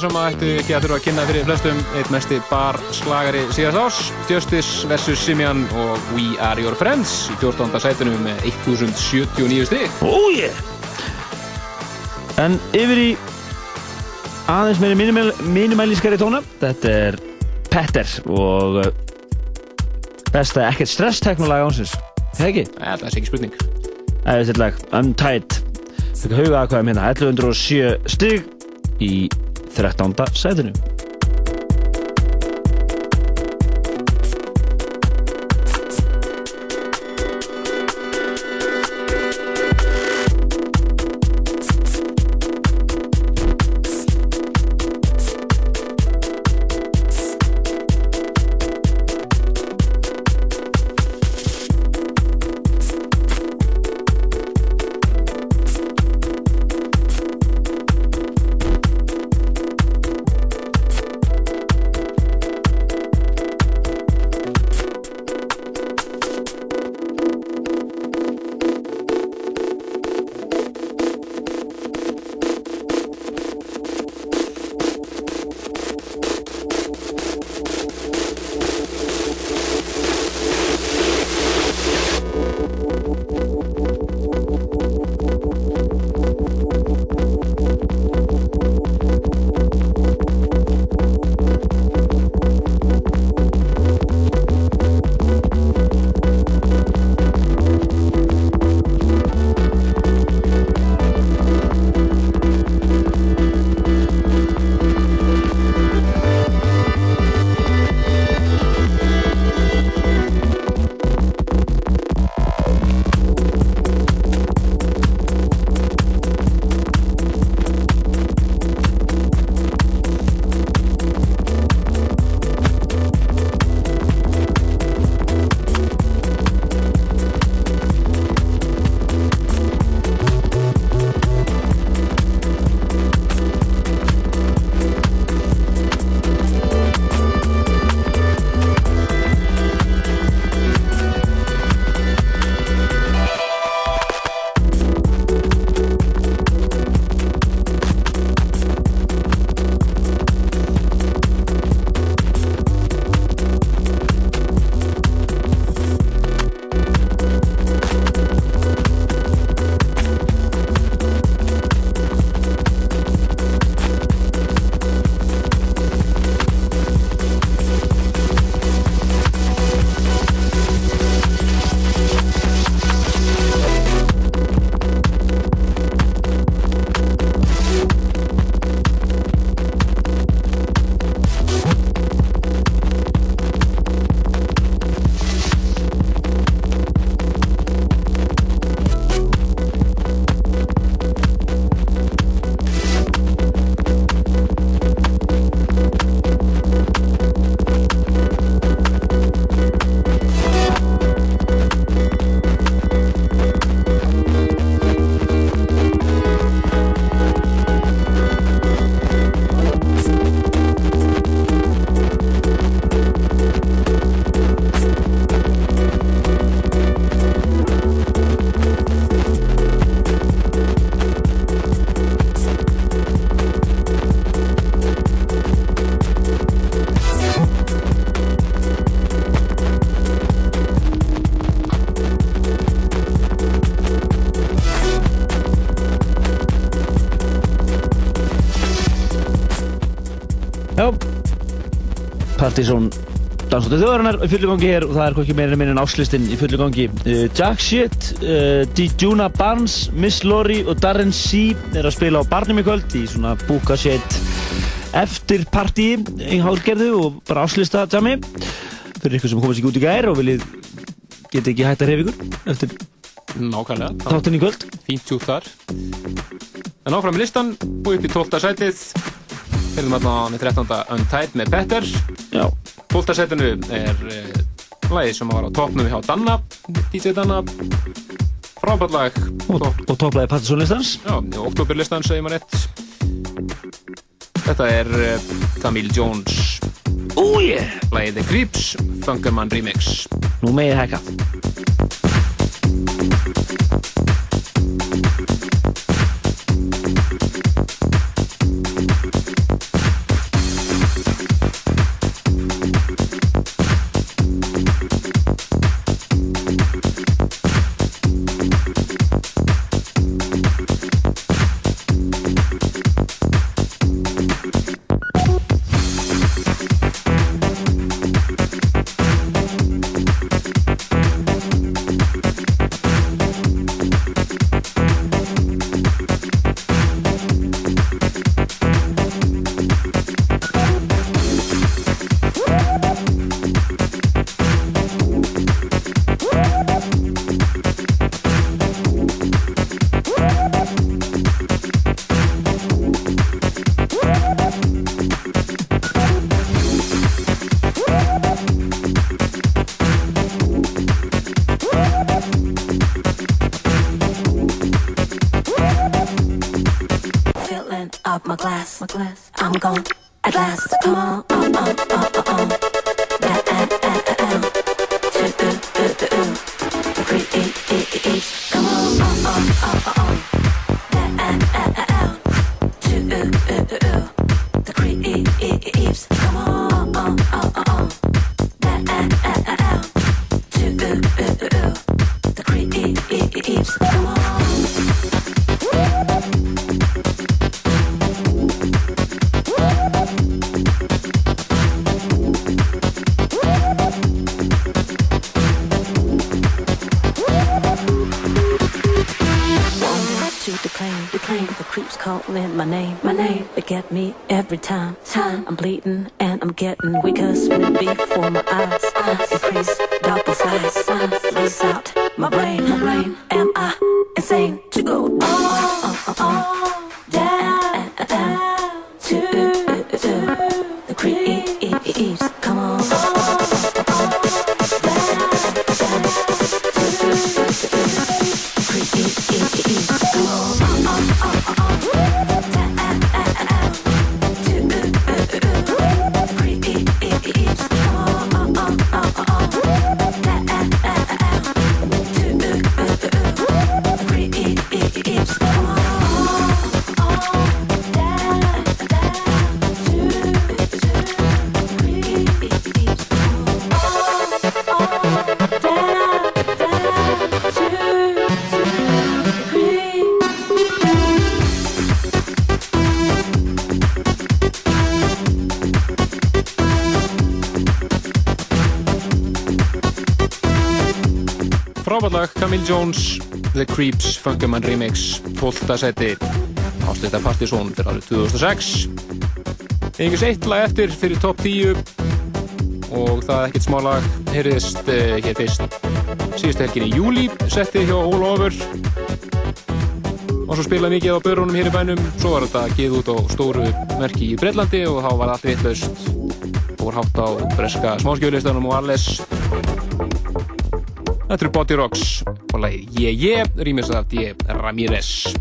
Sem að ættu ekki að þurfa að kynna fyrir flestum eitt mesti bar slagari síðast ás Justice vs. Simian og We Are Your Friends í 14. sætinu með 1079 stig Oh yeah! En yfir í aðeins meiri minimal, minimælískari tóna. Þetta er Petter og uh, besta ekkert stress-teknolag ánsins. Það ekki? Það er ekki spurning. Það er þetta lag, Untied. Fyrir hauga aðkvæðum hérna, 1107 stig í 13. sætinu. Partizón Dansóttu þjóðarinnar í fullu gangi hér og það er hvað ekki meira minn en áslistinn í fullu gangi. Uh, Jack Shit, uh, Dijuna Barnes, Miss Lori og Darren C er að spila á barnum í kvöld í svona Búka Shit eftir partí í hálgerðu og bara áslista tjami fyrir ykkur sem komast ekki út í gær og viljið geta ekki hægt að reyfa ykkur eftir Nákvæmlega. þáttinn í kvöld. Fínt tjúk þar. En áfram í listan og upp í 12. sætið. Fyrir maður með 13. Untied með Petter 12. sætinu er uh, lagið sem var á toppnum hjá Danna DJ Danna. Frábært lag. Og, og topplaði Partizón listans Já, í oktoberlistan segir maður rétt. Þetta er uh, Camille Jones. Oh yeah. Lagið The Creeps Funkerman Remix. Nú megið hekka my name, my name. They get me every time, time. I'm bleeding and I'm getting weaker. Split before my eyes, eyes Jones, The Creeps, Funkerman Remix, 12. seti, áslita Partizón fyrir árið 2006. Einhvers eitt lag eftir fyrir top 10 og það er ekkert smá lag, heyrðist uh, hér fyrst. Síðustu helgin í júli, settið hjá All Over og svo spilaði mikið á börunum hér í bænum, svo var þetta geð út á stóru merki í Breitlandi og þá var allt vitlaust, fór hátt á breska smáskjölistanum og alles. Þetta eru Body Rocks og lagið Yeah Yeah, rýmis af D. Ramírez.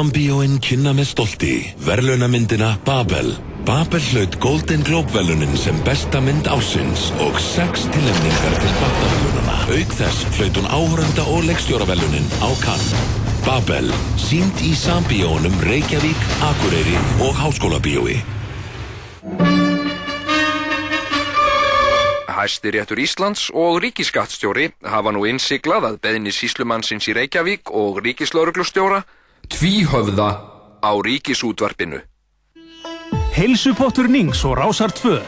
Sambíóin kynna með stolti verðlaunamyndina Babel. Babel hlaut Golden Globe velunin sem besta mynd ásins og sex tilnefningar til BAFTA-velunana. Auk þess hlaut hún áhörenda og leikstjóravelunin á Cannes. Babel, sínd í Sambíónum Reykjavík, Akureyri og Háskólabíói. Hæstiréttur Íslands og ríkiskattstjóri hafa nú innsiglað að beðni síslumannsins í Reykjavík og ríkislauruglustjóra tvíhöfða á ríkisútvarpinu. Heilsupottur Nings og Rásar 2.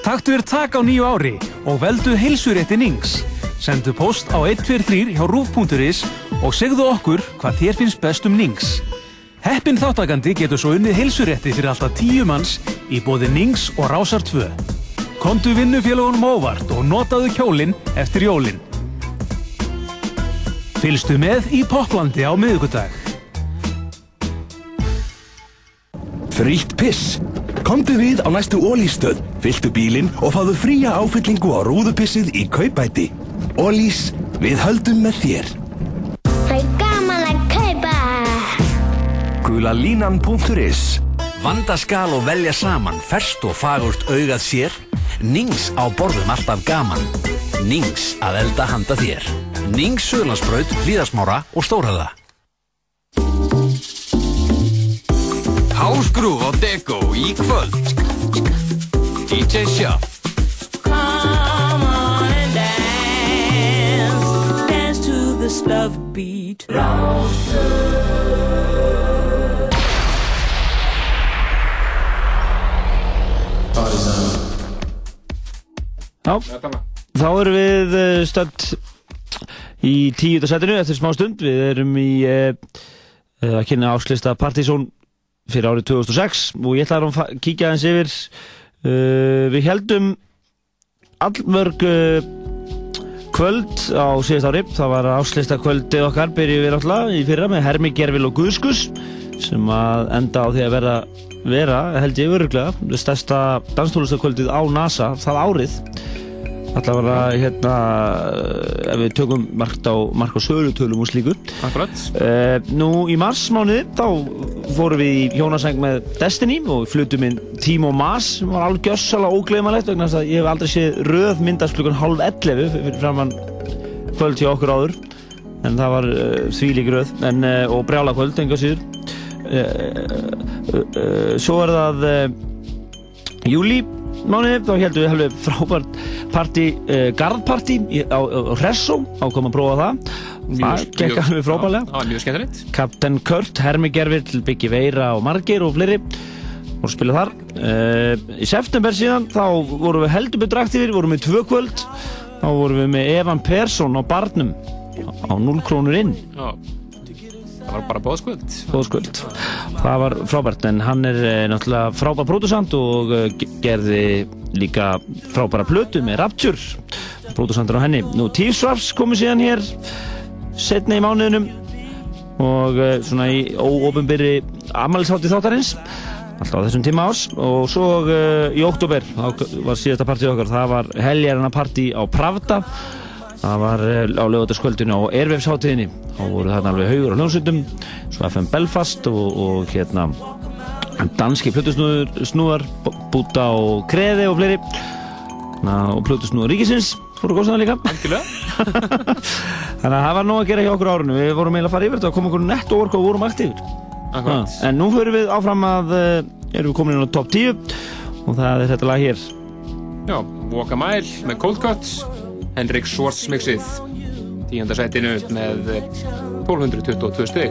Taktu þér tak á nýju ári og veldu heilsurétti Nings. Sendu post á 123 hjá rúf.is og segðu okkur hvað þér finnst best um Nings. Heppin þáttakandi getur svo unnið heilsurétti fyrir alltaf tíu manns í bóði Nings og Rásar 2. Komdu vinnufélagunum óvart og notaðu kjólinn eftir jólinn. Fylgstu með í Poplandi á miðugudag. Frítt piss. Komdu við á næstu ólístöð, fylltu bílinn og fáðu fría áfyllingu á rúðupissið í kaupæti. Ólís, við höldum með þér. Það er gaman að kaupa. Gulalínan.is Vanda skal og velja saman, ferst og fagurt augað sér. Nings á borðum alltaf gaman. Nings að elda handa þér. Nings Söðlandsbraut, Hlíðasmára og Stórhöða. Hásgrúf á Deko í kvöld DJ Shuff Come on and dance, dance to this love beat. Já, þá erum við eh, stönd í tíuta setinu eftir smá stund. Við erum í uh, að kynna áslista Partizón fyrir árið 2006 og ég ætla að kíkja aðeins yfir. Uh, við heldum allmörg uh, kvöld á síðast ári. Það var áslista kvöldið okkar, byrjuð við náttúrulega í fyrra með Hermi Gervil og Guðskus sem að enda á því að vera, vera held ég öruglega, stærsta danstólustakvöldið á NASA það árið Það hérna, ef við tökum margt á, mark á sölutölum og slíku. Akkurat. Uh, nú í marsmánuði þá fórum við í hjónasæng með Destiny og flutum inn Timo Mas sem var algjörsalega ógleymanlegt vegna þess að ég hef aldrei séð röð myndast klukkan hálf 11 fyrir framann kvöld hjá okkur áður en það var uh, þvílík röð en, uh, og brjála kvöld enga síður. Svo er það júli mánuði, þá heldum við hefði frábært partí, uh, garðpartí í- á, Hressó, ákom að prófa það. Það gekk alveg skemmtilegt. Captain Kurt, Hermi Gervill, Biggi Veira og Margeir og fleiri voru að spila þar. Uh, í september síðan þá vorum við heldur betur aktífir, vorum við tvö kvöld. Þá vorum við með Evan Persson á barnum á 0 krónur inn. Já. Það var bara bóðskvöld. Góðskvöld. Það var frábært en hann er eh, náttúrulega frábær pródusant og eh, ge- gerði líka frábæra plötu með Rapture pródusantur á henni. Nú T-Swaps komið síðan hér setna í mánuðinum og eh, svona í óofinbyrri ammælishátti þáttarins alltaf á þessum tíma árs og svo í oktober var síðasta partíð okkar það var heljarana partí á Pravda það var uh, á lögutaskvöldinu á Ervefsháttíðinni þá voru þarna alveg haugur á hljómsveitum svo FM Belfast og, og hérna danski plötusnúðar Búta og Kreði og fleiri. Na, og plötusnúðar Ríkisins fóru góðsana líka. Algjörlega. Þannig að það var nóg að gera hjá okkur árinu. Við vorum eiginlega að fara yfir þetta og koma okkur nett over hvað við vorum aktífur Akkurat. En nú förum við áfram að uh, erum við komin inn á top 10 og það er þetta lag hér. Já, Walk a Mile með Cold Cut Henrik Schwartz mixið tíundasætinu með eh, 1222 stygg.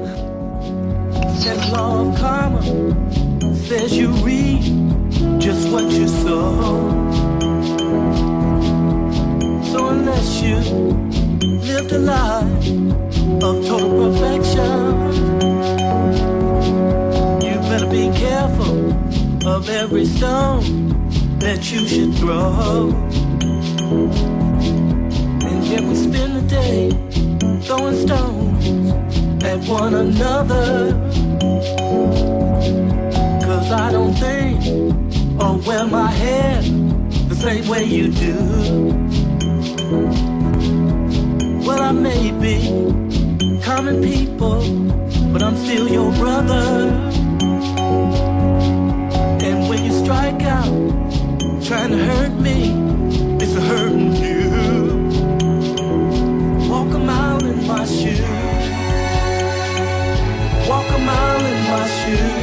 So unless you lived a life of total perfection, you better be careful of every stone that you should throw. Yeah, we spend the day throwing stones at one another. Cause I don't think oh, or wear my hat the same way you do. Well, I may be common people, but I'm still your brother. And when you strike out trying to hurt me, shoes. Walk a mile in my shoes.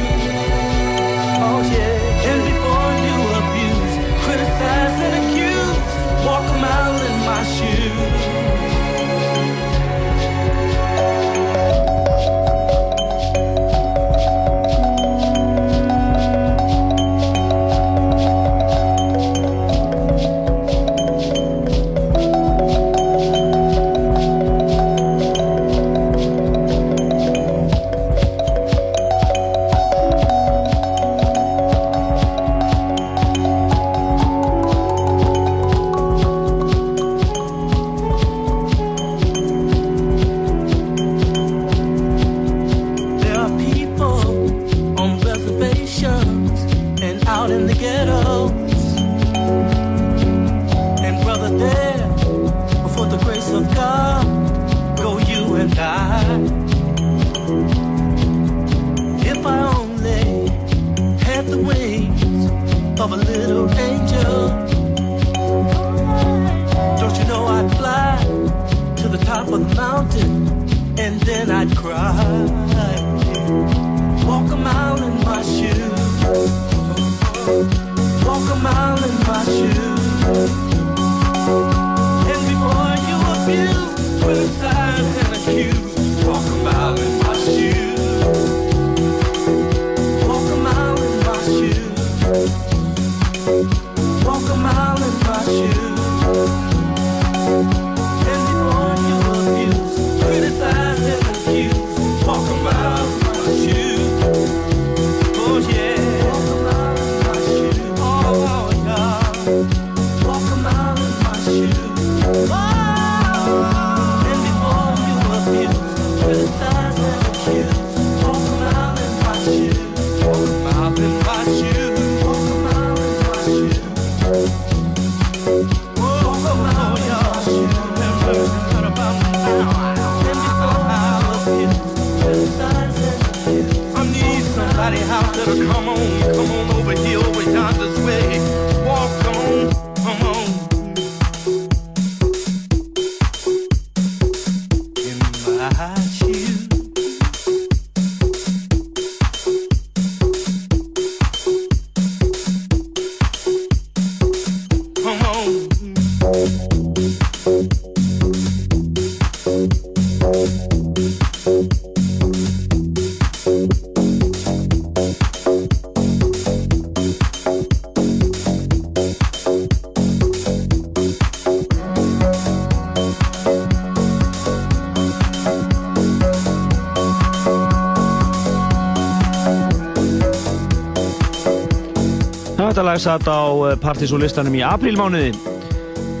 lag satt á eh, partysólistanum í aprílmánuði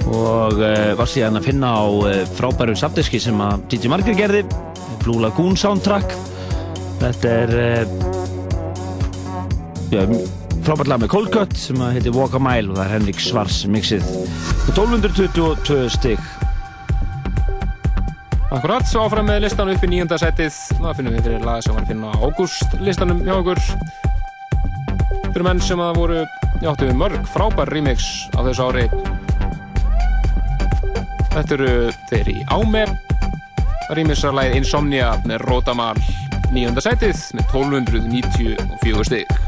og eh, var síðan að finna á eh, frábæru sapdiski sem að DJ Marger gerði Blue Lagoon soundtrack. Þetta er ja, frábært lag með Cold Cut sem að heiti Walk a Mile og það er Henrik Svars mixið. 1222 stygg Akkurat, svo áfram með listanum upp í nýjönda setið það finnum við fyrir lag sem var að finna á ágúst listanum hjá okkur. Fyrir menn sem að voru Einnig áttum við mörg frábær remix á þessu ári. Þetta eru þeir í Áme. Remixarlæð Insomnia með Rótamal nýjönda setið með 1294 stygg.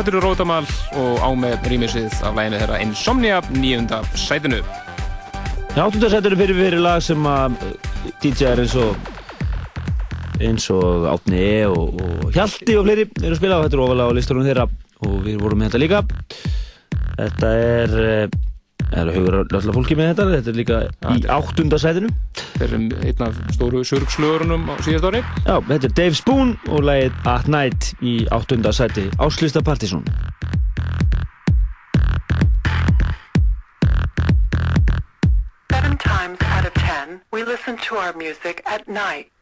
Þetta eru Rótamál og á með rýmisið af læginu þeirra Insomnia, nýjunda sætinu. Áttundarsættur er fyrir fyrir lag sem að DJ-ar eins og eins og Átni E og, og Hjalti og fleiri eru að spila og þetta er ofalega á listunum þeirra og við vorum með þetta líka. Þetta er eh, það eru hugur alltaf fólki með þetta. Þetta er líka í áttundarsætinu Þeir eru einn af stóru surgslöðurunum á síðast ári. Já, þetta er Dave Spoon og lagið At Night í áttundarsæti Áslista Partísson Seven times out of ten, we listen to our music at night.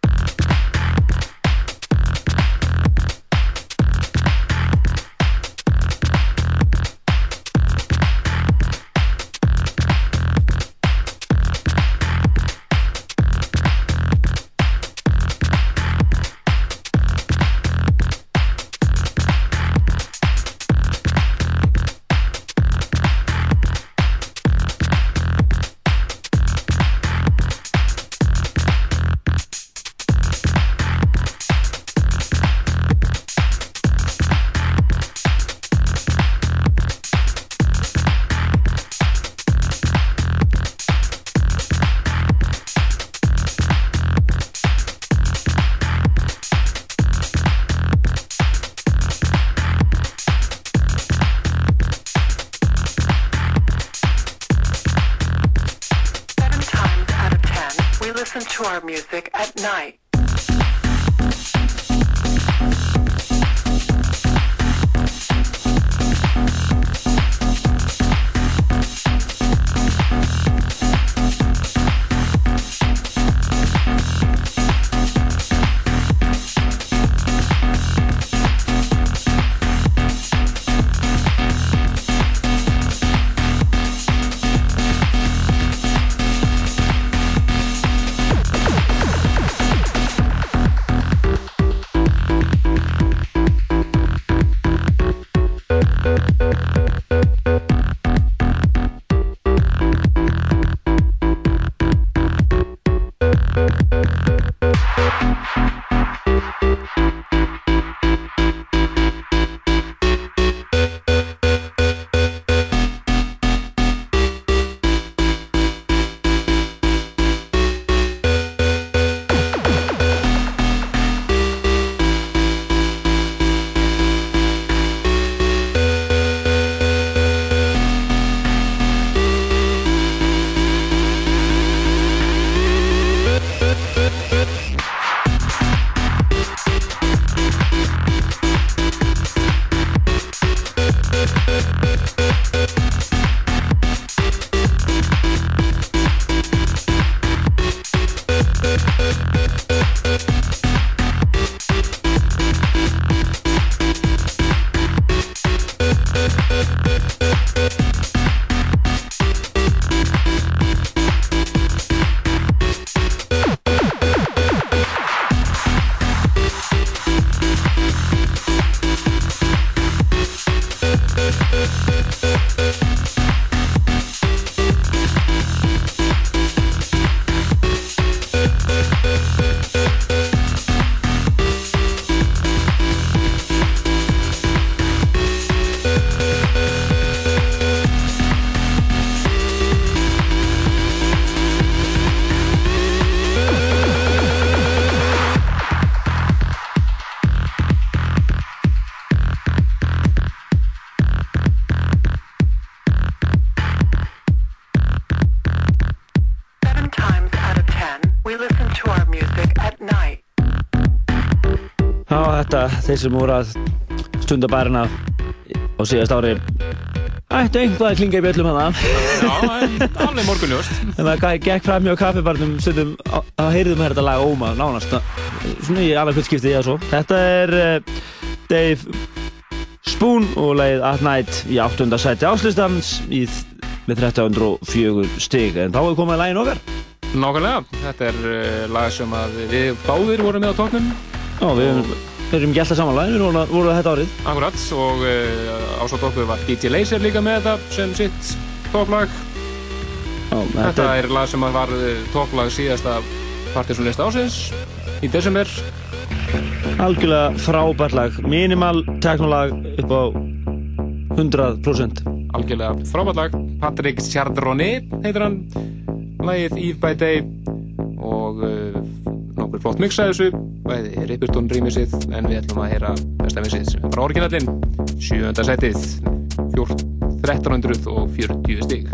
Þeir sem voru að stunda bærina á síðast ári ættu einhvað að klinga í bjöllum hana Já, en alveg morgunljóst. Þegar maður gekk fram hjá kaffibarnum stundum, þá heyrðum við þetta lag óma nánast svona í alveg hvort skipti ég að svo Þetta er uh, Dave Spoon og lagið At Night í 8. sæti áslistans í, með 1304 stig en þá er komið lagin okkar Nákvæmlega, þetta er uh, lag sem að við báðir vorum með á tóknum. Já, við erum, við erum alltaf samanlega, við vorum, vorum þetta árið Akkurat, og uh, ásátt okkur var DJ Laser líka með þetta sem sitt topplag. Já, Þetta er lag sem var uh, topplag síðasta partysónlista ásins í desember. algjörlega frábært lag minimal teknolag upp á 100% Algjörlega frábært lag. Patrick Chardonnay heitir hann. Lagið Eve by Day og uh, nokkur flott mix að þessu. Bæði Ripperton rýmisið en við ætlum að heyra besta mixið sem bara orginallinn. Sjöönda sætið, 1340 stík.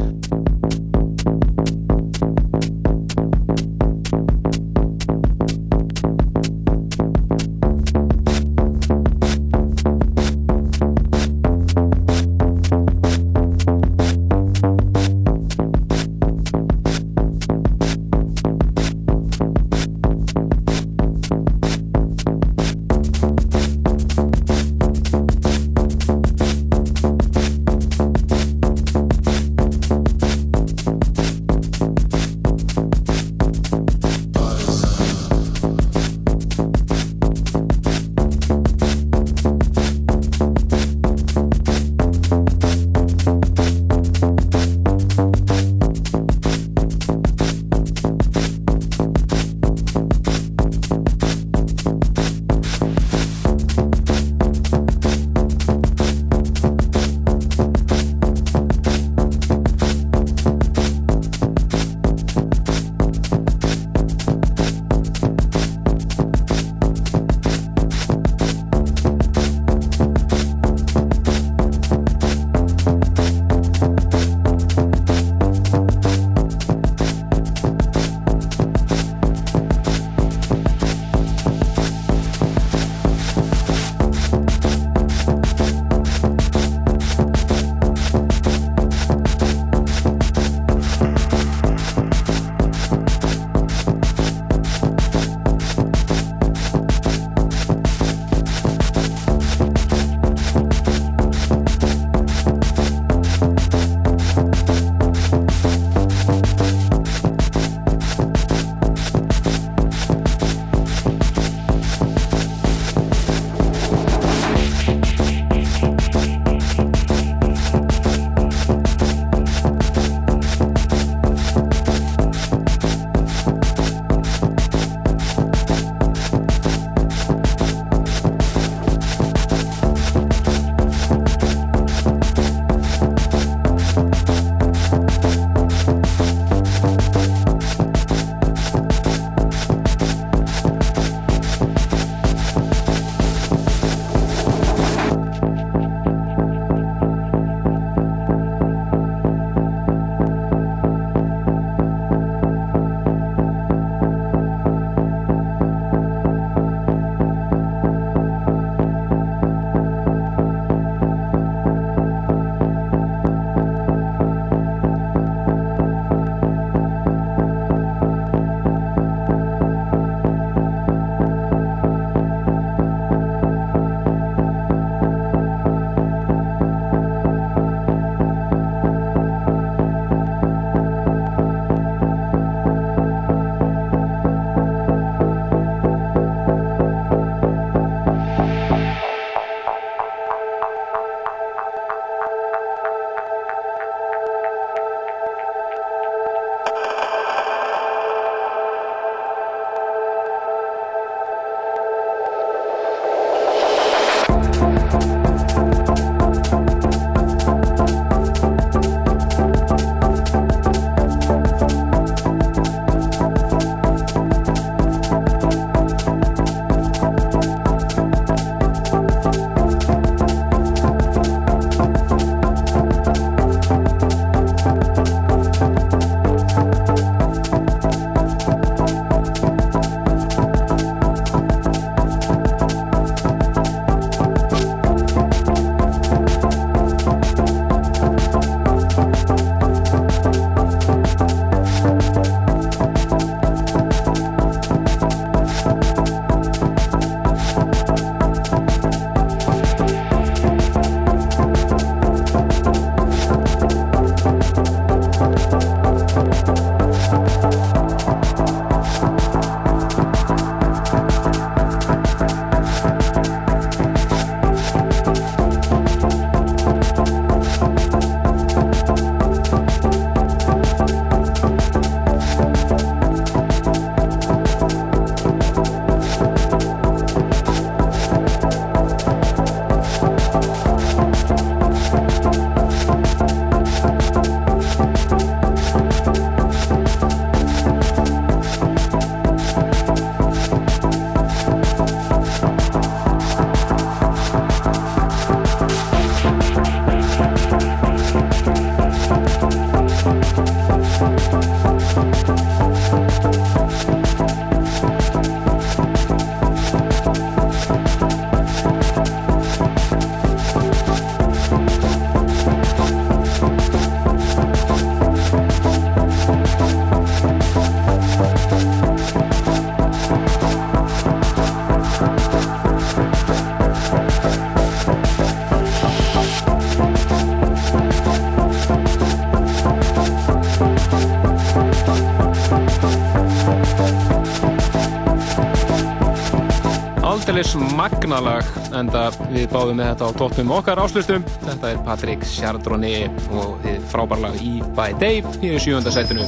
Magnalag enda við báðum með þetta á tóttum okkar áslustum þetta er Patrik Sjardroni og þið frábærlag Eve by Dave í sjúönda setinu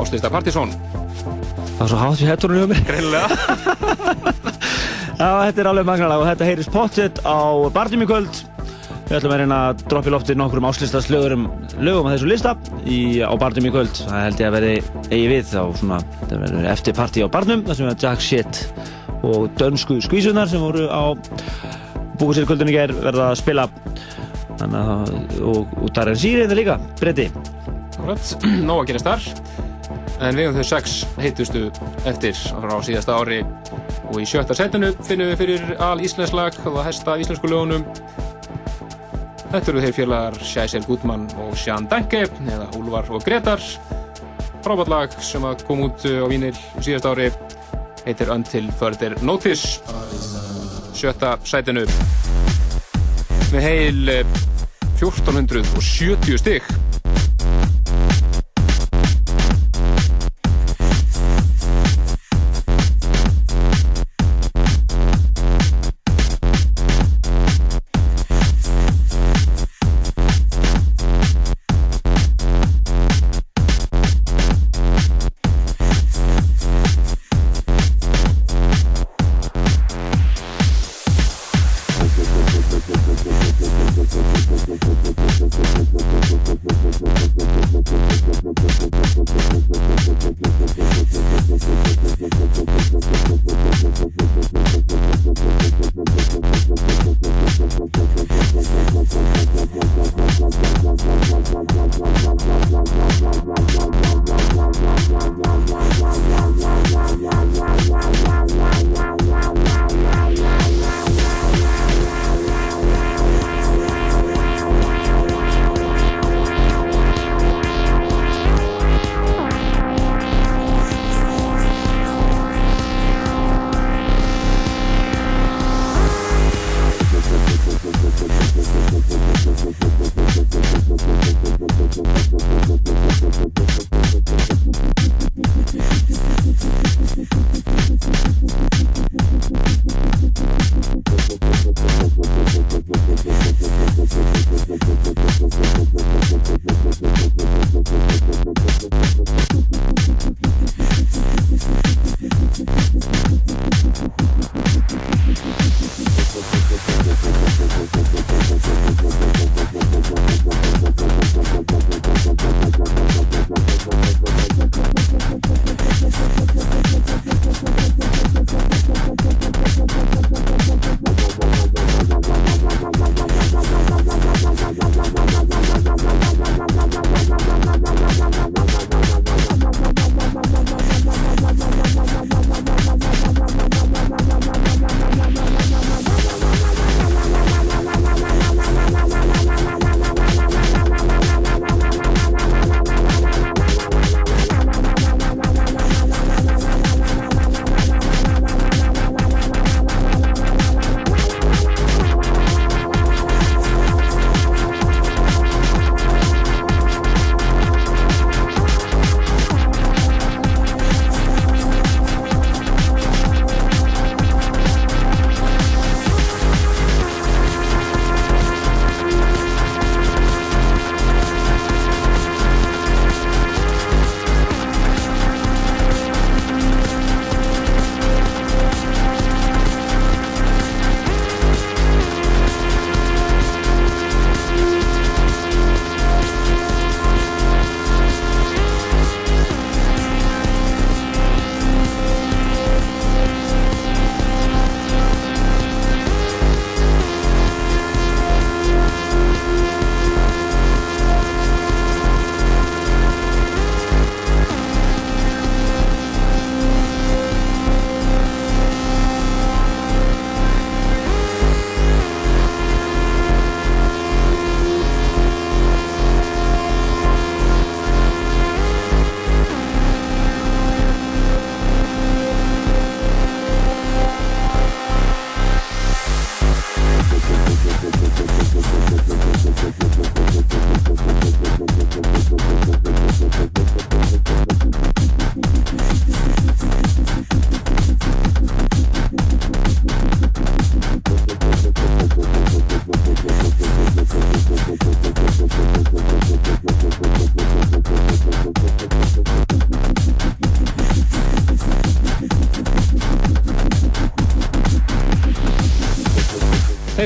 áslista Partizón Það var svo hátt við hetturinn hjá mér. Greinlega. Já, þetta er alveg magnalega og þetta heyrist pottet á barnum í kvöld. Við ætlum að reyna að droppa í lofti nokkrum áslistast lögum, lögum á þessu lista í, á barnum í kvöld. Það held ég að verði eigi við þá svona, þetta verður eftir partí á barnum þar sem við Jack Shit og dönsku skvísunar sem voru á búið sér kvöldunni ger verða að spila. Að, og, og Darren Sýri þetta líka, breyti. Akkurat, nóg að gerast þar. En við höfum þau sex heitustu eftir frá síðasta ári. Og í sjötta setinu finnum við fyrir al íslensk lag og það hæsta íslensku lögunum. Þetta eru þeir félagar Sjæsel Gutmann og Sján Danke eða Úlvar og Gretar frábært lag sem að kom út á Vínil síðast ári heitir Until Further Notice. Sjötta sætinu. Með heil 1470 stygg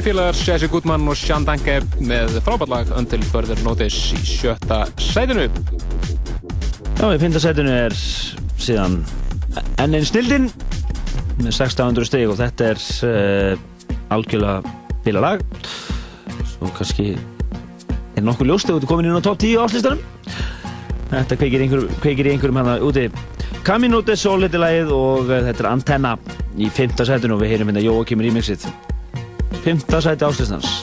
Þeir félagar Jesse Goodman og Sean Danke með frábærlag Until Further Notice í sjötta sætinu. Já, í pindasætinu er síðan enn einn snildin með 1600 stig og þetta er uh, algjörlega bila lag svo kannski er nokkuð ljóst þegar þú komin inn á top 10 áslistanum þetta kveikir, einhver, í einhverjum hérna úti Caminute Solid er lagið og uh, þetta er Antenna í 5. sætinu og við heyrum hérna Jóakim remixið 5. sæti áslistans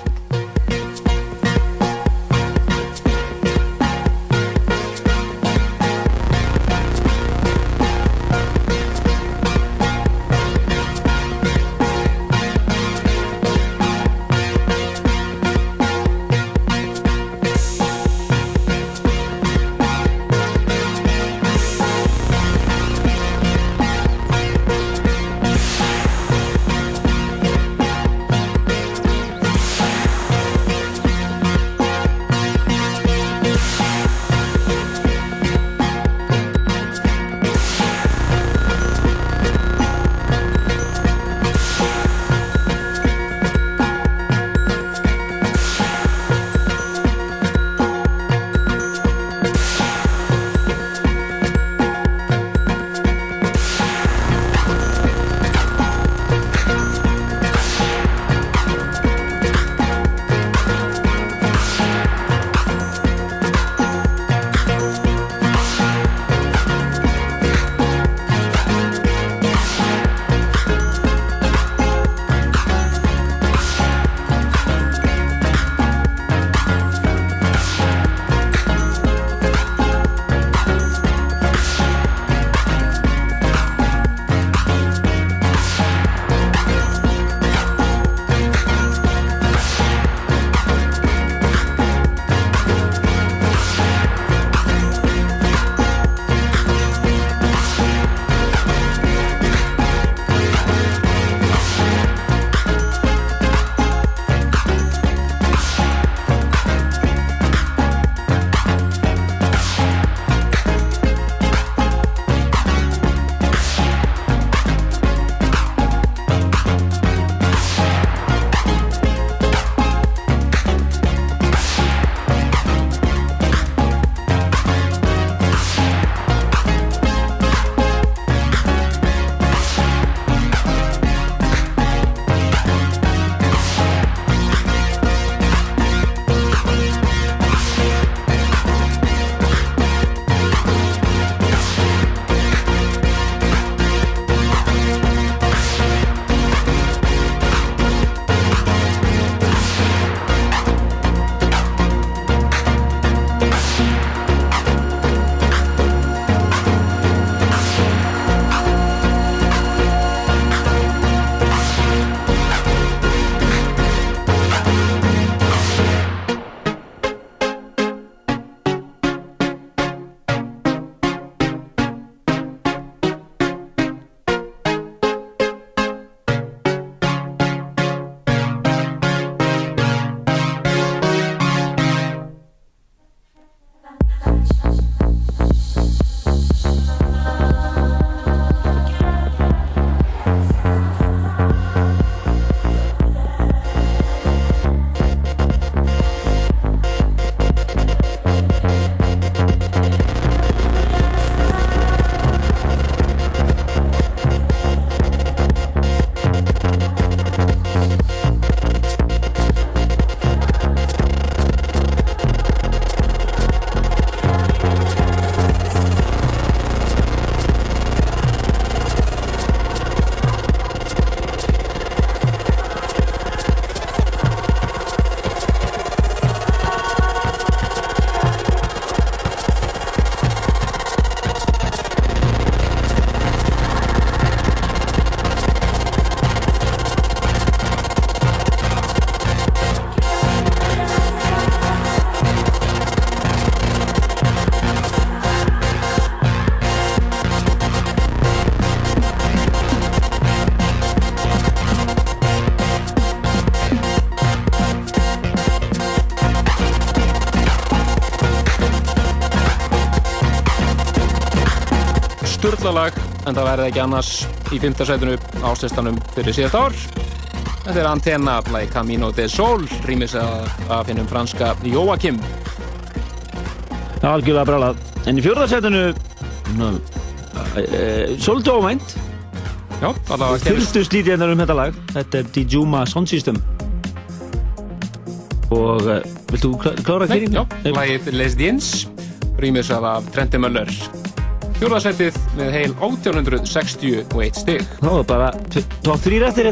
en það verði ekki annars í 5. sætinu áslistanum fyrir síðast ár. Þetta er Antenna, lagi Camino de Sol, rýmis af, af hennum franska Joachim. Já, algjörlega brálað. En í fjórðarsætinu, svolítið óvænt. Já, allavega Fyrstu slítið um þetta lag. Þetta er Dijuma Sound System. Og uh, viltu klá- klára fyrir? já, lagið Les Diens, rýmis af, af Trenti Möller. Með heil 1861 stig. Þá er bara top 3 eftir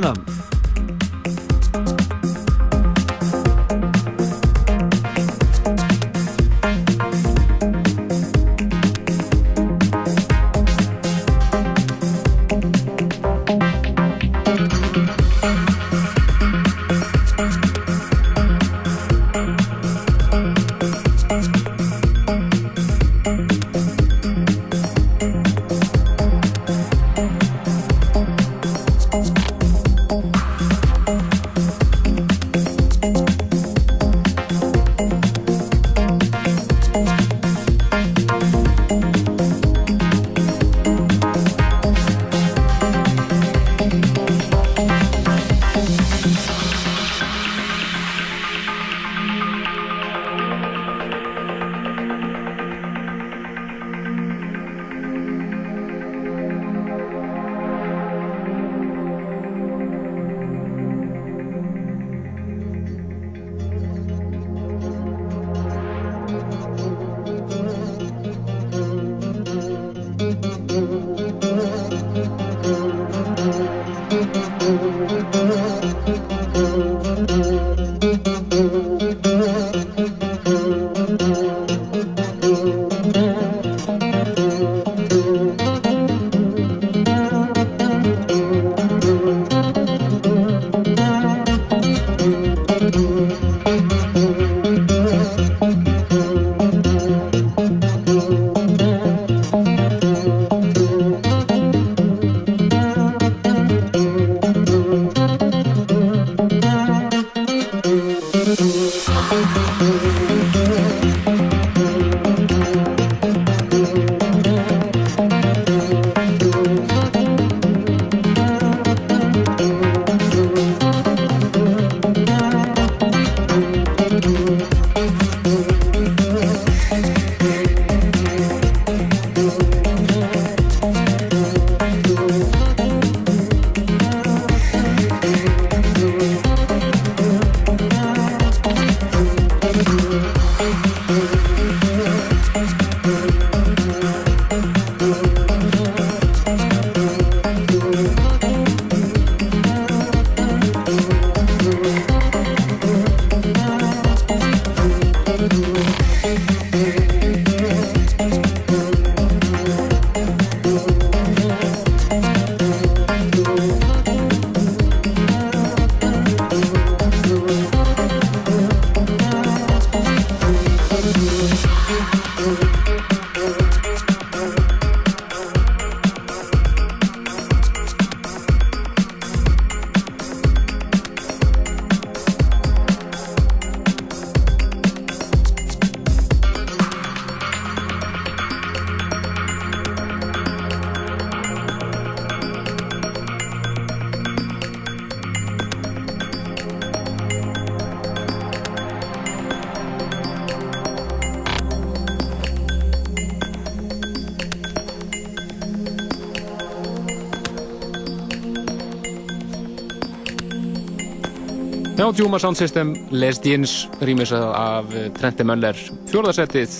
Já, Juma Sound System, Les Diens, rýmis af Trenti Möller, fjórðasettið,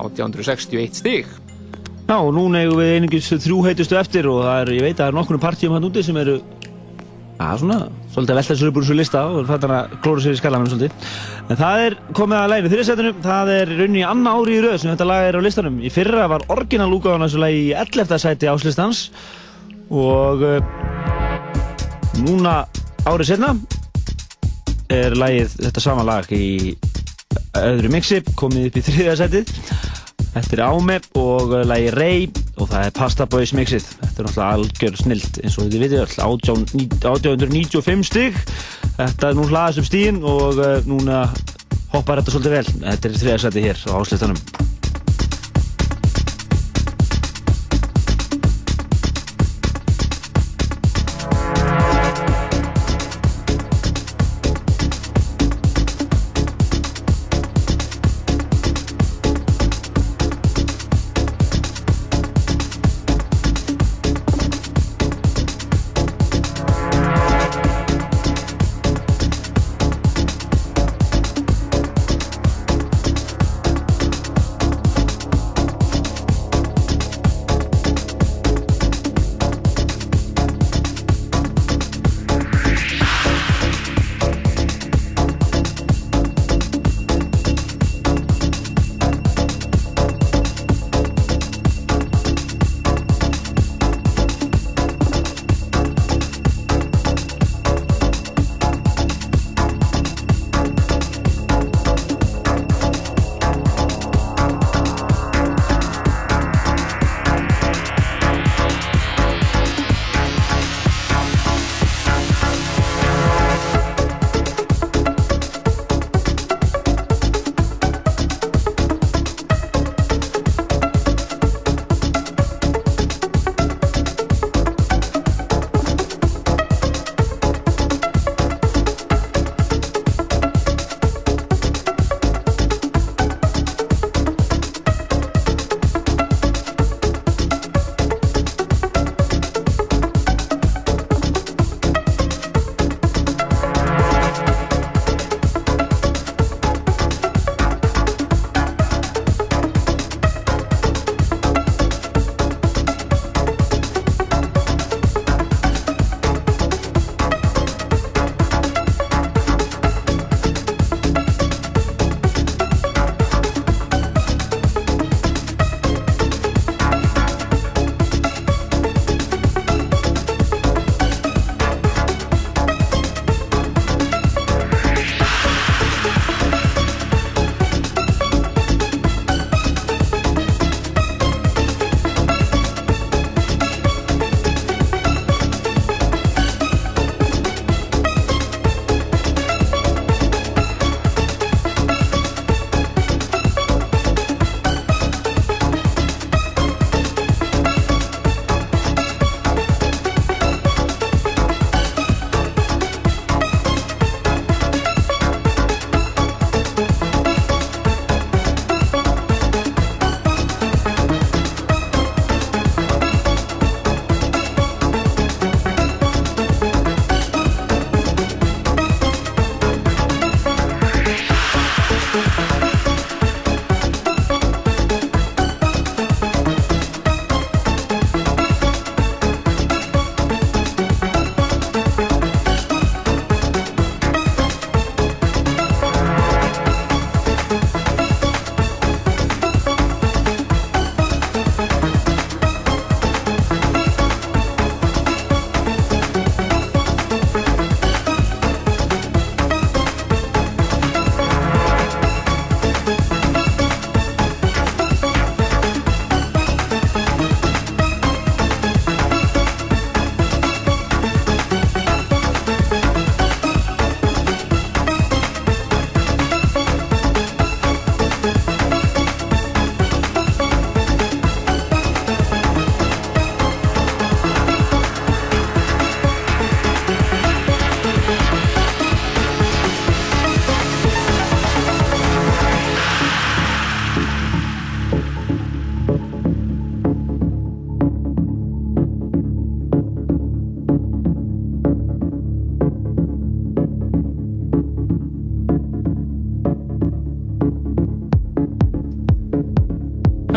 1861 stig. Já, og núna eigum við einingis þrjú heitustu eftir og það er, ég veit að það er nokkur partíum hann úti sem eru að svona, svolítið að velta sér upp úr þessu lista og fattar að klóra sér í skallanum svolítið. En það er komið að læginu þriðsetinu, það er rauninni anna ári í rauð sem þetta lag er á listanum. Í fyrra var orginal úgáðan þessu lagi í 11. sæti áslistans og uh, núna árið setna er lagið þetta sama lag í öðru mixi, komið upp í þriðja setið. Þetta er Áme og lagi Rey og það er Pasta Boys mixið. Þetta er náttúrulega algjör snilt eins og þið vitið öll, 18 1895 stig. Þetta er nú hlaðast um stíðin og uh, núna hoppar þetta svolítið vel. Þetta er þriðja setið hér á áslistanum.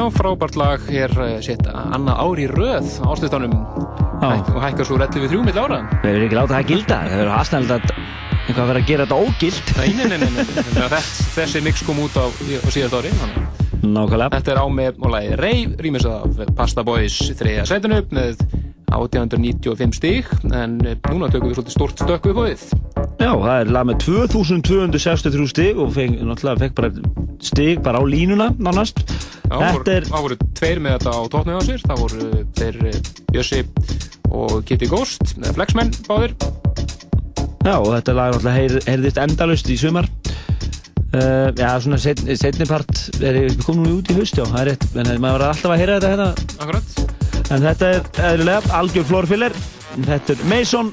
Já, frábært lag er uh, sitt annað ár í röð áslustanum og hækkar svo relli við þrjú mill ára. Við verðum ekki láta það gilda, það verður aðstæðilegt að eitthvað að vera að gera þetta ógild. Nei, nei, nei, nei, nei. nei. Þess, þessi mix kom út á, á síðast ári. Nákvæmlega. Þetta er á með múlagi Rey, rýmis af Pasta Boys þriðja sætinu með 1895 stík, en eh, núna tökum við svolítið stort stökku upp á við. Já, það er lag með 2263 stig og fekk, náttúrulega fekk bara stig bara á línuna nánast. Þetta er... Það voru tveir með þetta á tóknu á sér, það voru þeir eh, Bjössi og Kitty Ghost, eða Flexmen báðir. Já, og þetta lag náttúrulega heyr, heyrðist endalust í sumar. Uh, já, svona setni, setni part er við komum nú út í haust, já, það er rétt, en maður var alltaf að heyra þetta hérna. Akkurat. En þetta er eðlulega algjör flórfiller, þetta er Mason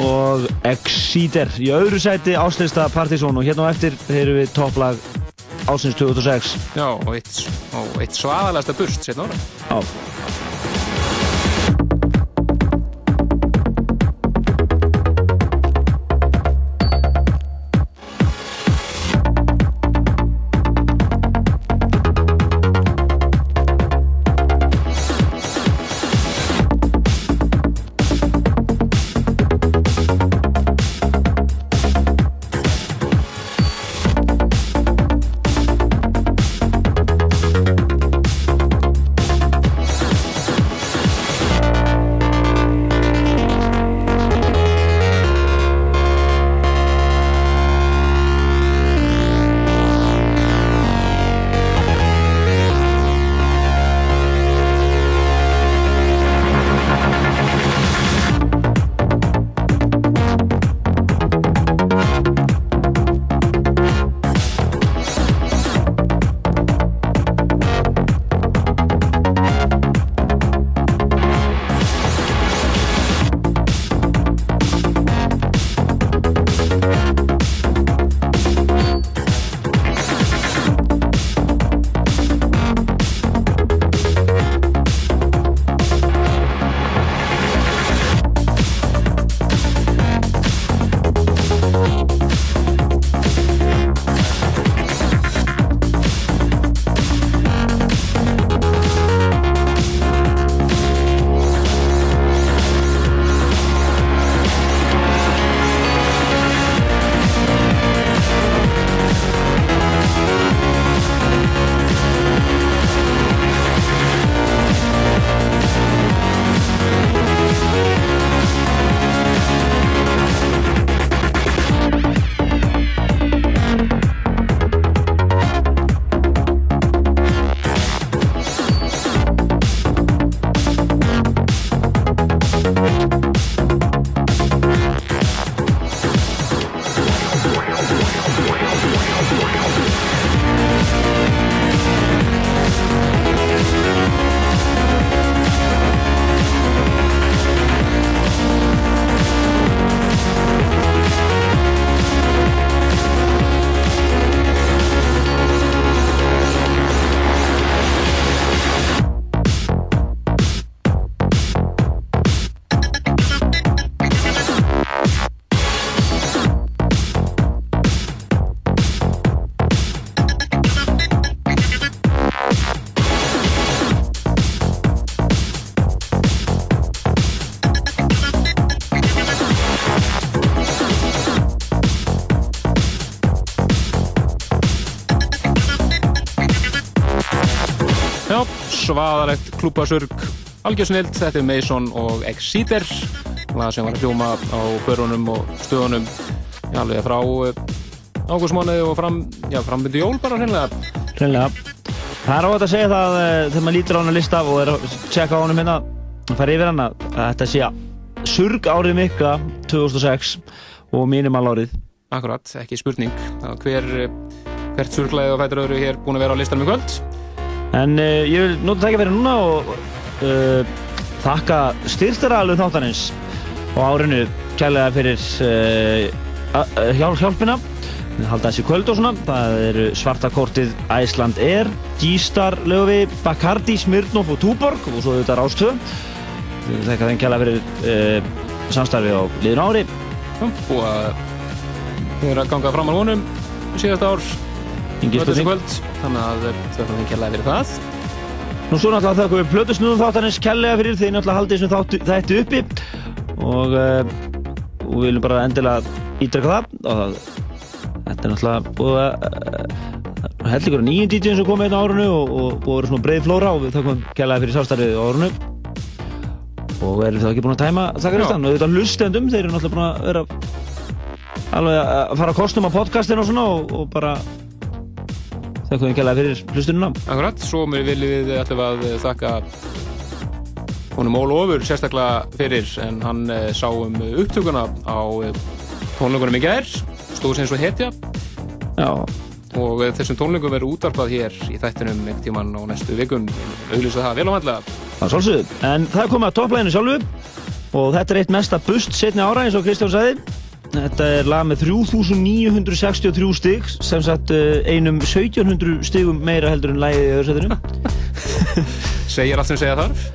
og Exeter í öðru sæti áslista Partizón og hérna á eftir heyrum við topplag ásins 2006. Já, og eitt, eitt svaðalegasta burst setna ára. Svaðalegt klúpasurg, algjörsnild, þetta er Mason og Exeter, lag sem var að hljóma á börunum og stöðunum, já, alveg frá ágústmánuði og fram, já, frambyndu jól bara hreinlega. Hreinlega. Það er ávægt að segja það eh, þegar maður lítur á hann að lista og er að tjekka á honum hérna, að fara yfir hann að þetta sé surg árið mikla 2006 og mínimal árið. Akkurat, ekki spurning. Það hver, hvert surglæði og fætur öðru hér búin að vera á listanum í kvöld. En uh, ég vil nota það ekki vera núna og uh, þakka styrstaraðalum þáttanins og árinu kærlega fyrir uh, hjálp, hjálpina. Við halda þessi kvöld og svona. Það eru svartakortið Æsland Air, G-Star, Löfi, Bacardi, Smirnoff og Túborg og svo þetta Rástvö. Við þakka þeim kærlega fyrir samstarfi á liðun ári. Og að við erum að ganga fram á honum síðast ár Engin spurning. þannig að þakka þeim kærlega fyrir það. Nú svo náttúrulega þakkum við plötusnúðum þáttanins kellega fyrir. Því náttúrulega haldið þessum þáttu, þættu uppi. Og, uh, og við viljum bara endilega ítreka það. Og það, þetta er náttúrulega búið að uh, held ykkur nýjum DJ sem komið einn á árunu og, og að vera svona breið flóra og við þakkum kellega fyrir sárstarfið á árunu og erum þá ekki búin að tæma þakkaristan og þetta hlustendum, þeir eru náttúrulega búin að vera alveg að fara að kostum á podcastin og svona og, og bara þakkum við kellega fyrir hlustununa Akkurat, svo mér viljum við ætlum að þakka honum Óla Ofur sérstaklega fyrir en hann eh, sá um upptökuna á eh, tónleikunum í gær stóð sem svo hetja. Já. og eh, þessum tónleikum verður útarpað hér í þættinum einhvern tíman á næstu vikum. Auðvitað það vel á vandlega Það er svolsögðu, en það er komið að topplæginu sjálfu. Og þetta er eitt mesta bust setni ára eins og Kristján sagði Þetta er lag með 3963 stig sem sagt eh, einum 1700 stigum meira heldur en lagið í öðru setinu Segir allt sem segja þarf.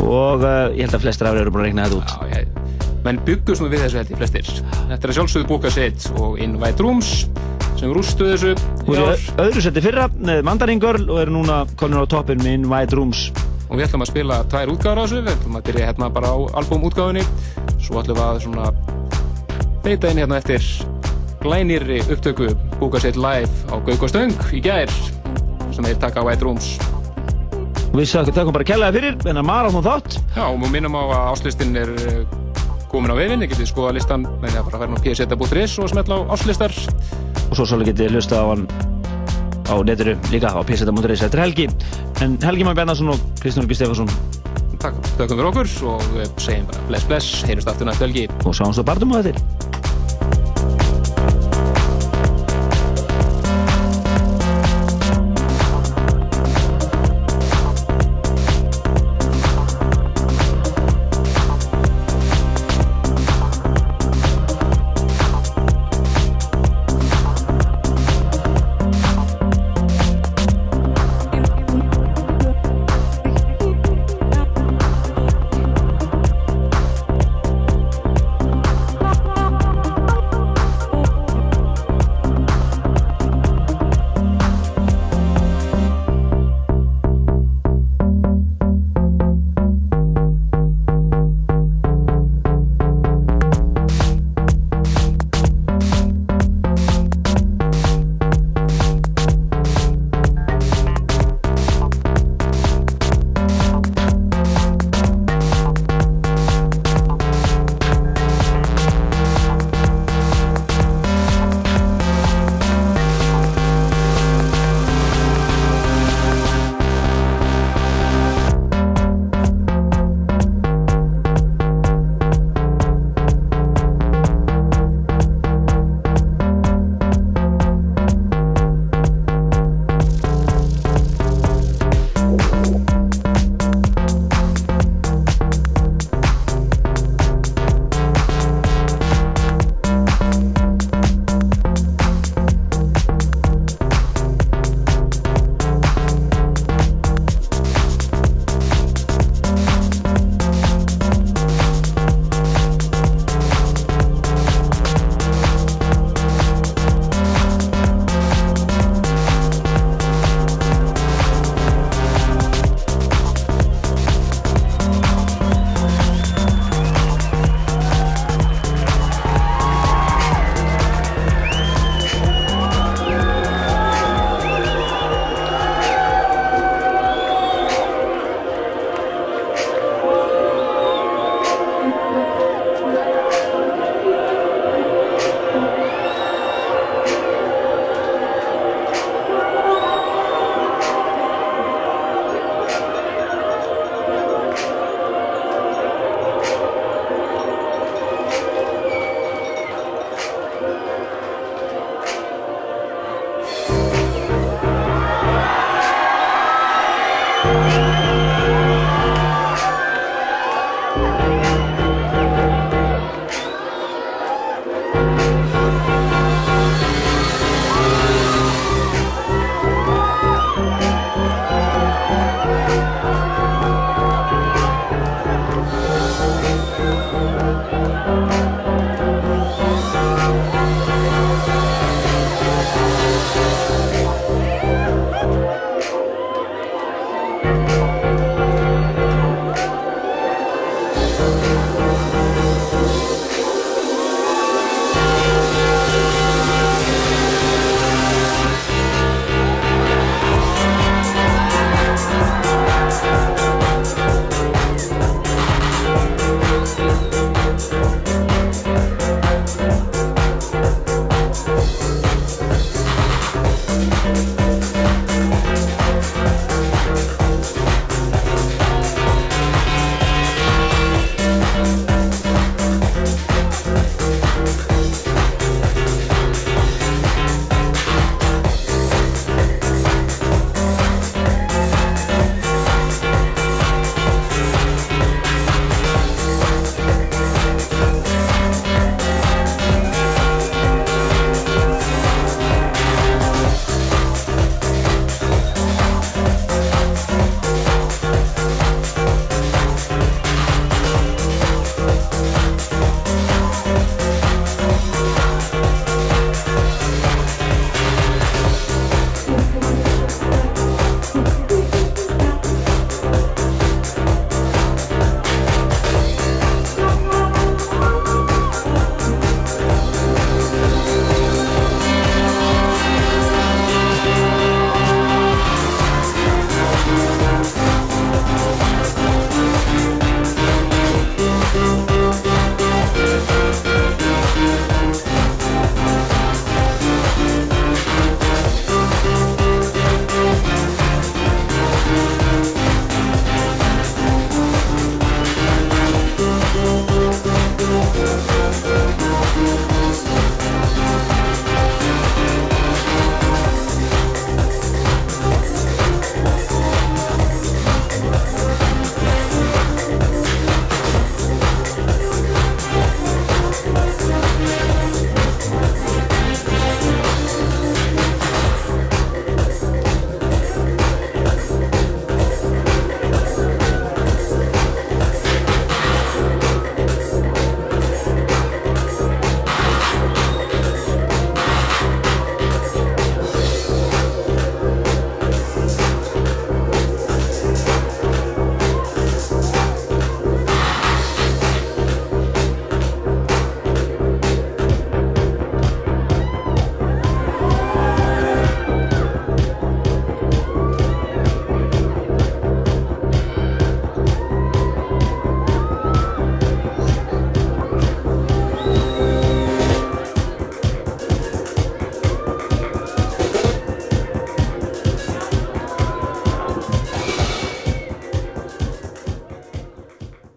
Og uh, ég held að flestir árið eru búin að regna þetta út. Já, ég, menn byggust nú við þessu held ég flestir. Þetta er að sjálfsögðu bóka sitt og Invite Rooms sem rústuðu þessu er í öðru seti fyrra með Mandarin Girl og eru núna komin á toppin með Invite Rooms og við ætlum að spila tvær útgáður á þessu. Við ætlum að byrja hérna bara á albumútgáðunni svo ætlum við að svona beita inn hérna eftir glænýrri upptöku búka sitt live á Gauk og Stöng í gær sem þeir taka á White Rooms. Við þakkum bara kellaði fyrir en að marathon þátt. Já, og mér minnum á að áslistinn er eh, komin á vefinn, ég getið skoða listan með því að bara verða á pseta.is og smetla á áslistar og svo svolítið getið hlusta á hann á netinu líka á pseta.is er Helgi, en Helgi Már Bjarnarsson og Kristján Olgi Stefansson Takk, þakkum fyrir okkur og segjum bara bless bless, heyrjumst aftur næstu helgi. Og sáumst á barndum á þetta